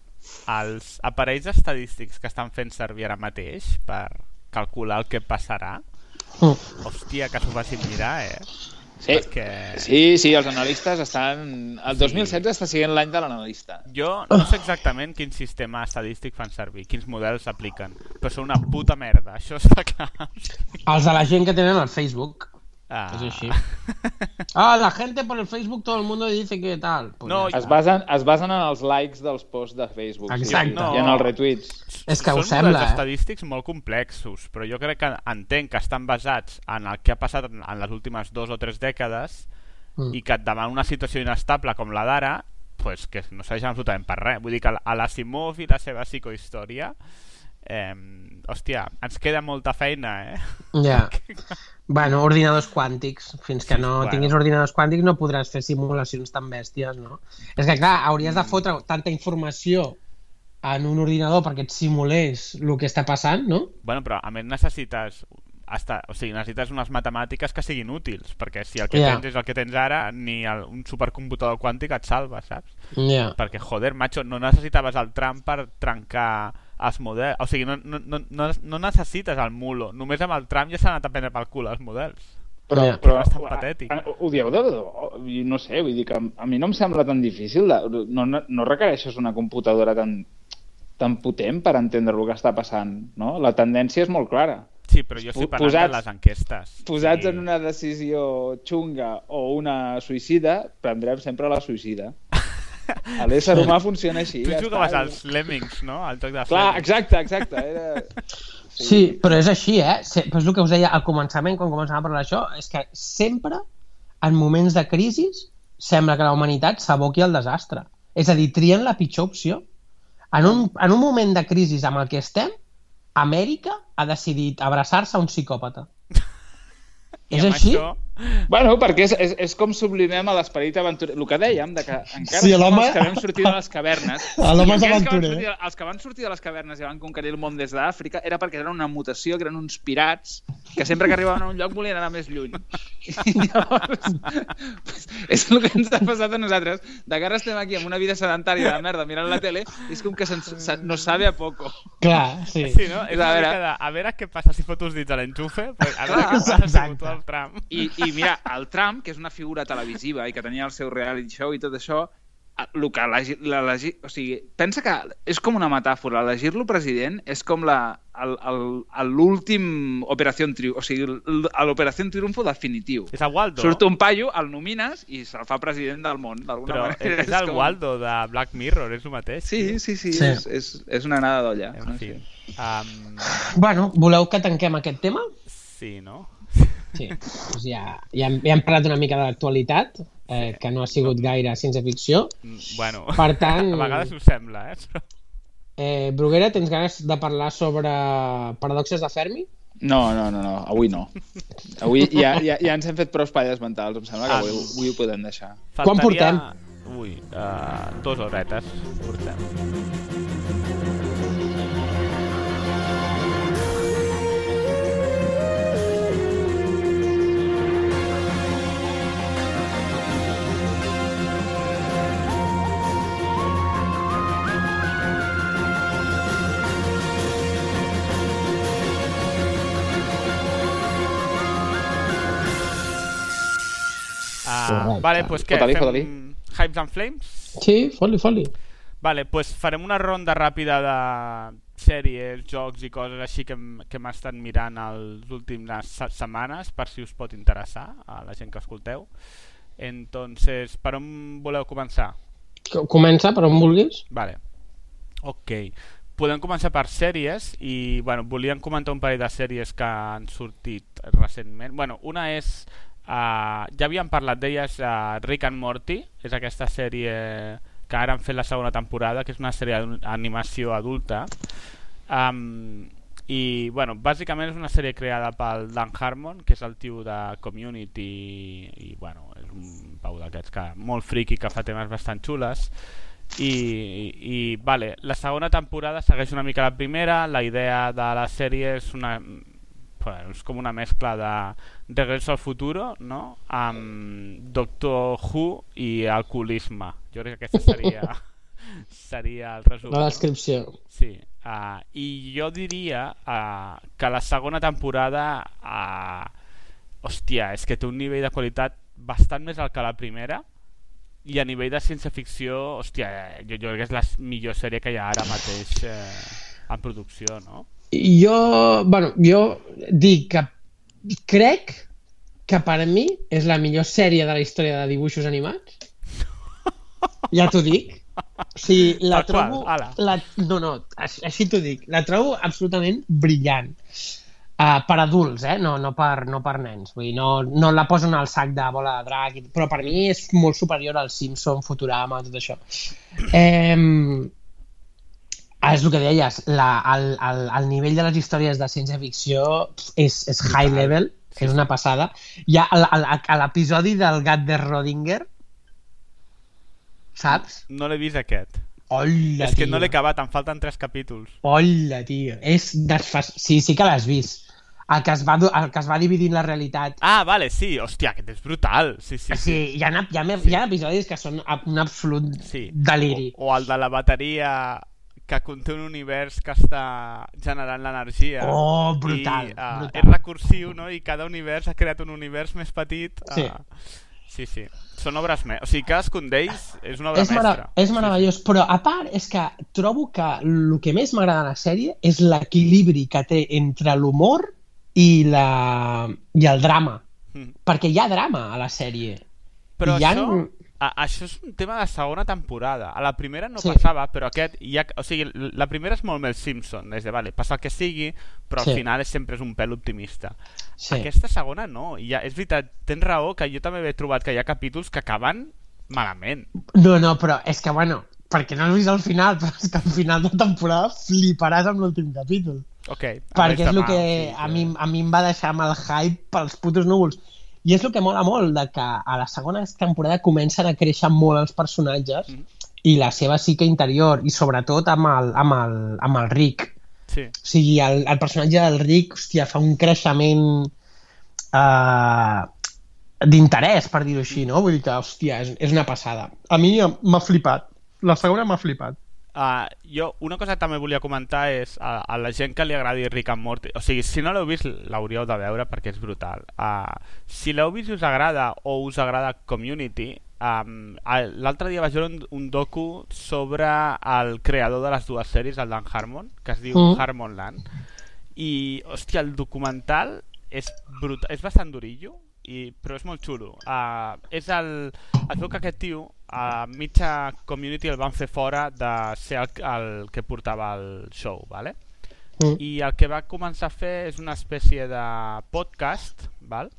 els aparells estadístics que estan fent servir ara mateix per calcular el que passarà, Mm. hòstia, que s'ho facin mirar, eh? Sí. Perquè Sí, sí, els analistes estan... El 2016 està sent l'any de l'analista. jo no sé exactament quin sistema estadístic fan servir, quins models apliquen, però són una puta merda, això està clar. Els de la gent que tenen el Facebook. Ah. És així. Ah, la gente por el Facebook todo el mundo dice que tal. Pues No, ja Es basen, es basen en els likes dels posts de Facebook. Exacte. Sí, No. I en els retweets. És que ho Són sembla, models eh? estadístics molt complexos, però jo crec que entenc que estan basats en el que ha passat en en les últimes dos o tres dècades Mm. i que davant una situació inestable com la d'ara, pues, que no serveixen absolutament per res. Vull dir que a l'Asimov i la seva psicohistòria eh, hòstia, ens queda molta feina, eh? Ja. Bueno, ordinadors quàntics. Fins que Sí, no bueno. tinguis ordinadors quàntics no podràs fer simulacions tan bèsties, no? És que, clar, hauries de fotre tanta informació en un ordinador perquè et simulés el que està passant, no? Bueno, però a més necessites està, o sigui, necessites unes matemàtiques que siguin útils, perquè si el que Ja. tens és el que tens ara, ni el, un supercomputador quàntic et salva, saps? Ja. Perquè, joder, macho, no necessitaves el tram per trencar els models. O sigui, no, no, no, no, no necessites el mulo. Només amb el tram ja s'han anat a prendre pel cul els models. Però, Ja. però bastant patètic. a- ho dieu de debò? I No sé, vull dir que a mi no em sembla tan difícil. De, no, no, no requereixes una computadora tan, tan potent per entendre el que està passant, no? La tendència és molt clara. Sí, però jo estic parlant posats- de les enquestes. Posats sí. en una decisió xunga o una suïcida, prendrem sempre la suïcida. A L'ésser humà funciona així. Tu ja jugaves està. als Lemmings, no? Al joc de Clar, Lemmings. exacte, exacte. Era... Sí, però és així, eh? Però és el que us deia al començament, quan començàvem a parlar d'això, és que sempre, en moments de crisi, sembla que la humanitat s'aboqui al desastre. És a dir, trien la pitjor opció. En un, en un moment de crisi amb el que estem, Amèrica ha decidit abraçar-se a un psicòpata. I és així? Això, Bueno, perquè és, és, és com sublimem a l'esperit aventurer. El que dèiem, de que encara Sí, els que vam sortir de les cavernes. L'home és aquells que aventurer. sortir- Els que van sortir de les cavernes i van conquerir el món des d'Àfrica era perquè eren una mutació, que eren uns pirats que sempre que arribaven a un lloc volien anar més lluny. I llavors, pues, és el que ens ha passat a nosaltres. De que ara estem aquí amb una vida sedentària de merda mirant la tele i és com que se'ns, se, nos sabe a poco. Clar, sí. sí, no? És A veure. a veure què passa si foto els dits a l'enxufe, pues, a veure Clar, què passa si exacte. foto el tram. I, I mira, el Trump, que és una figura televisiva i que tenia el seu reality show i tot això, el que elegi, l'elegi, o sigui, pensa que és com una metàfora, elegir-lo president és com la, l'últim operació triomfo, o sigui, l'operació triomfo definitiu. És el Waldo. Surt un paio, el nomines i se'l fa president del món, d'alguna Però manera. és, és el com- Waldo de Black Mirror, és el mateix. Sí, sí, sí, Sí. És, és, és una anada d'olla. En fi. Um, Bueno, voleu que tanquem aquest tema? sí, no? Sí, doncs ja, ja, hem, ja hem parlat una mica de l'actualitat, eh, que no ha sigut gaire ciència-ficció. Mm, Bueno, Per tant- a vegades ho sembla, eh? Però... Eh, Bruguera, tens ganes de parlar sobre paradoxes de Fermi? No, no, no, no, avui no. Avui ja, ja, ja ens hem fet prou espatlles mentals, em sembla que Ah. avui, avui ho podem deixar. Quan portem? Ui, uh, dues horetes portem. Correcte. vale, pues què? Fota-li. Hypes and Flames? Sí, foli, foli. Vale, pues farem una ronda ràpida de sèries, jocs i coses així que, hem- que hem estat mirant les últimes se- setmanes per si us pot interessar a la gent que escolteu. Entonces, per on voleu començar? Co- Comença per on vulguis. Vale. Ok. Podem començar per sèries i, bueno, volíem comentar un parell de sèries que han sortit recentment. Bueno, una és... Uh, ja havíem parlat d'elles, uh, Rick and Morty, és aquesta sèrie que ara han fet la segona temporada, que és una sèrie d'animació adulta. Um, I, bueno, bàsicament és una sèrie creada pel Dan Harmon, que és el tio de Community i, i bueno, és un pau d'aquests que molt friki, que fa temes bastant xules. I, i, i vale, la segona temporada segueix una mica la primera, la idea de la sèrie és una bueno, és com una mescla de Regreso al futuro no? amb Doctor Who i alcoholisme jo crec que aquesta seria seria el resum La no? descripció. Sí, uh, i jo diria uh, que la segona temporada, uh, hòstia, és que té un nivell de qualitat bastant més alt que la primera i a nivell de ciència-ficció, hòstia, jo, jo crec que és la millor sèrie que hi ha ara mateix eh, en producció, no? Jo, bueno, jo dic que crec que per a mi és la millor sèrie de la història de dibuixos animats. Ja t'ho dic. O sigui, la qual, trobo... ala. La, no, no, així, així t'ho dic. La trobo absolutament brillant. Uh, per adults, eh? No, no, per, no per nens. Vull dir, no, no la posen al sac de bola de drac, però per mi és molt superior al Simpson, Futurama, tot això. Eh, és el que deies, la, el, el, el nivell de les històries de ciència-ficció és, és high level, és una passada. Hi ha a l'episodi del gat de Rodinger, saps? No l'he vist aquest. Hola, és que tio. no l'he acabat, em falten tres capítols. Hola, tio. És desfas... Sí, sí que l'has vist. el que, es va, el que es va dividint la realitat. Ah, vale, sí, hòstia, aquest és brutal. Sí, sí, sí. Sí, hi ha, hi ha, hi ha episodis que són un absolut Sí. deliri. O, o el de la bateria que conté un univers que està generant l'energia. Oh, brutal, I, uh, brutal. És recursiu, no? I cada univers ha creat un univers més petit. Uh, Sí. Sí, sí. Són obres mestres. O sigui, cadascun d'ells és una obra És, mestra. és meravellós, però a part és que trobo que el que més m'agrada de la sèrie és l'equilibri que té entre l'humor i, la... i el drama. Mm. Perquè hi ha drama a la sèrie. Però hi ha... això, a, això és un tema de segona temporada. A la primera no Sí. passava, però aquest... Ha, o sigui, la primera és molt més Simpson. És de, vale, passa el que sigui, però al Sí. final és, sempre és un pèl optimista. Sí. Aquesta segona no. I ja, és veritat, tens raó que jo també he trobat que hi ha capítols que acaben malament. No, no, però és que, bueno, perquè no has vist el final, però és que al final de temporada fliparàs amb l'últim capítol. Ok. perquè és el que sí, a mi, a mi em va deixar amb el hype pels putos núvols. I és el que mola molt, de que a la segona temporada comencen a créixer molt els personatges Mhm. i la seva psique interior, i sobretot amb el, amb el, amb el Rick. Sí. O sigui, el, el personatge del Rick, hòstia, fa un creixement uh, d'interès, per dir-ho així, no? Vull dir que, hòstia, és, és una passada. A mi m'ha flipat. La segona m'ha flipat. Uh, jo, una cosa que també volia comentar és a, a la gent que li agradi Rick and Morty, o sigui, si no l'heu vist l'hauríeu de veure perquè és brutal. Uh, si l'heu vist i us agrada o us agrada Community um, l'altre dia vaig veure un, un docu sobre el creador de les dues sèries, el Dan Harmon que es diu Mm. Harmonland i, hòstia, el documental és, brutal, és bastant durillo i, però és molt xulo uh, és el, es veu que aquest tio a mitja community el van fer fora de ser el, el que portava el show, ¿vale? Mm. I el que va començar a fer és una espècie de podcast, val?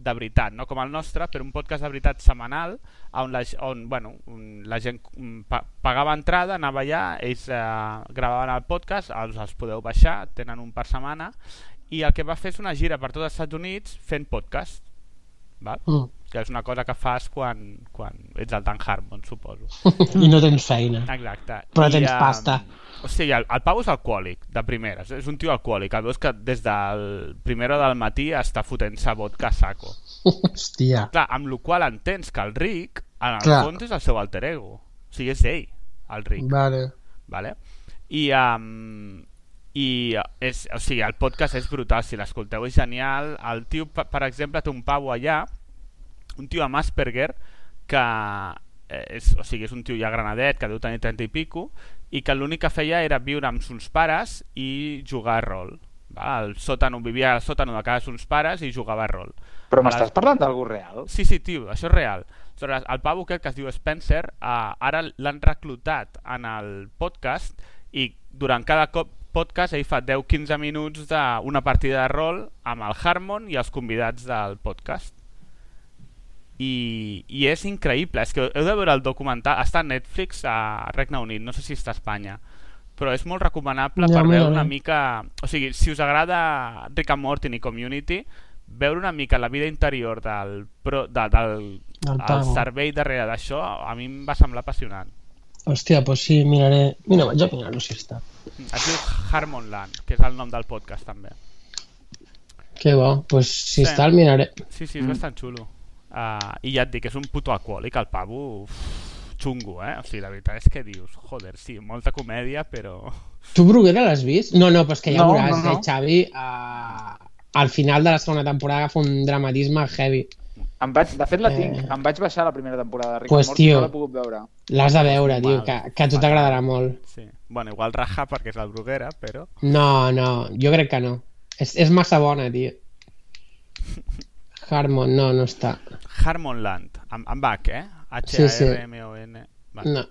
de veritat, no com el nostre, però un podcast de veritat setmanal on la, on, bueno, la gent mm, pa, pagava entrada, anava allà, ells eh, gravaven el podcast, els, els podeu baixar, tenen un per setmana, i el que va fer és una gira per tots els Estats Units fent podcast, val? Mm. que és una cosa que fas quan, quan ets el Dan Harmon, suposo. I no tens feina. Exacte. Però I, tens pasta. O sigui, el, el Pau és alcohòlic, de primeres. És un tio alcohòlic. El veus que des del primera del matí està fotent-se vodka a saco. Hòstia. Clar, amb la qual entens que el Rick, en el Clar. fons, és el seu alter ego. O sigui, és ell, el Rick. Vale. Vale? I, um, i és, o sigui, el podcast és brutal, si l'escolteu és genial. El tio, per, exemple, té un pavo allà, un tio amb Asperger, que eh, és, o sigui, és un tio ja granadet, que deu tenir 30 i pico, i que l'únic que feia era viure amb sons pares i jugar a rol. Va? El sòtano, vivia al sòtano de casa sons pares i jugava a rol. Però m'estàs les- parlant d'algú real? Sí, sí, tio, això és real. Aleshores, el pavo aquest que es diu Spencer, eh, ara l'han reclutat en el podcast i durant cada cop podcast ell fa 10-15 minuts d'una partida de rol amb el Harmon i els convidats del podcast. I, i és increïble, és que heu de veure el documental, està a Netflix a Regne Unit, no sé si està a Espanya, però és molt recomanable Ja, per veure una mica... O sigui, si us agrada Rick and Morty i Community, veure una mica la vida interior del, pro, de, del, Del el servei darrere d'això, a mi em va semblar apassionant. Hòstia, doncs sí, miraré... Mira, vaig a mirar-ho si està. Es diu Harmonland, que és el nom del podcast també. Que bo, doncs pues, si Sí. està el miraré. Sí, sí, és bastant xulo. Uh, I ja et dic, és un puto alcohòlic, el pavo uf, xungo, eh? O sigui, la veritat és que dius, joder, sí, molta comèdia, però... Tu, Bruguera, l'has vist? No, no, però és que ja No, veuràs, no, no. eh, Xavi, uh, al final de la segona temporada fa un dramatisme heavy. Em vaig, de fet, la tinc. Eh. Em vaig baixar la primera temporada de Rick Pues, and Morty, tio. no l'he pogut veure. L'has de veure, tio, que, que a tu t'agradarà molt. Sí. Bueno, igual raja perquè és el Bruguera, però... No, no, jo crec que no. És, és massa bona, tio. Harmon, no, no està. Harmonland, amb, amb H, eh? Sí, sí. H-A-R-M-O-N... Vale. No.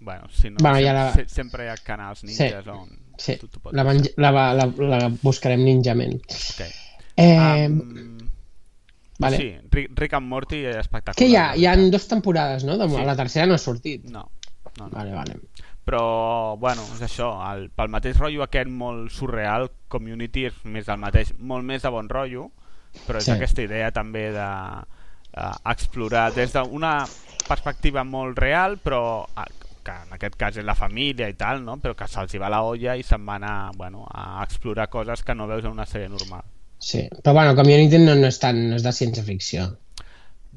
Bueno, si no, Bueno, ja la- se sempre hi ha canals ninjas Sí. on Sí, tu, tu la, la, la, la, la buscarem ninjament. Ok. Eh, Um, vale. Sí, Rick, and Morty és espectacular. que hi ha, hi ha dues temporades, no? De, Sí. La tercera no ha sortit. No, no, no. Vale, vale. Però, bueno, és això, el, pel mateix rotllo aquest molt surreal, Community és més del mateix, molt més de bon rotllo, però és Sí. aquesta idea també de uh, explorar des d'una perspectiva molt real, però uh, que en aquest cas és la família i tal, no? però que se'ls va la olla i se'n va anar bueno, a explorar coses que no veus en una sèrie normal. Sí, però bueno, Community no, no, és tan, no és de ciència-ficció.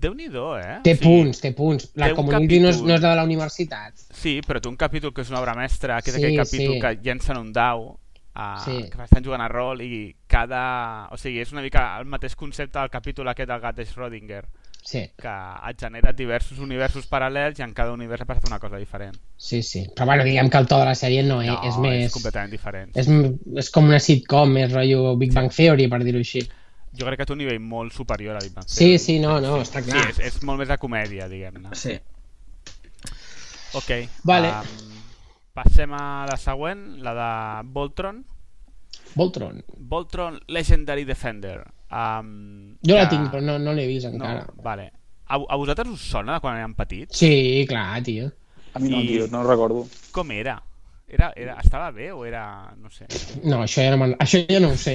Déu-n'hi-do, eh? Té punts, té punts. La Té un Community no és, capítol. no és de la universitat. Sí, però té un capítol que és una obra mestra, que és Sí, aquell capítol sí. que llencen un dau, uh, Sí. que estan jugant a rol i cada... O sigui, és una mica el mateix concepte del capítol aquest del gat de Schrödinger, Sí, que et genera diversos universos paral·lels i en cada univers ha passat una cosa diferent. sí, sí. Però bueno, diguem que el to de la sèrie no, No, és més... és completament diferent. És, és com una sitcom, més rotllo Big Bang Theory, per dir-ho així. Jo crec que té un nivell molt superior a Big Bang Sí, Theory. sí, no, no, està clar. Sí, és, és molt més de comèdia, diguem-ne. Sí. Ok. Vale. Um, passem a la següent, la de Voltron. Voltron. Voltron Legendary Defender. Um, Jo la que- tinc, però no, no l'he vist encara. No, vale. A, a vosaltres us sona de quan érem petits? Sí, clar, tio. A mi no, I- tio, no ho recordo. Com era? Era, era? Estava bé o era... no sé. No, això ja no, això ja no ho sé.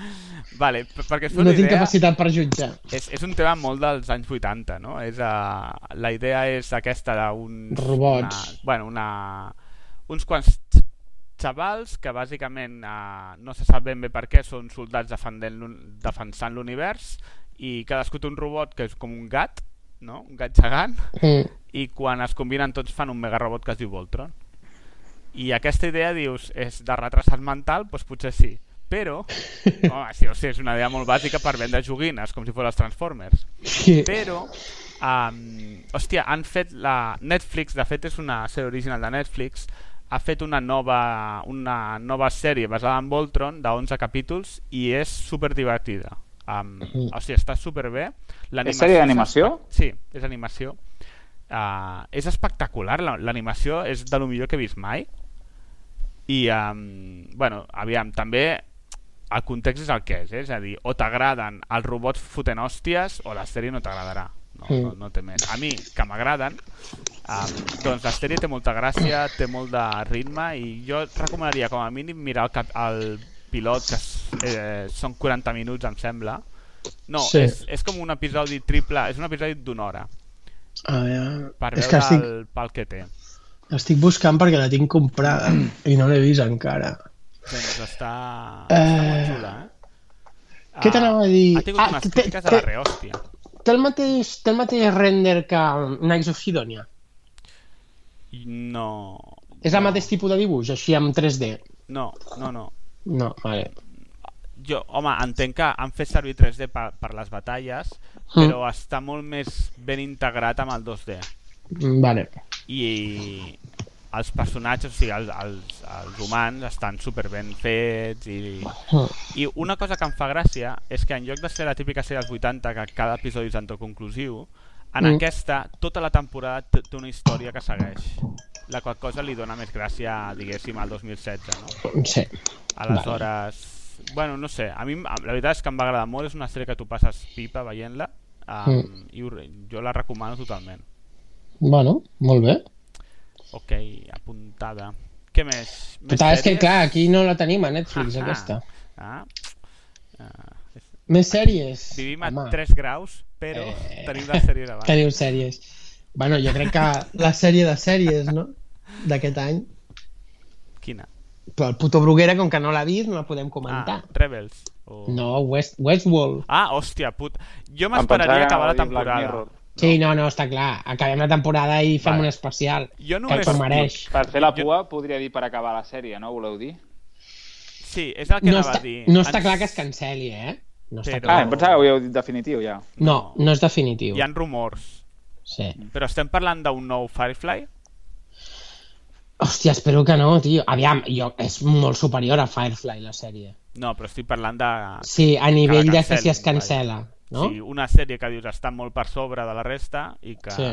Vale, per- perquè es feu no una tinc idea, capacitat per jutjar. és, és un tema molt dels anys 80, no? És, uh, la idea és aquesta d'uns... Robots. Una, bueno, una, uns quants xavals que bàsicament uh, no se sap ben bé per què són soldats defensant l'univers i cadascú té un robot que és com un gat, no? un gat gegant, Mm. i quan es combinen tots fan un megarobot que es diu Voltron. I aquesta idea, dius, és de retrasat mental? Doncs potser sí. Però, home, sí, o sigui, és una idea molt bàsica per vendre joguines, com si fos els Transformers. Sí. Però, um, hòstia, han fet la... Netflix, de fet és una sèrie original de Netflix, ha fet una nova, una nova sèrie basada en Voltron de 11 capítols i és super divertida. Um, o sigui, està super bé. És sèrie d'animació? Sí, és animació. Uh, és espectacular, la- l'animació és de lo millor que he vist mai. I, um, bueno, aviam, també el context és el que és, eh? és a dir, o t'agraden els robots fotent hòsties o la sèrie no t'agradarà. No, Mm. no, no té més. A mi, que m'agraden, um, doncs la sèrie té molta gràcia, té molt de ritme i jo et recomanaria com a mínim mirar el, cap, el pilot, que eh, són 40 minuts, em sembla. No, Sí. és, és com un episodi triple, és un episodi d'una hora, A veure... per És veure que estic, el pal que té. estic buscant perquè la tinc comprada i no l'he vist encara. Doncs està, Eh, està molt xula, eh? Què t'anava a dir? Ha tingut Ah, unes crítiques a la rehòstia. Té el mateix, té el mateix render que Knights of Sidonia. No... És el mateix tipus de dibuix, així amb 3D. No, no, no. No, vale. Jo, home, entenc que han fet servir 3D per, per les batalles, Mm. però està molt més ben integrat amb el 2D. Mm, Vale. I els personatges, o sigui, els, els, els humans estan super ben fets i, Mm. i una cosa que em fa gràcia és que en lloc de ser la típica sèrie dels 80 que cada episodi és autoconclusiu en Mm. aquesta tota la temporada té una història que segueix la qual cosa li dona més gràcia diguéssim al 2016 no? Sí. aleshores bueno, no sé, a mi la veritat és que em va agradar molt és una sèrie que tu passes pipa veient-la um, Mm. i jo la recomano totalment Bueno, molt bé. ok, apuntada què més? més Total, és que clar, aquí no la tenim a Netflix, Ah, aquesta. ah. Ah, és- Més sèries. Vivim a Home, 3 graus, però Eh, tenim les sèries abans. Teniu sèries. Bueno, jo crec que la sèrie de sèries, no? D'aquest any. Quina? Però el puto Bruguera, com que no l'ha vist, no la podem comentar. Ah, Rebels. O... No, West, Westworld. Ah, hòstia, put... Jo m'esperaria acabar la a temporada. Sí, no, no, està clar. Acabem la temporada i fem Vale. un especial. Jo Que només... s'ho mereix. Per fer la pua, podria dir per acabar la sèrie, no? Voleu dir? Sí, és el que No anava està, a dir. no està Ens- clar que es canceli, eh? No està Però- clar. Ah, em pensava que ho havíeu dit definitiu, ja. No, no és definitiu. Hi ha rumors. Sí. Però estem parlant d'un nou Firefly? Hòstia, espero que no, tio. Aviam, jo, és molt superior a Firefly, la sèrie. No, però estic parlant de... Sí, a nivell de que si es cancela, no? Sí, una sèrie que dius està molt per sobre de la resta i que... Sí.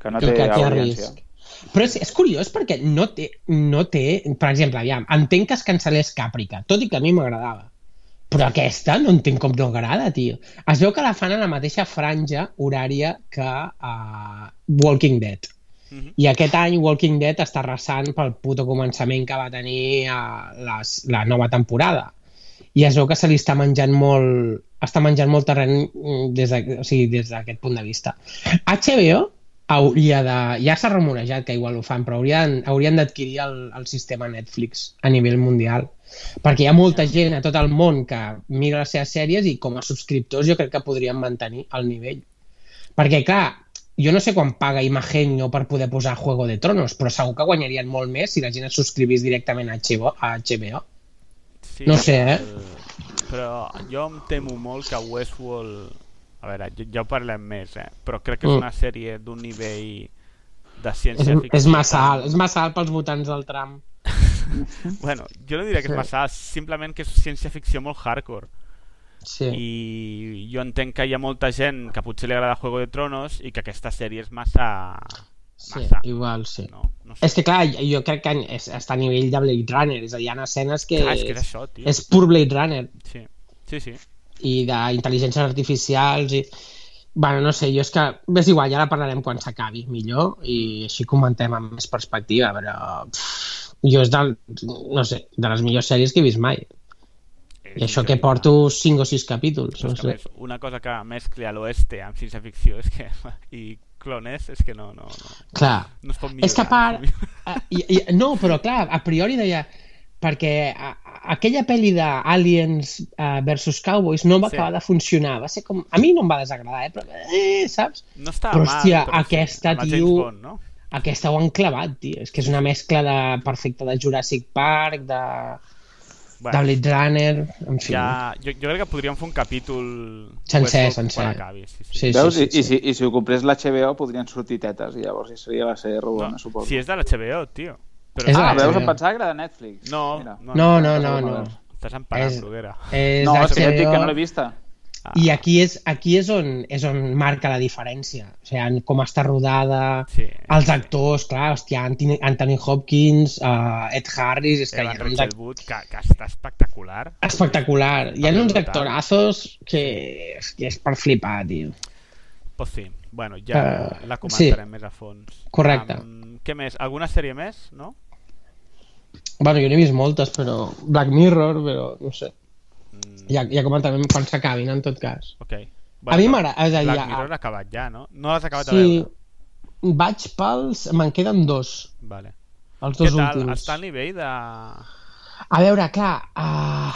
Que no I té que aquí hi ha audiència. risc. Però és, és curiós perquè no té, no té... Per exemple, aviam, entenc que es cancel·lés Càprica, tot i que a mi m'agradava. Però aquesta no entenc com no agrada, tio. Es veu que la fan a la mateixa franja horària que uh, Walking Dead. Mhm. I aquest any Walking Dead està arrasant pel puto començament que va tenir uh, les, la nova temporada. I es veu que se li està menjant molt està menjant molt terreny mm, des de- o sigui, des d'aquest punt de vista. HBO hauria de... Ja s'ha rumorejat que igual ho fan, però haurien, haurien d'adquirir el, el sistema Netflix a nivell mundial. Perquè hi ha molta gent a tot el món que migra les seves sèries i com a subscriptors jo crec que podrien mantenir el nivell. Perquè, clar, jo no sé quan paga Imagenio per poder posar Juego de Tronos, però segur que guanyarien molt més si la gent es subscrivís directament a HBO. A HBO. Sí, No sé, eh? el- Però jo em temo molt que Westworld... A veure, ja, ho parlem més, eh? Però crec que és Mm. una sèrie d'un nivell de És, ciència ficció. és massa alt, és massa alt pels votants del Trump. Bueno, jo no diria que és massa alt, simplement que és ciència-ficció molt hardcore. Sí. I jo entenc que hi ha molta gent que potser li agrada Juego de Tronos i que aquesta sèrie és massa... Sí, massa. igual, sí. No, no sé. És que, clar, jo crec que és, està a nivell de Blade Runner, és a dir, hi ha escenes que, Clar, és que és això, tio. és pur Blade Runner Sí, sí, sí. i d'intel·ligències artificials i... Bueno, no sé, jo és que... És igual, ja la parlarem quan s'acabi millor i així comentem amb més perspectiva, però... Pff, jo és del... No sé, de les millors sèries que he vist mai. I això que porto 5 o 6 capítols, no sé. més, una cosa que mescli a l'oeste amb ciència-ficció és que... i clones és que no... no, no Clar. No es pot millorar. És que a part... no eh, i, i, no, però clar, a priori deia... Perquè a, aquella pel·li d'Aliens uh, versus Cowboys no va Sí. acabar de funcionar. Va ser com... A mi no em va desagradar, eh? Però, eh saps? No està però, mal, hòstia, però sí, aquesta, el tio... Bond, no? Aquesta ho han clavat, tio. És que és una mescla de, perfecta de Jurassic Park, de, Bueno. de Blade Runner, en fi. Ja, jo, jo crec que podríem fer un capítol Sencer, Westworld sencer. quan acabi. Sí, sí. Sí, Veus? sí, I, sí, i, si, I si ho comprés l'HBO podrien sortir tetes i llavors ja seria la sèrie rodona, No, suposo. si és de l'HBO, tio. Però Ah, la veus? Em pensava que era de Netflix. No, Mira. no, No, no, no, no. Estàs emparant, És- Bruguera. És No, és que ja et dic que no l'he vista. Ah, I aquí és, aquí és, on, és on marca la diferència. O sigui, com està rodada, Sí, els actors, clar, hòstia, Anthony, Anthony Hopkins, uh, Ed Harris, és que uns Rachel act- Wood, que, que està espectacular. espectacular. Hi ha uns actorazos que, que és per flipar, tio. Pues sí, bueno, ja Eh, la comentarem sí. més a fons. Correcte. Um, què més? Alguna sèrie més, no? Bueno, jo n'he vist moltes, però... Black Mirror, però no sé. Mm, Ja, ja comentarem quan s'acabin, en tot cas. ok. A mi m'agrada- és a dir, Black a- Mirror ha acabat ja, no? No l'has acabat de Sí, veure? vaig pels... Me'n queden dos, Vale. els Què dos tal? últims. Està al nivell de... A veure, clar, uh,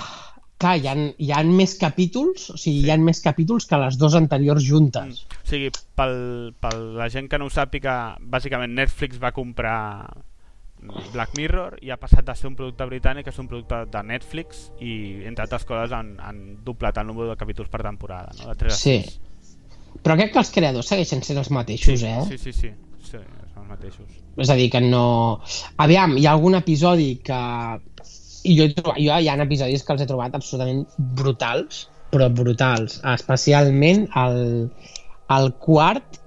clar hi, ha, hi ha més capítols, o sigui, sí. hi ha més capítols que les dues anteriors juntes. O sigui, pel, pel la gent que no ho sàpiga, bàsicament Netflix va comprar Black Mirror i ha passat de ser un producte britànic a ser un producte de Netflix i, entre altres coses, han, han doblat el número de capítols per temporada, no? De 3 a Sí. 6. Però crec que els creadors segueixen sent els mateixos, eh? Sí, sí, sí. Sí, són els mateixos. És a dir, que no... Aviam, hi ha algun episodi que... I jo, trobat, jo hi ha episodis que els he trobat absolutament brutals, però brutals. Especialment el, el quart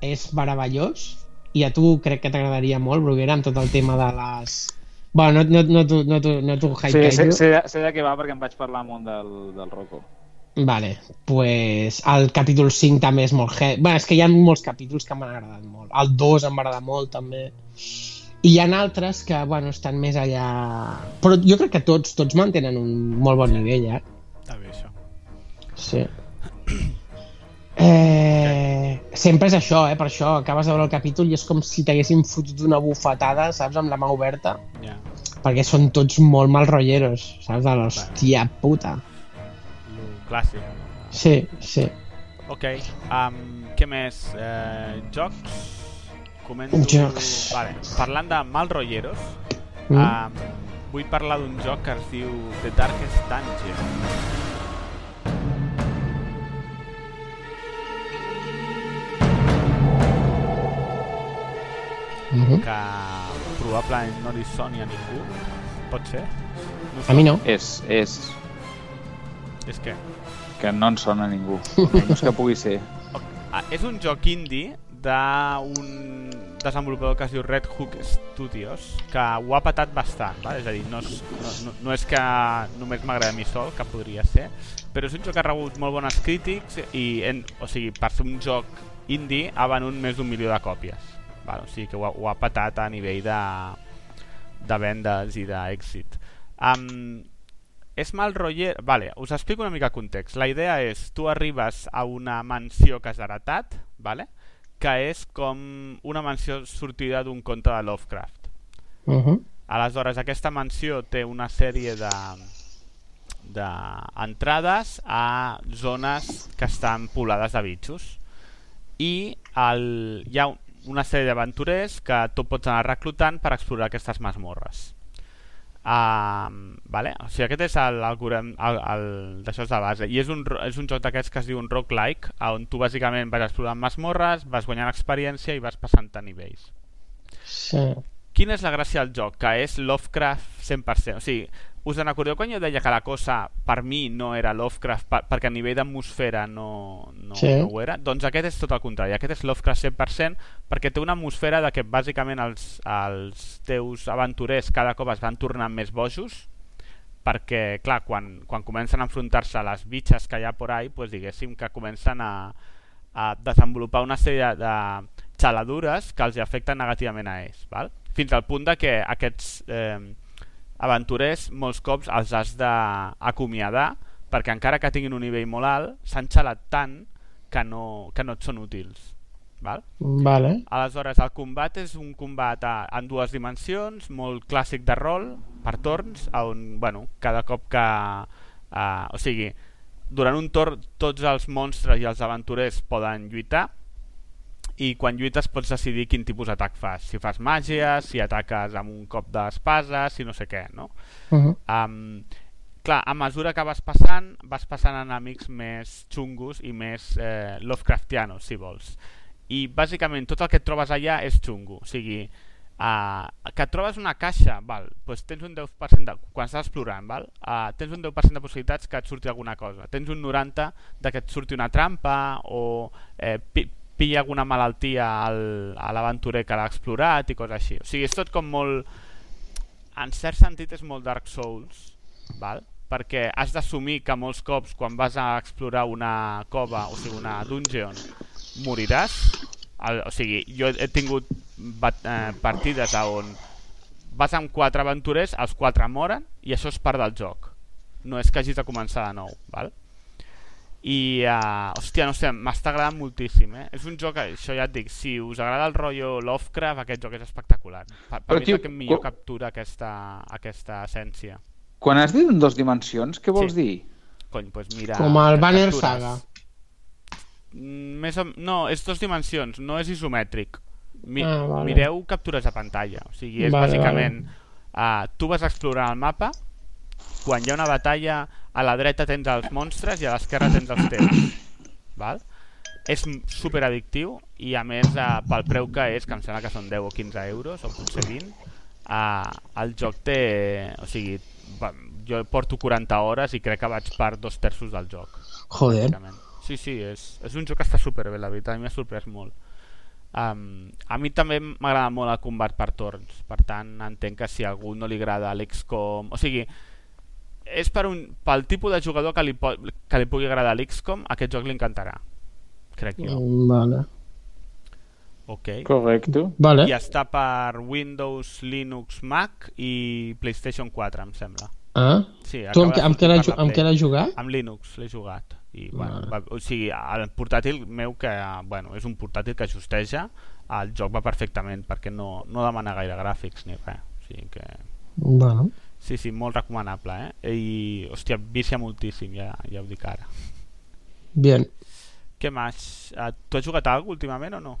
és meravellós i a tu crec que t'agradaria molt, Bruguera, amb tot el tema de les... Bueno, no, no, no, no, t'ho- no t'ho Sí, sé, sé, de- sé de què va perquè em vaig parlar molt del, del Rocco. Vale, pues el capítol 5 també és molt heavy. Bueno, és que hi ha molts capítols que m'han agradat molt. El 2 em va agradar molt, també. I hi ha altres que, bueno, estan més allà... Però jo crec que tots, tots mantenen un molt bon nivell, eh? Està bé, això. Sí. Eh, sempre és això, eh? Per això acabes de veure el capítol i és com si t'haguessin fotut una bufetada, saps? Amb la mà oberta. Ja. Perquè són tots molt mal rotlleros, saps? De l'hòstia puta. Lo clàssic. Sí, sí. Ok. Um, què més? Eh, jocs? Comento... Jocs. Vale. Parlant de mal rotlleros, Mm. um, vull parlar d'un joc que es diu The Darkest Dungeon. Mhm. que probablement no li soni a ningú. Pot ser? No A mi no. És, és És que... que no en sona a ningú. No és que pugui ser. Ah, és un joc indie d'un desenvolupador que es diu Red Hook Studios que ho ha patat bastant, val? és a dir, no és, no, no, no és que només m'agrada a mi sol, que podria ser, però és un joc que ha rebut molt bones crítics i, en, o sigui, per ser un joc indie ha venut més d'un milió de còpies. Val? O sigui que ho ha, ho ha patat a nivell de, de vendes i d'èxit. Um, és mal rotllet... Vale, us explico una mica el context. La idea és, tu arribes a una mansió que has heretat, vale? que és com una mansió sortida d'un conte de Lovecraft. Uh -huh. Aleshores, aquesta mansió té una sèrie de d'entrades a zones que estan poblades de bitxos i el, hi ha una sèrie d'aventurers que tu pots anar reclutant per explorar aquestes masmorres. Uh, vale? o sigui, aquest és el d'això de base i és un, és un joc d'aquests que es diu un roguelike on tu bàsicament vas explorant masmorres vas guanyant experiència i vas passant a nivells Sí. Quina és la gràcia del joc? que és Lovecraft 100% o sigui, us en acordeu quan jo deia que la cosa per mi no era Lovecraft per, perquè a nivell d'atmosfera no, no, Sí. no ho era doncs aquest és tot el contrari, aquest és Lovecraft 100% perquè té una atmosfera de que bàsicament els, els teus aventurers cada cop es van tornant més bojos perquè, clar, quan, quan comencen a enfrontar-se a les bitxes que hi ha por ahí, pues, diguéssim que comencen a, a desenvolupar una sèrie de xaladures que els afecten negativament a ells, val? Fins al punt de que aquests eh, aventurers molts cops els has d'acomiadar perquè encara que tinguin un nivell molt alt s'han xalat tant que no, que no et són útils val? Vale. Aleshores, el combat és un combat a, en dues dimensions, molt clàssic de rol, per torns, on, bueno, cada cop que... Uh, o sigui, durant un torn tots els monstres i els aventurers poden lluitar i quan lluites pots decidir quin tipus d'atac fas. Si fas màgia, si ataques amb un cop d'espasa, si no sé què, no? Uh -huh. Um, clar, a mesura que vas passant, vas passant enemics més xungos i més eh, Lovecraftianos, si vols. I bàsicament tot el que et trobes allà és xungo. O sigui, uh, que et trobes una caixa, val, doncs tens un 10% de, quan estàs explorant, val, uh, tens un 10% de possibilitats que et surti alguna cosa. Tens un 90% de que et surti una trampa o eh, pilla alguna malaltia al, a l'aventurer que l'ha explorat i coses així. O sigui, és tot com molt... En cert sentit és molt Dark Souls, val? perquè has d'assumir que molts cops quan vas a explorar una cova, o sigui, una dungeon, moriràs. El, o sigui, jo he tingut bat, eh, partides on vas amb quatre aventurers, els quatre moren, i això és part del joc. No és que hagis de començar de nou, val? I, uh, hòstia, no sé, m'està agradant moltíssim, eh? És un joc, això ja et dic, si us agrada el rotllo Lovecraft, aquest joc és espectacular. Per, per Però, mi tio, és el que millor co- captura aquesta, aquesta essència. Quan has dit en dos dimensions, què vols Sí. dir? Cony, doncs mira... Com el Banner captures. Saga. Mm, Més o... No, és dos dimensions, no és isomètric. Mi... Ah, vale. Mireu captures de pantalla. O sigui, és Vale, bàsicament... Uh, tu vas explorar el mapa, quan hi ha una batalla, a la dreta tens els monstres i a l'esquerra tens els teus. Val? És super addictiu i a més uh, pel preu que és, que em sembla que són 10 o 15 euros o potser 20, uh, el joc té... O sigui, jo porto 40 hores i crec que vaig per dos terços del joc. Joder. Sí, sí, és, és un joc que està superbé, la veritat, a mi m'ha sorprès molt. Um, a mi també m'agrada molt el combat per torns, per tant entenc que si a algú no li agrada l'XCOM... O sigui, és per un, pel tipus de jugador que li, po que li pugui agradar l'XCOM, aquest joc li encantarà, crec jo. Mm, Vale. Ok. Correcte. Vale. I està per Windows, Linux, Mac i PlayStation 4, em sembla. Ah? Sí, Tu amb, amb, què amb què l'has jugat? Amb Linux l'he jugat. I, bueno, Vale. va, o sigui, el portàtil meu, que bueno, és un portàtil que justeja, el joc va perfectament perquè no, no demana gaire gràfics ni res. O sigui que... Bueno. Sí, sí, molt recomanable, eh? I, hòstia, vicia moltíssim, ja, ja ho dic ara. Bien. Què més? Eh, Tu has jugat alguna últimament o no?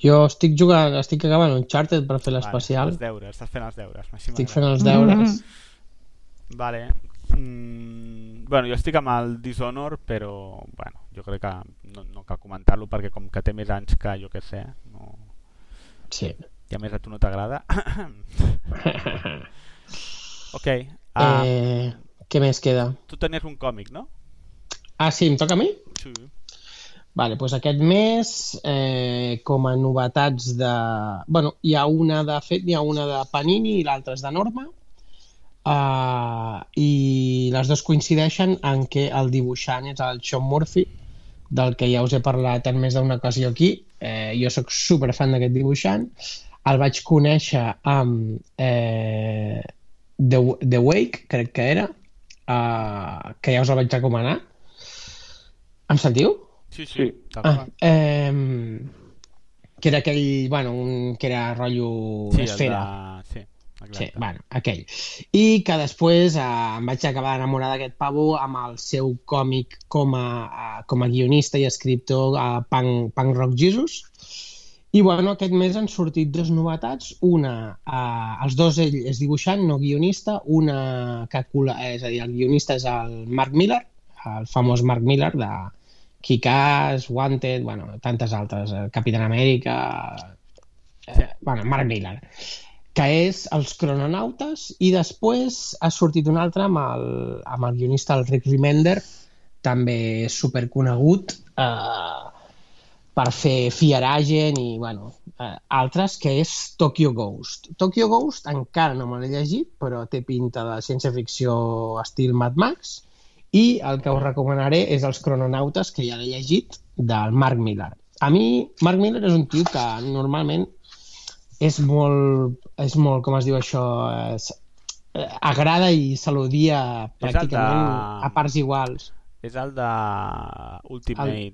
Jo estic jugant, estic acabant Uncharted per fer l'especial. Vale, els deures, estàs fent els deures. Estic fent els deures. Vale. Mm, bueno, jo estic amb el Dishonor, però bueno, jo crec que no, no cal comentar-lo perquè com que té més anys que jo que sé, no... Sí. I a més a tu no t'agrada. ok. Uh, Eh, què més queda? Tu tenies un còmic, no? Ah, sí, em toca a mi? Sí. Vale, doncs aquest mes, eh, com a novetats de... bueno, hi ha una de fet, hi ha una de Panini i l'altra és de Norma, uh, i les dues coincideixen en què el dibuixant és el Sean Murphy, del que ja us he parlat en més d'una ocasió aquí. Eh, jo sóc super fan d'aquest dibuixant. El vaig conèixer amb eh, The, The Wake, crec que era, uh, que ja us el vaig recomanar. Em sentiu? Sí, sí. Ah, eh, que era aquell, bueno, un, que era rotllo Sí, esfera. de... Sí, exacte. Sí, bueno, aquell. I que després eh, em vaig acabar d'enamorar d'aquest pavo amb el seu còmic com a, a, com a guionista i escriptor a Punk, Punk Rock Jesus. I bueno, aquest mes han sortit dues novetats. Una, eh, els dos ell és dibuixant, no guionista. Una que és a dir, el guionista és el Mark Miller, el famós Mark Miller de Kick-Ass, Wanted, bueno, tantes altres, eh, Capitán Amèrica... Eh, bueno, Mark Miller que és Els crononautes i després ha sortit un altre amb el, amb el guionista el Rick Remender també superconegut eh, per fer Fear Agent i bueno, eh, altres que és Tokyo Ghost Tokyo Ghost encara no me l'he llegit però té pinta de ciència-ficció estil Mad Max i el que us recomanaré és Els crononautes que ja l'he llegit del Mark Miller a mi Mark Miller és un tio que normalment és molt, és molt, com es diu això, és, eh, agrada i saludia pràcticament de- a parts iguals. És el de Ultimate.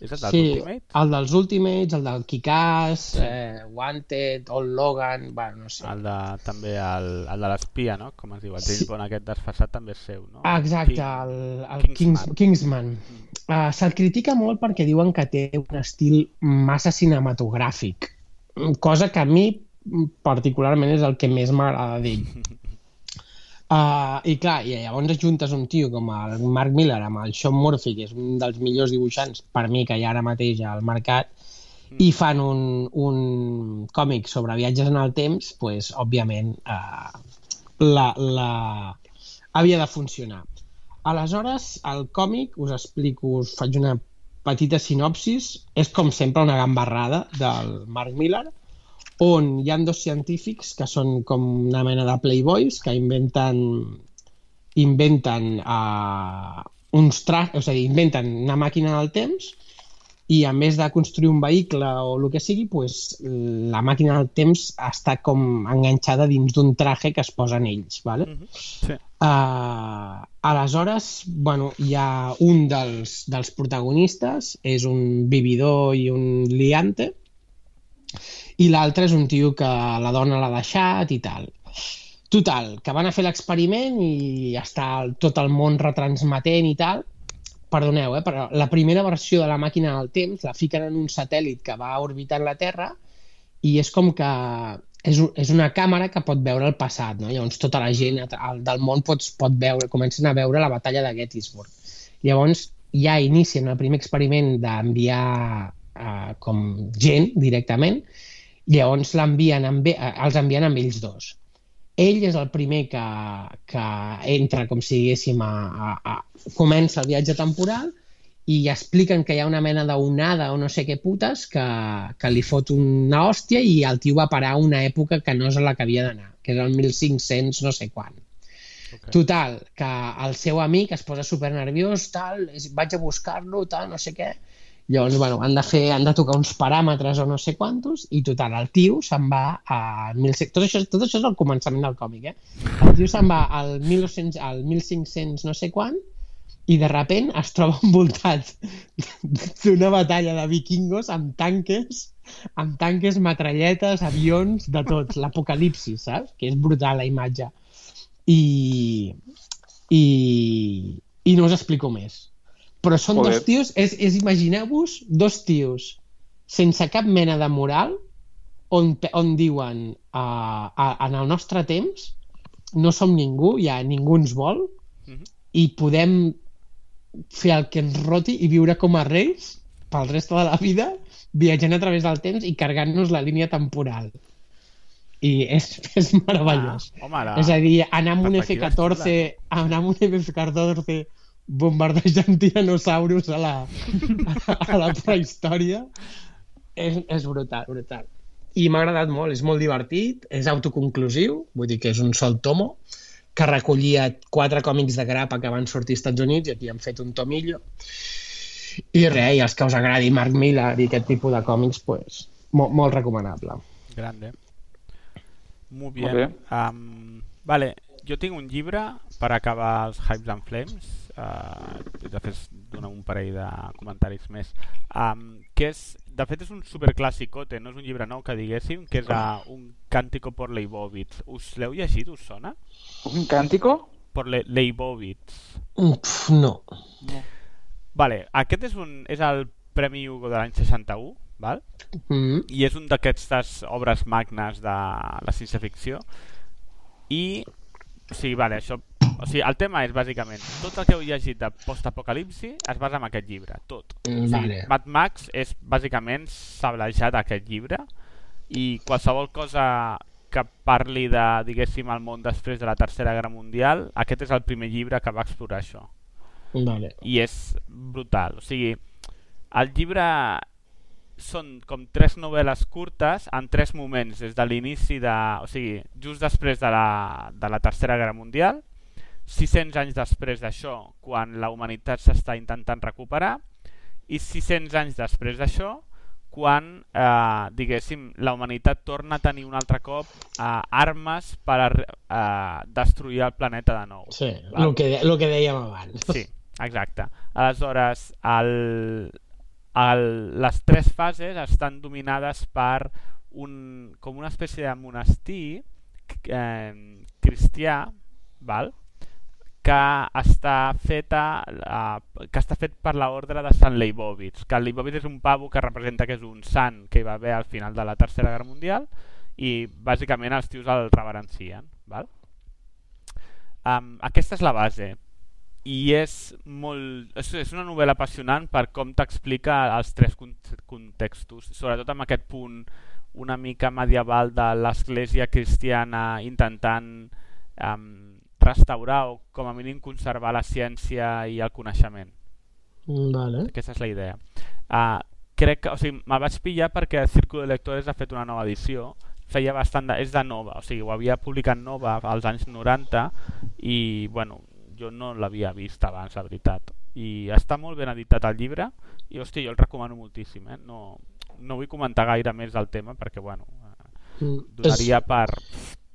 És el del sí, Ultimate? el dels Ultimates, el del Kick-Ass, eh, Wanted, Old Logan, bueno, no sé. El de, també el, el de l'espia, no? Com es diu? El James Bond aquest desfasat també és seu, no? Exacte, King- el, el Kingsman. Kingsman. Kingsman. Uh, Se'l critica molt perquè diuen que té un estil massa cinematogràfic, cosa que a mi particularment és el que més m'agrada d'ell. Uh, I clar, i llavors ajuntes un tio com el Mark Miller amb el Sean Murphy, que és un dels millors dibuixants per mi que hi ha ara mateix al mercat, i fan un, un còmic sobre viatges en el temps, pues, òbviament uh, la, la... havia de funcionar. Aleshores, el còmic, us explico, us faig una petita sinopsis, és com sempre una gambarrada del Mark Miller, on hi han dos científics que són com una mena de playboys que inventen inventen uh, uns trajes, és a dir, inventen una màquina del temps i a més de construir un vehicle o el que sigui, pues, la màquina del temps està com enganxada dins d'un traje que es posen ells. ¿vale? Sí. Uh, aleshores, bueno, hi ha un dels, dels protagonistes, és un vividor i un liante, i l'altre és un tio que la dona l'ha deixat i tal. Total, que van a fer l'experiment i està tot el món retransmetent i tal. Perdoneu, eh, però la primera versió de la màquina del temps la fiquen en un satèl·lit que va orbitant la Terra i és com que és, és una càmera que pot veure el passat, no? Llavors tota la gent del món pots, pot veure, comencen a veure la batalla de Gettysburg. Llavors ja inicien el primer experiment d'enviar eh, com gent directament, llavors l'envien amb, eh, els envien amb ells dos. Ell és el primer que, que entra, com si diguéssim, a, a, a, comença el viatge temporal i expliquen que hi ha una mena d'onada o no sé què putes que, que li fot una hòstia i el tio va parar a una època que no és a la que havia d'anar, que és el 1500 no sé quan. Okay. Total, que el seu amic es posa super nerviós, tal, vaig a buscar-lo, tal, no sé què. Llavors, bueno, han de fer, han de tocar uns paràmetres o no sé quantos, i total, el tio se'n va a 1600... Tot això, tot això és el començament del còmic, eh? El tio se'n va al, 1900, al 1500 no sé quan, i de repent es troba envoltat d'una batalla de vikingos amb tanques, amb tanques, metralletes, avions, de tots, l'apocalipsis, saps? Que és brutal la imatge. I, i, i no us explico més. Però són Joder. dos tios, és, és imagineu-vos dos tios sense cap mena de moral on, on diuen uh, uh, en el nostre temps no som ningú, ja ningú ens vol i podem fer el que ens roti i viure com a reis pel reste de la vida viatjant a través del temps i cargant-nos la línia temporal. I és, és meravellós. Ah, home, la és a dir, anar amb un perspectiva F-14 és anar amb un F-14 bombardejant tiranosaurus a la, a la prehistòria és, és brutal, brutal. I m'ha agradat molt, és molt divertit, és autoconclusiu, vull dir que és un sol tomo, que recollia quatre còmics de grapa que van sortir als Estats Units i aquí han fet un tomillo. I res, i els que us agradi Mark Miller i aquest tipus de còmics, pues, molt, molt recomanable. Grande. Muy Molt bien. bé. Um, vale, jo tinc un llibre per acabar els Hypes and Flames. Uh, després donar un parell de comentaris més. Um, que és de fet és un superclassicote, no és un llibre nou que diguéssim, que és uh, un càntico por Leibovitz. Us l'heu llegit, us sona? Un càntico? Por Le Leibovitz. Pff, no. no. Vale, aquest és, un, és el Premi Hugo de l'any 61, val? Mm -hmm. i és un d'aquestes obres magnes de la ciència-ficció i sigui, vale, això o sigui, el tema és bàsicament tot el que heu llegit de postapocalipsi es basa en aquest llibre, tot. Mm, o sigui, vale. Mad Max és bàsicament sablejat aquest llibre i qualsevol cosa que parli de, diguéssim, el món després de la Tercera Guerra Mundial, aquest és el primer llibre que va explorar això. Vale. I és brutal. O sigui, el llibre són com tres novel·les curtes en tres moments, des de l'inici de... O sigui, just després de la, de la Tercera Guerra Mundial, 600 anys després d'això, quan la humanitat s'està intentant recuperar, i 600 anys després d'això, quan, eh, diguéssim, la humanitat torna a tenir un altre cop eh, armes per a, eh, destruir el planeta de nou. Sí, el que, el que dèiem abans. Sí, exacte. Aleshores, el, el, les tres fases estan dominades per un, com una espècie de monestir eh, cristià, val? que està feta uh, que està fet per l'ordre de Sant Leibovitz que Leibovitz és un pavo que representa que és un sant que hi va haver al final de la Tercera Guerra Mundial i bàsicament els tios el reverencien val? Um, aquesta és la base i és molt és, és una novel·la apassionant per com t'explica els tres contextos sobretot amb aquest punt una mica medieval de l'església cristiana intentant um, restaurar o com a mínim conservar la ciència i el coneixement. Vale. aquesta és la idea. Uh, crec que, o sigui, me vaig pillar perquè el Círculo de Lectores ha fet una nova edició. Feia bastant de, és de nova, o sigui, ho havia publicat nova als anys 90 i bueno, jo no l'havia vist abans, la veritat. I està molt ben editat el llibre i hòstia, jo el recomano moltíssim, eh? No, no vull comentar gaire més del tema perquè, bueno, Mm, donaria és- per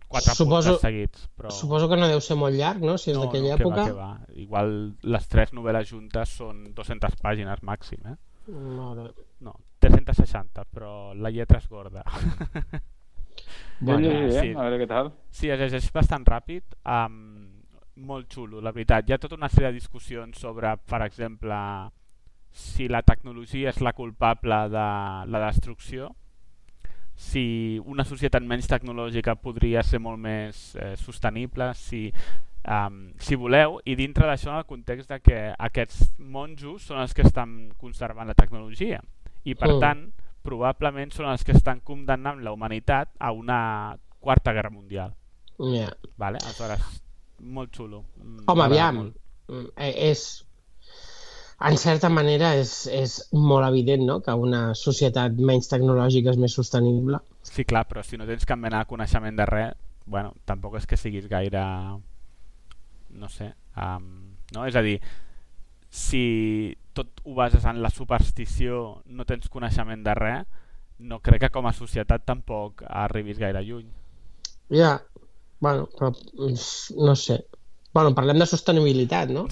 quatre Suposo- punts seguits. Però... Suposo que no deu ser molt llarg, no? Si és no, d'aquella no, que època. Va, que va. Igual les tres novel·les juntes són 200 pàgines màxim, eh? Mare. No, 360, però la lletra és gorda. Jo llegiré, a veure què tal. Sí, es llegeix bastant ràpid, um, molt xulo, la veritat. Hi ha tota una sèrie de discussions sobre, per exemple, si la tecnologia és la culpable de la destrucció, si una societat menys tecnològica podria ser molt més eh, sostenible, si, um, si voleu, i dintre d'això en el context de que aquests monjos són els que estan conservant la tecnologia i per Mm. tant probablement són els que estan condemnant la humanitat a una quarta guerra mundial. Ja. Vale? Aleshores, molt xulo. Mm, Home, aviam, molt. mm, eh, és... En certa manera és, és molt evident no? que una societat menys tecnològica és més sostenible. Sí, clar, però si no tens cap mena de coneixement de res, bueno, tampoc és que siguis gaire... No sé. Um, no? És a dir, si tot ho bases en la superstició, no tens coneixement de res, no crec que com a societat tampoc arribis gaire lluny. Ja, bueno, però no sé. Bueno, parlem de sostenibilitat, no?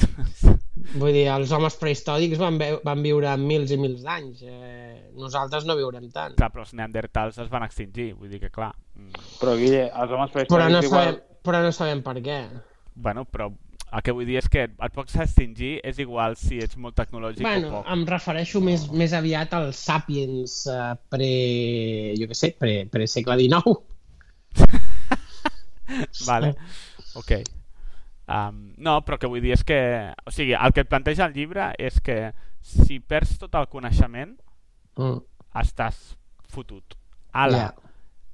Vull dir, els homes prehistòrics van, van viure mils i mils d'anys. Eh, nosaltres no viurem tant. Clar, però els neandertals es van extingir, vull dir que clar... mm, Però, Guille, els homes Però prehistòrics no, igual... sabem, però no sabem per què. Bueno, però el que vull dir és que et pots extingir és igual si ets molt tecnològic Bueno, o poc. em refereixo més, més aviat als sapiens eh, pre... jo què sé, pre, pre segle XIX. vale, ok. Um, no, però que vull dir és que... O sigui, el que et planteja el llibre és que si perds tot el coneixement, Mm. estàs fotut. Ala, Ja.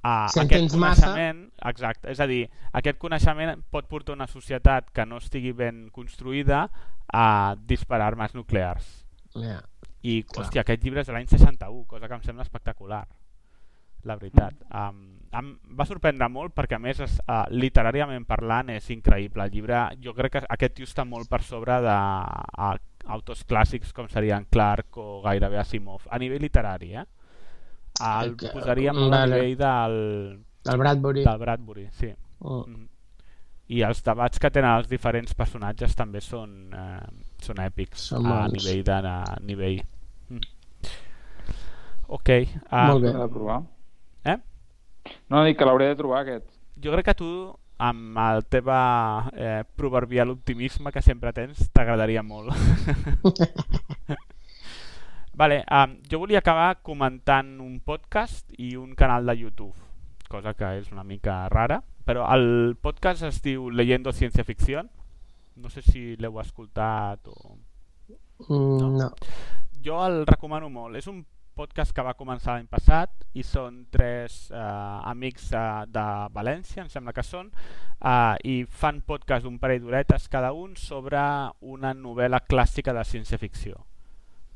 a Si aquest tens massa- coneixement... Exacte, és a dir, aquest coneixement pot portar una societat que no estigui ben construïda a disparar armes nuclears. Ja. I, Clar. hòstia, aquest llibre és de l'any 61, cosa que em sembla espectacular, la veritat. Um, em va sorprendre molt perquè, a més, es, uh, literàriament parlant, és increïble. El llibre, jo crec que aquest tio està molt per sobre de uh, autors clàssics com serien Clark o gairebé Asimov, a nivell literari, eh? El Que- posaria molt vale. a nivell del, Del Bradbury. del Bradbury, sí. Oh. Mm. I els debats que tenen els diferents personatges també són, eh, són èpics Són a bons. nivell de a nivell. Mm. Ok. Uh, Molt bé. L'he de provar. Eh? No, dic que l'hauré de trobar, aquest. Jo crec que tu, amb el teva eh, proverbial optimisme que sempre tens, t'agradaria molt. vale, um, jo volia acabar comentant un podcast i un canal de YouTube, cosa que és una mica rara, però el podcast es diu Leyendo Ciencia Ficción. No sé si l'heu escoltat o... Mm, no. Jo el recomano molt. És un podcast que va començar l'any passat i són tres eh, amics eh, de València, em sembla que són, eh, i fan podcast d'un parell d'horetes cada un sobre una novel·la clàssica de ciència-ficció.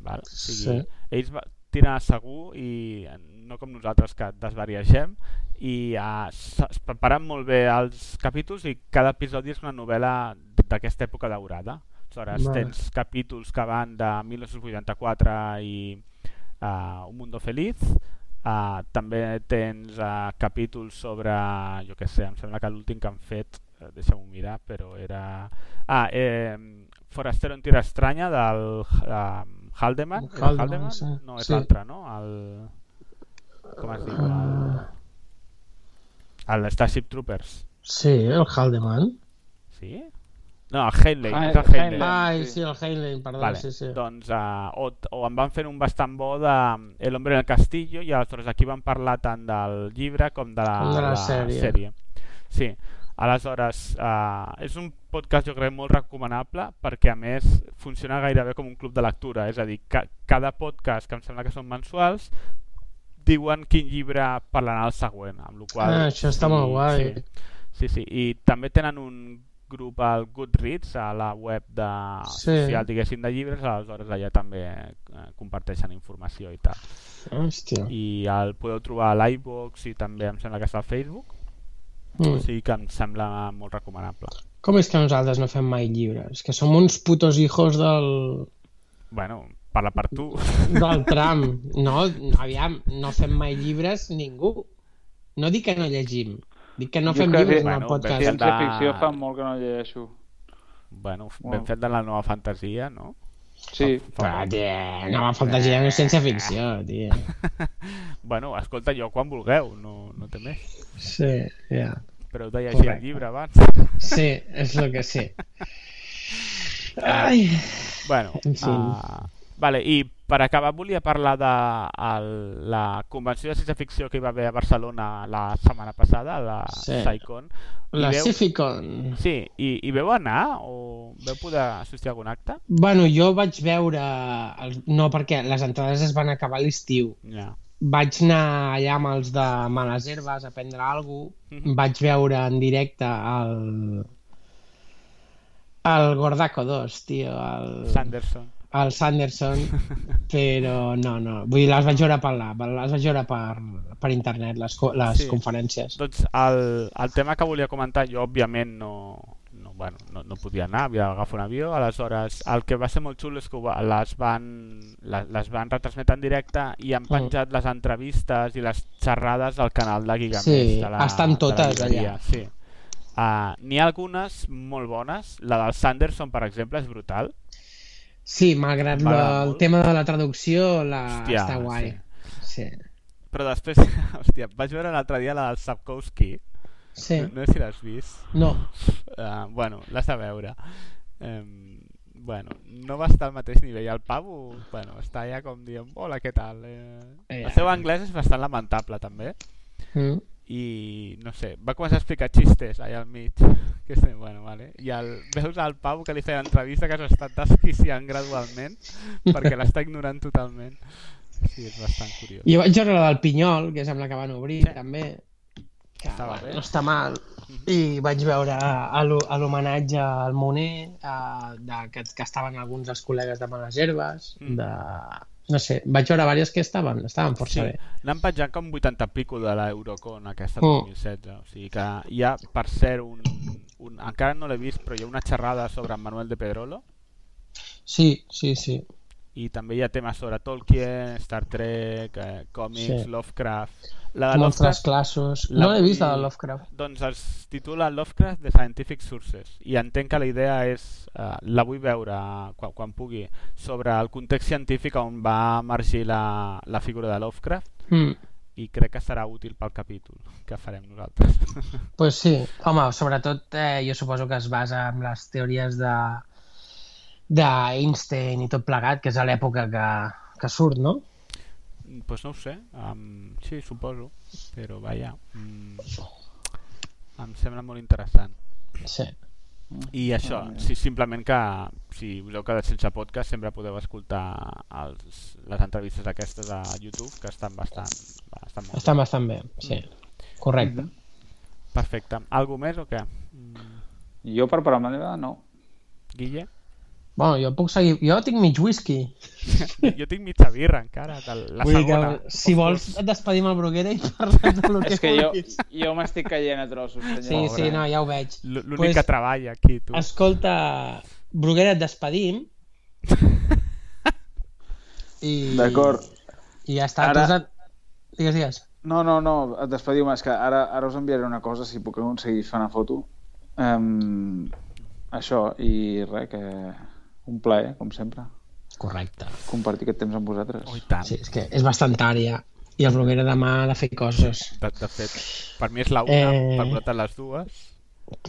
Val? O sigui, Sí. Ells va, tiren a segur i no com nosaltres que desvariegem i eh, es preparen molt bé els capítols i cada episodi és una novel·la d'aquesta època daurada. Aleshores, Vale. tens capítols que van de 1984 i uh, Un Mundo Feliz, uh, també tens uh, capítols sobre, jo què sé, em sembla que l'últim que han fet, uh, deixa'm-ho mirar, però era... Ah, eh, Forastero en Tierra Estranya del uh, Haldeman. Haldeman, Haldeman? sí. No, és Sí. l'altre, no? El... Com es diu? El... El Starship Troopers. Sí, el Haldeman. Sí? No, el Heinlein. Ah, Heinlein. Heinlein. Ai, sí. sí, el Heinlein, perdó, Vale, sí, sí. doncs uh, o, o em van fer un bastant bo de El hombre en el castillo i aleshores aquí van parlar tant del llibre com de la, Com de la sèrie. sèrie. Sí, aleshores uh, és un podcast jo crec molt recomanable perquè a més funciona gairebé com un club de lectura, és a dir, ca cada podcast que em sembla que són mensuals diuen quin llibre parlaran el següent, amb la qual Ah, això està molt guai. Sí, sí, sí, i també tenen un grup al Goodreads, a la web de Sí. social, diguéssim, de llibres, aleshores allà també eh, comparteixen informació i tal. Hòstia. I el podeu trobar a l'iVox i també em sembla que està al Facebook, o Mm. sigui que em sembla molt recomanable. Com és que nosaltres no fem mai llibres? Que som uns putos hijos del, Bueno, parla per tu. del tram. No, aviam, no fem mai llibres ningú. No dic que no llegim, dic que no Jo fem que llibres sí. en el Bueno, podcast. ben. Ciència-ficció de- fa molt que no llegeixo. bueno, ben Bueno. fet de la nova fantasia, no? Sí. Però, tia, no va fantasia, no és ciència-ficció, tia. bueno, escolta, jo quan vulgueu, no, no té més. Sí, ja. Però heu de llegir el Correcte. llibre abans. Sí, és el que sí. Ai, Bueno, En fi. uh, vale, i per acabar volia parlar de el, la convenció de ciència-ficció que hi va haver a Barcelona la setmana passada, la Sí. SciCon. La veu- Cificon. Sí, i, i veu anar o veu poder assistir a algun acte? Bueno, jo vaig veure... El... No, perquè les entrades es van acabar a l'estiu. Ja. Vaig anar allà amb els de Males Herbes a prendre alguna cosa. Mhm. Vaig veure en directe el... El Gordaco 2, tio. El... Sanderson. El Sanderson, però no, no. Vull dir, les vaig veure per la, les vaig veure per, per internet, les, les Sí. conferències. Doncs el, el tema que volia comentar, jo òbviament no, no, bueno, no, no podia anar, havia d'agafar un avió, aleshores el que va ser molt xulo és que les van, les, les van retransmetre en directe i han Mm. penjat les entrevistes i les xerrades al canal de Gigamesh. Sí, de la, estan de la totes allà. Sí. Uh, N'hi ha algunes molt bones, la del Sanderson, per exemple, és brutal. Sí, malgrat el molt. tema de la traducció, la... Hòstia, està guai. Sí. Però després, hòstia, vaig veure l'altre dia la del Sapkowski. Sí. No, no sé si l'has vist. No. Uh, bueno, l'has de veure. Um, bueno, no va estar al mateix nivell. El pavo, bueno, està allà com dient, hola, què tal? Eh, Eh, el seu anglès és bastant lamentable, també. Mm. I, no sé, va començar a explicar xistes allà al mig. Que és, bueno, vale. I el, veus al pavo que li feia l'entrevista que s'ha estat desquiciant gradualment perquè l'està ignorant totalment. Sí, és bastant curiós. Jo vaig veure la del Pinyol, que sembla que van obrir, Sí. també. Que, Estava bueno, bé. no està mal. I vaig veure a l'ho- a l'homenatge al Moner, a, de, que, que estaven alguns dels col·legues de Males Herbes, Mm. de... No sé, vaig veure diverses que estaven, estaven força Sí, bé. n'han penjat com 80 pico de l'Eurocon aquesta Mm. 2016. O sigui que hi ha, per cert, un, un, encara no l'he vist, però hi ha una xerrada sobre en Manuel de Pedrolo, Sí, sí, sí. I també hi ha temes sobre Tolkien, Star Trek, eh, còmics, Sí. Lovecraft. La de Moltes classos. No l'he vist, la de Lovecraft. Doncs es titula Lovecraft The Scientific Sources i entenc que la idea és, eh, la vull veure quan, quan pugui, sobre el context científic on va emergir la, la figura de Lovecraft Mm. i crec que serà útil pel capítol que farem nosaltres. Pues sí, home, sobretot eh, jo suposo que es basa en les teories de d'Einstein i tot plegat, que és a l'època que, que surt, no? pues no ho sé, um, sí, suposo, però vaja, mm, em sembla molt interessant. Sí. I això, sí, simplement que si us heu quedat sense podcast sempre podeu escoltar els, les entrevistes aquestes a YouTube que estan bastant, bastant molt Estan bastant bé, sí. Correcte. Perfecte. Algú més o què? Jo per part meva no. Guille? Bueno, jo puc seguir... Jo tinc mig whisky. jo tinc mitja birra encara, de la Vull segona. que, si vols, et despedim el Bruguera i parlem de lo que, És que jo, vulguis. jo m'estic caient a trossos, senyor. Sí, sí, no, ja ho veig. L'únic que treballa aquí, tu. Escolta, Bruguera, et despedim. I... D'acord. I ja està. Ara- Ara... Digues, digues. No, no, no, et despediu més, que ara, ara us enviaré una cosa, si puc aconseguir fer una foto. Um, això, i res, que un plaer, com sempre. Correcte. Compartir aquest temps amb vosaltres. Oh, tant. Sí, és que és bastant ja. I el Bruguera demà ha de fer coses. De, de fet, per mi és la una, Eh. per vosaltres les dues.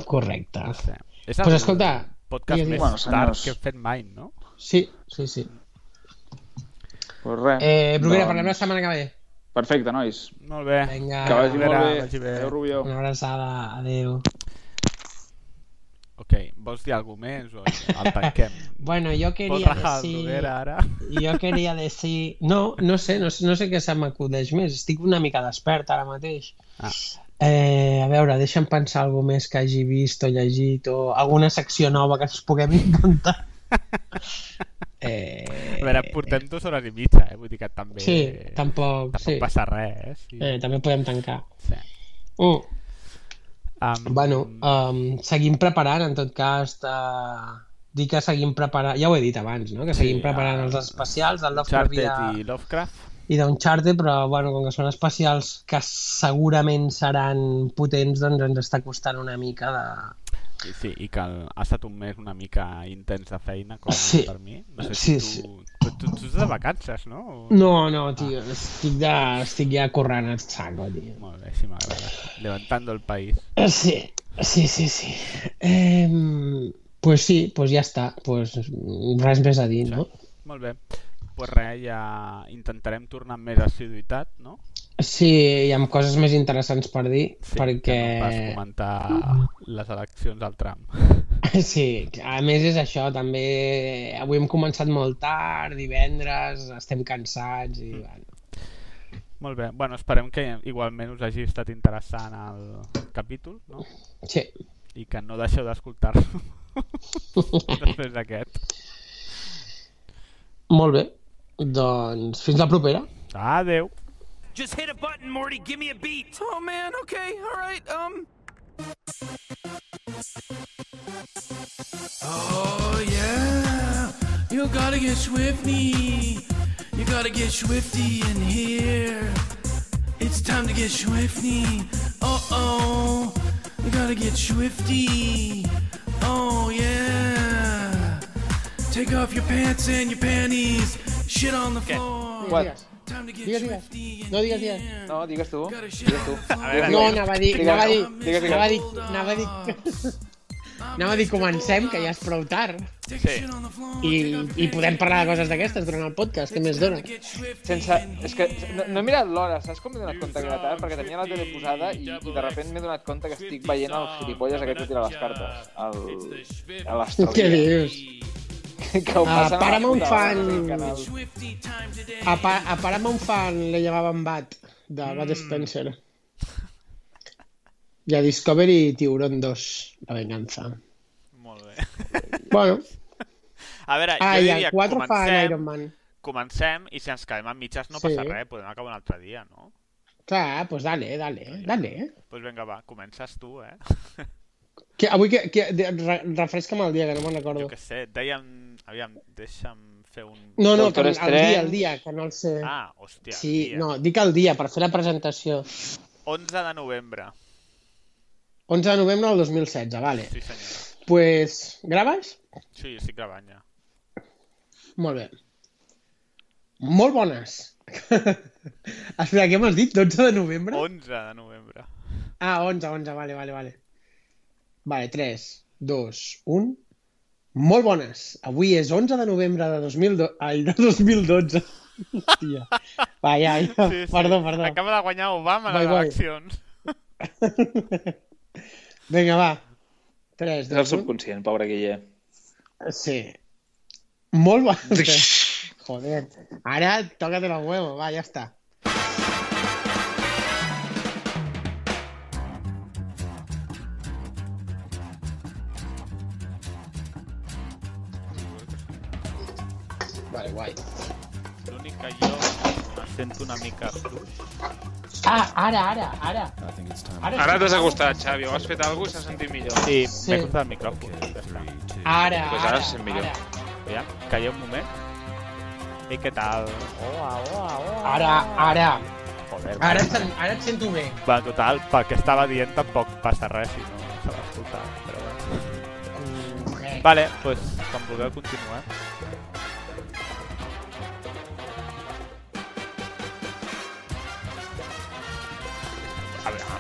Correcte. No sé. És Pues el escolta, podcast més. Bueno, tard que hem fet mai, no? Sí, sí, sí. Pues res. Eh, Bruguera, doncs, parlem la setmana que ve. Perfecte, nois. Molt bé. Vinga. Que vagi molt bé. Vagi bé. Adéu, Rubió. Una abraçada. Adéu. Ok, vols dir alguna més o el tanquem? Bueno, yo Vols quería rajar el decir... Ara? Jo queria decir... No, no sé, no, sé- no sé què se m'acudeix més. Estic una mica despert ara mateix. Ah. Eh, a veure, deixa'm pensar alguna més que hagi vist o llegit o alguna secció nova que ens puguem inventar. Eh, A veure, portem dues hores i mitja, eh? Vull dir que també... Sí, tampoc, tampoc sí. passa res, eh? Sí. eh, també podem tancar. sí. Mm. Um, Bueno, um, seguim preparant, en tot cas, de... dir que seguim preparant... Ja ho he dit abans, no? Que seguim Sí, preparant ah, els especials del Lovecraft i, de... i Lovecraft. i d'Uncharted, però bueno, com que són especials que segurament seran potents, doncs ens està costant una mica de... Sí, sí, i que el, ha estat un mes una mica intens de feina, com Sí. per mi. No sé Sí, si tu, tu, tu, tu ets de vacances, no? O... No, no, tio, estic, de, estic ja corrent a saco, tio. Molt bé, sí m'agrada. Levantando el país. Sí, sí, sí, sí. Eh, pues sí, pues ja està. Pues res més a dir, no? Molt bé. Pues res, ja intentarem tornar amb més assiduïtat, no? Sí, hi ha coses més interessants per dir, Sí, perquè... no pas comentar les eleccions al tram. Sí, a més és això, també avui hem començat molt tard, divendres, estem cansats i... Bueno. Molt bé. Bueno, esperem que igualment us hagi estat interessant el capítol, no? Sí. I que no deixeu d'escoltar-lo després d'aquest. Molt bé. Doncs fins la propera. Adeu. Just hit a button, Morty. Give me a beat. Oh man. Okay. All right. Um. Oh yeah, you gotta get swifty. You gotta get swifty in here. It's time to get swifty. Uh oh, you gotta get swifty. Oh yeah. Take off your pants and your panties. Shit on the floor. What? Time to get Digues, digues. No, digues, digues. No, digues tu. Digues tu. No, anava a dir, Digues, anava a dir, digues, digues. anava a dir, anava a dir, anava a dir comencem, que ja és prou tard. Sí. I, i podem parlar de coses d'aquestes durant el podcast, què més dona? Sense... És que no, no he mirat l'hora, saps com m'he donat compte que era tard? Perquè tenia la tele posada i, i de repent m'he donat compte que estic veient el gilipolles aquest que tira les cartes. El... a. Què dius? que ho A passen a la Paramount puta Fan... A, pa, a Paramount Fan le llamaven Bat, de Bat Spencer. I a Discovery Tiburón 2, La venganza. Molt bé. Bueno, A veure, ah, jo diria, el 4 fan comencem, Iron Man. comencem i si ens quedem en mitges no Sí. passa res, podem acabar un altre dia, no? Clar, pues dale, dale, dale. Doncs pues vinga, va, comences tu, eh? Que, avui que, que refresca'm el dia, que no me'n recordo. Jo què sé, dèiem... Aviam, deixa'm fer un... No, no, que, el dia, el dia, que no el sé. Ah, hòstia, sí, dia. no, dic el dia, per fer la presentació. 11 de novembre. 11 de novembre del 2016, vale. Sí, senyora. Pues, graves? Sí, estic gravant ja. Molt bé. Molt bones. Espera, què m'has dit? 12 de novembre? 11 de novembre. Ah, 11, 11, vale, vale, vale. Vale, 3, 2, 1. Molt bones. Avui és 11 de novembre de, 2012... Ai, de 2012. Hòstia. Va, ja, ja. Sí, sí. Perdó, perdó. Acaba de guanyar Obama a les vai. eleccions. Vinga, va. 3, És el 2, 1. subconscient, pobre Guille. Sí. Molt bones. Joder. Ara, tócate los huevos. Va, ja està. Sento una mica fluix. Ah, ara, ara, ara. Ara, Ara t'has acostat, Xavi. O has fet alguna cosa i s'ha sentit millor. Sí, Sí. m'he acostat al micròfon. Ja està. Ara, Pues ara ara, se sent millor. ara. Ja, calla un moment. I què tal? Hola, hola, hola. Ara, ara. Joder, Ara, et sen- ara et sento bé. Va, total, pel que estava dient tampoc passa res si no se va escoltar, però bé. Mm, res. Vale, doncs, pues, quan vulgueu continuar.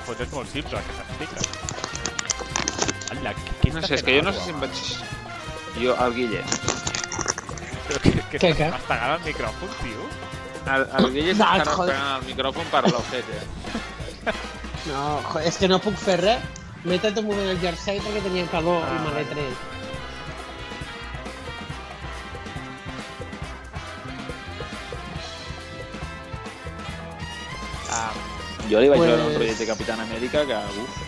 A veure, el fons és molt simple, el que s'explica. Hola, què, què No està sé, és fent que jo no algú, sé si em home? vaig... Jo, el Guille. Però què, què, Què, estàs què? mastegant el micròfon, tio? El, el Guille No, s'està joder. rascant el micròfon per l'ojete. No, joder, és que no puc fer res. M'he tret un moment el jersei perquè tenia calor Ah, i me l'he vale. tret. Ah, Jo li vaig Pues- veure un rotllet de Capitán Amèrica que, uf,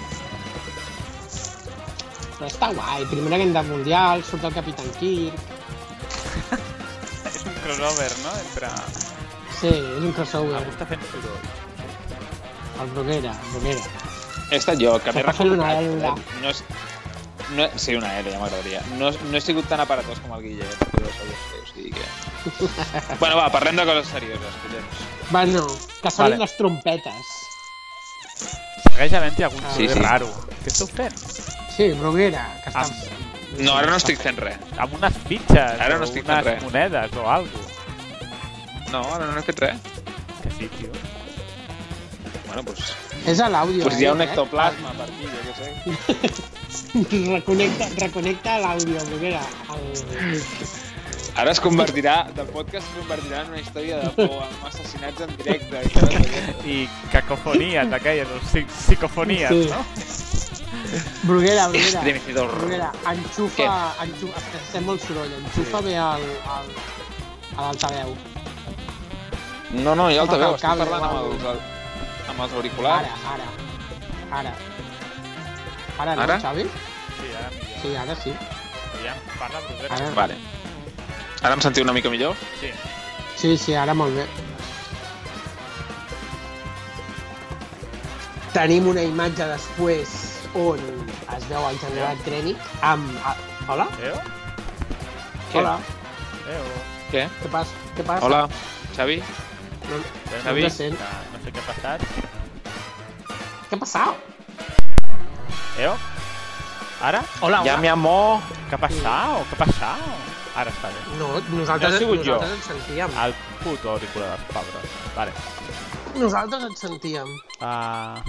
Però està guai. Primera guerra mundial, surt el Capitán Kirk. és un crossover, no? Entre... Sí, és un crossover. Algú està fent soroll. El Bruguera, el Bruguera. he estat jo, que m'he. No és... No, sí, una L, ja m'agradaria. No, no he sigut tan aparatós com el Guille, perquè jo soy este, o sigui que... bueno, va, parlem de coses serioses, collons. Bueno, que sonin Vale. les trompetes. Segueix havent-hi algun Ah. Sí, sí. raro. Què esteu fent? Sí, Bruguera, que està... Amb, No, ara no estic fent res. amb unes fitxes Ara no o estic fent unes res. monedes o alguna No, ara no he fet res. Que sí, tio. Bueno, doncs... És a l'àudio, Pues hi ha un eh? ectoplasma per aquí, jo què sé. Reconnecta, reconnecta l'àudio, Bruguera. El... Ara es convertirà, del podcast es convertirà en una història de por, amb assassinats en directe. I. I cacofonies d'aquelles, o psic psicofonies, Sí. no? Bruguera, Bruguera. Bruguera, enxufa... enxufa és que sent molt soroll. Enxufa Sí. bé el, el, a l'altaveu. No, no, ja el Toca veu, el estic parlant amb els, amb els auriculars. Ara, ara. Ara. Ara no, Ara? Xavi? Sí, ara millor. Sí, ara sí. Aviam, parla, Bruguera. Ara. Vale. Ara em sentiu una mica millor? Sí. Sí, sí, ara molt bé. Tenim una imatge després on es veu el general Krennic amb... Hola? Eo? Què? Hola. Eo? Què? Què passa? Què passa? Hola, Xavi? No, no Xavi? no sé què ha passat. Què ha passat? Eo? Ara? Hola, Ja, hola. mi amor. Què ha passat? Què ha passat? Ara està bé. No, No nosaltres, he sigut jo. nosaltres et sentíem. El puto auricular dels pobres. Vale. Nosaltres et sentíem. Uh,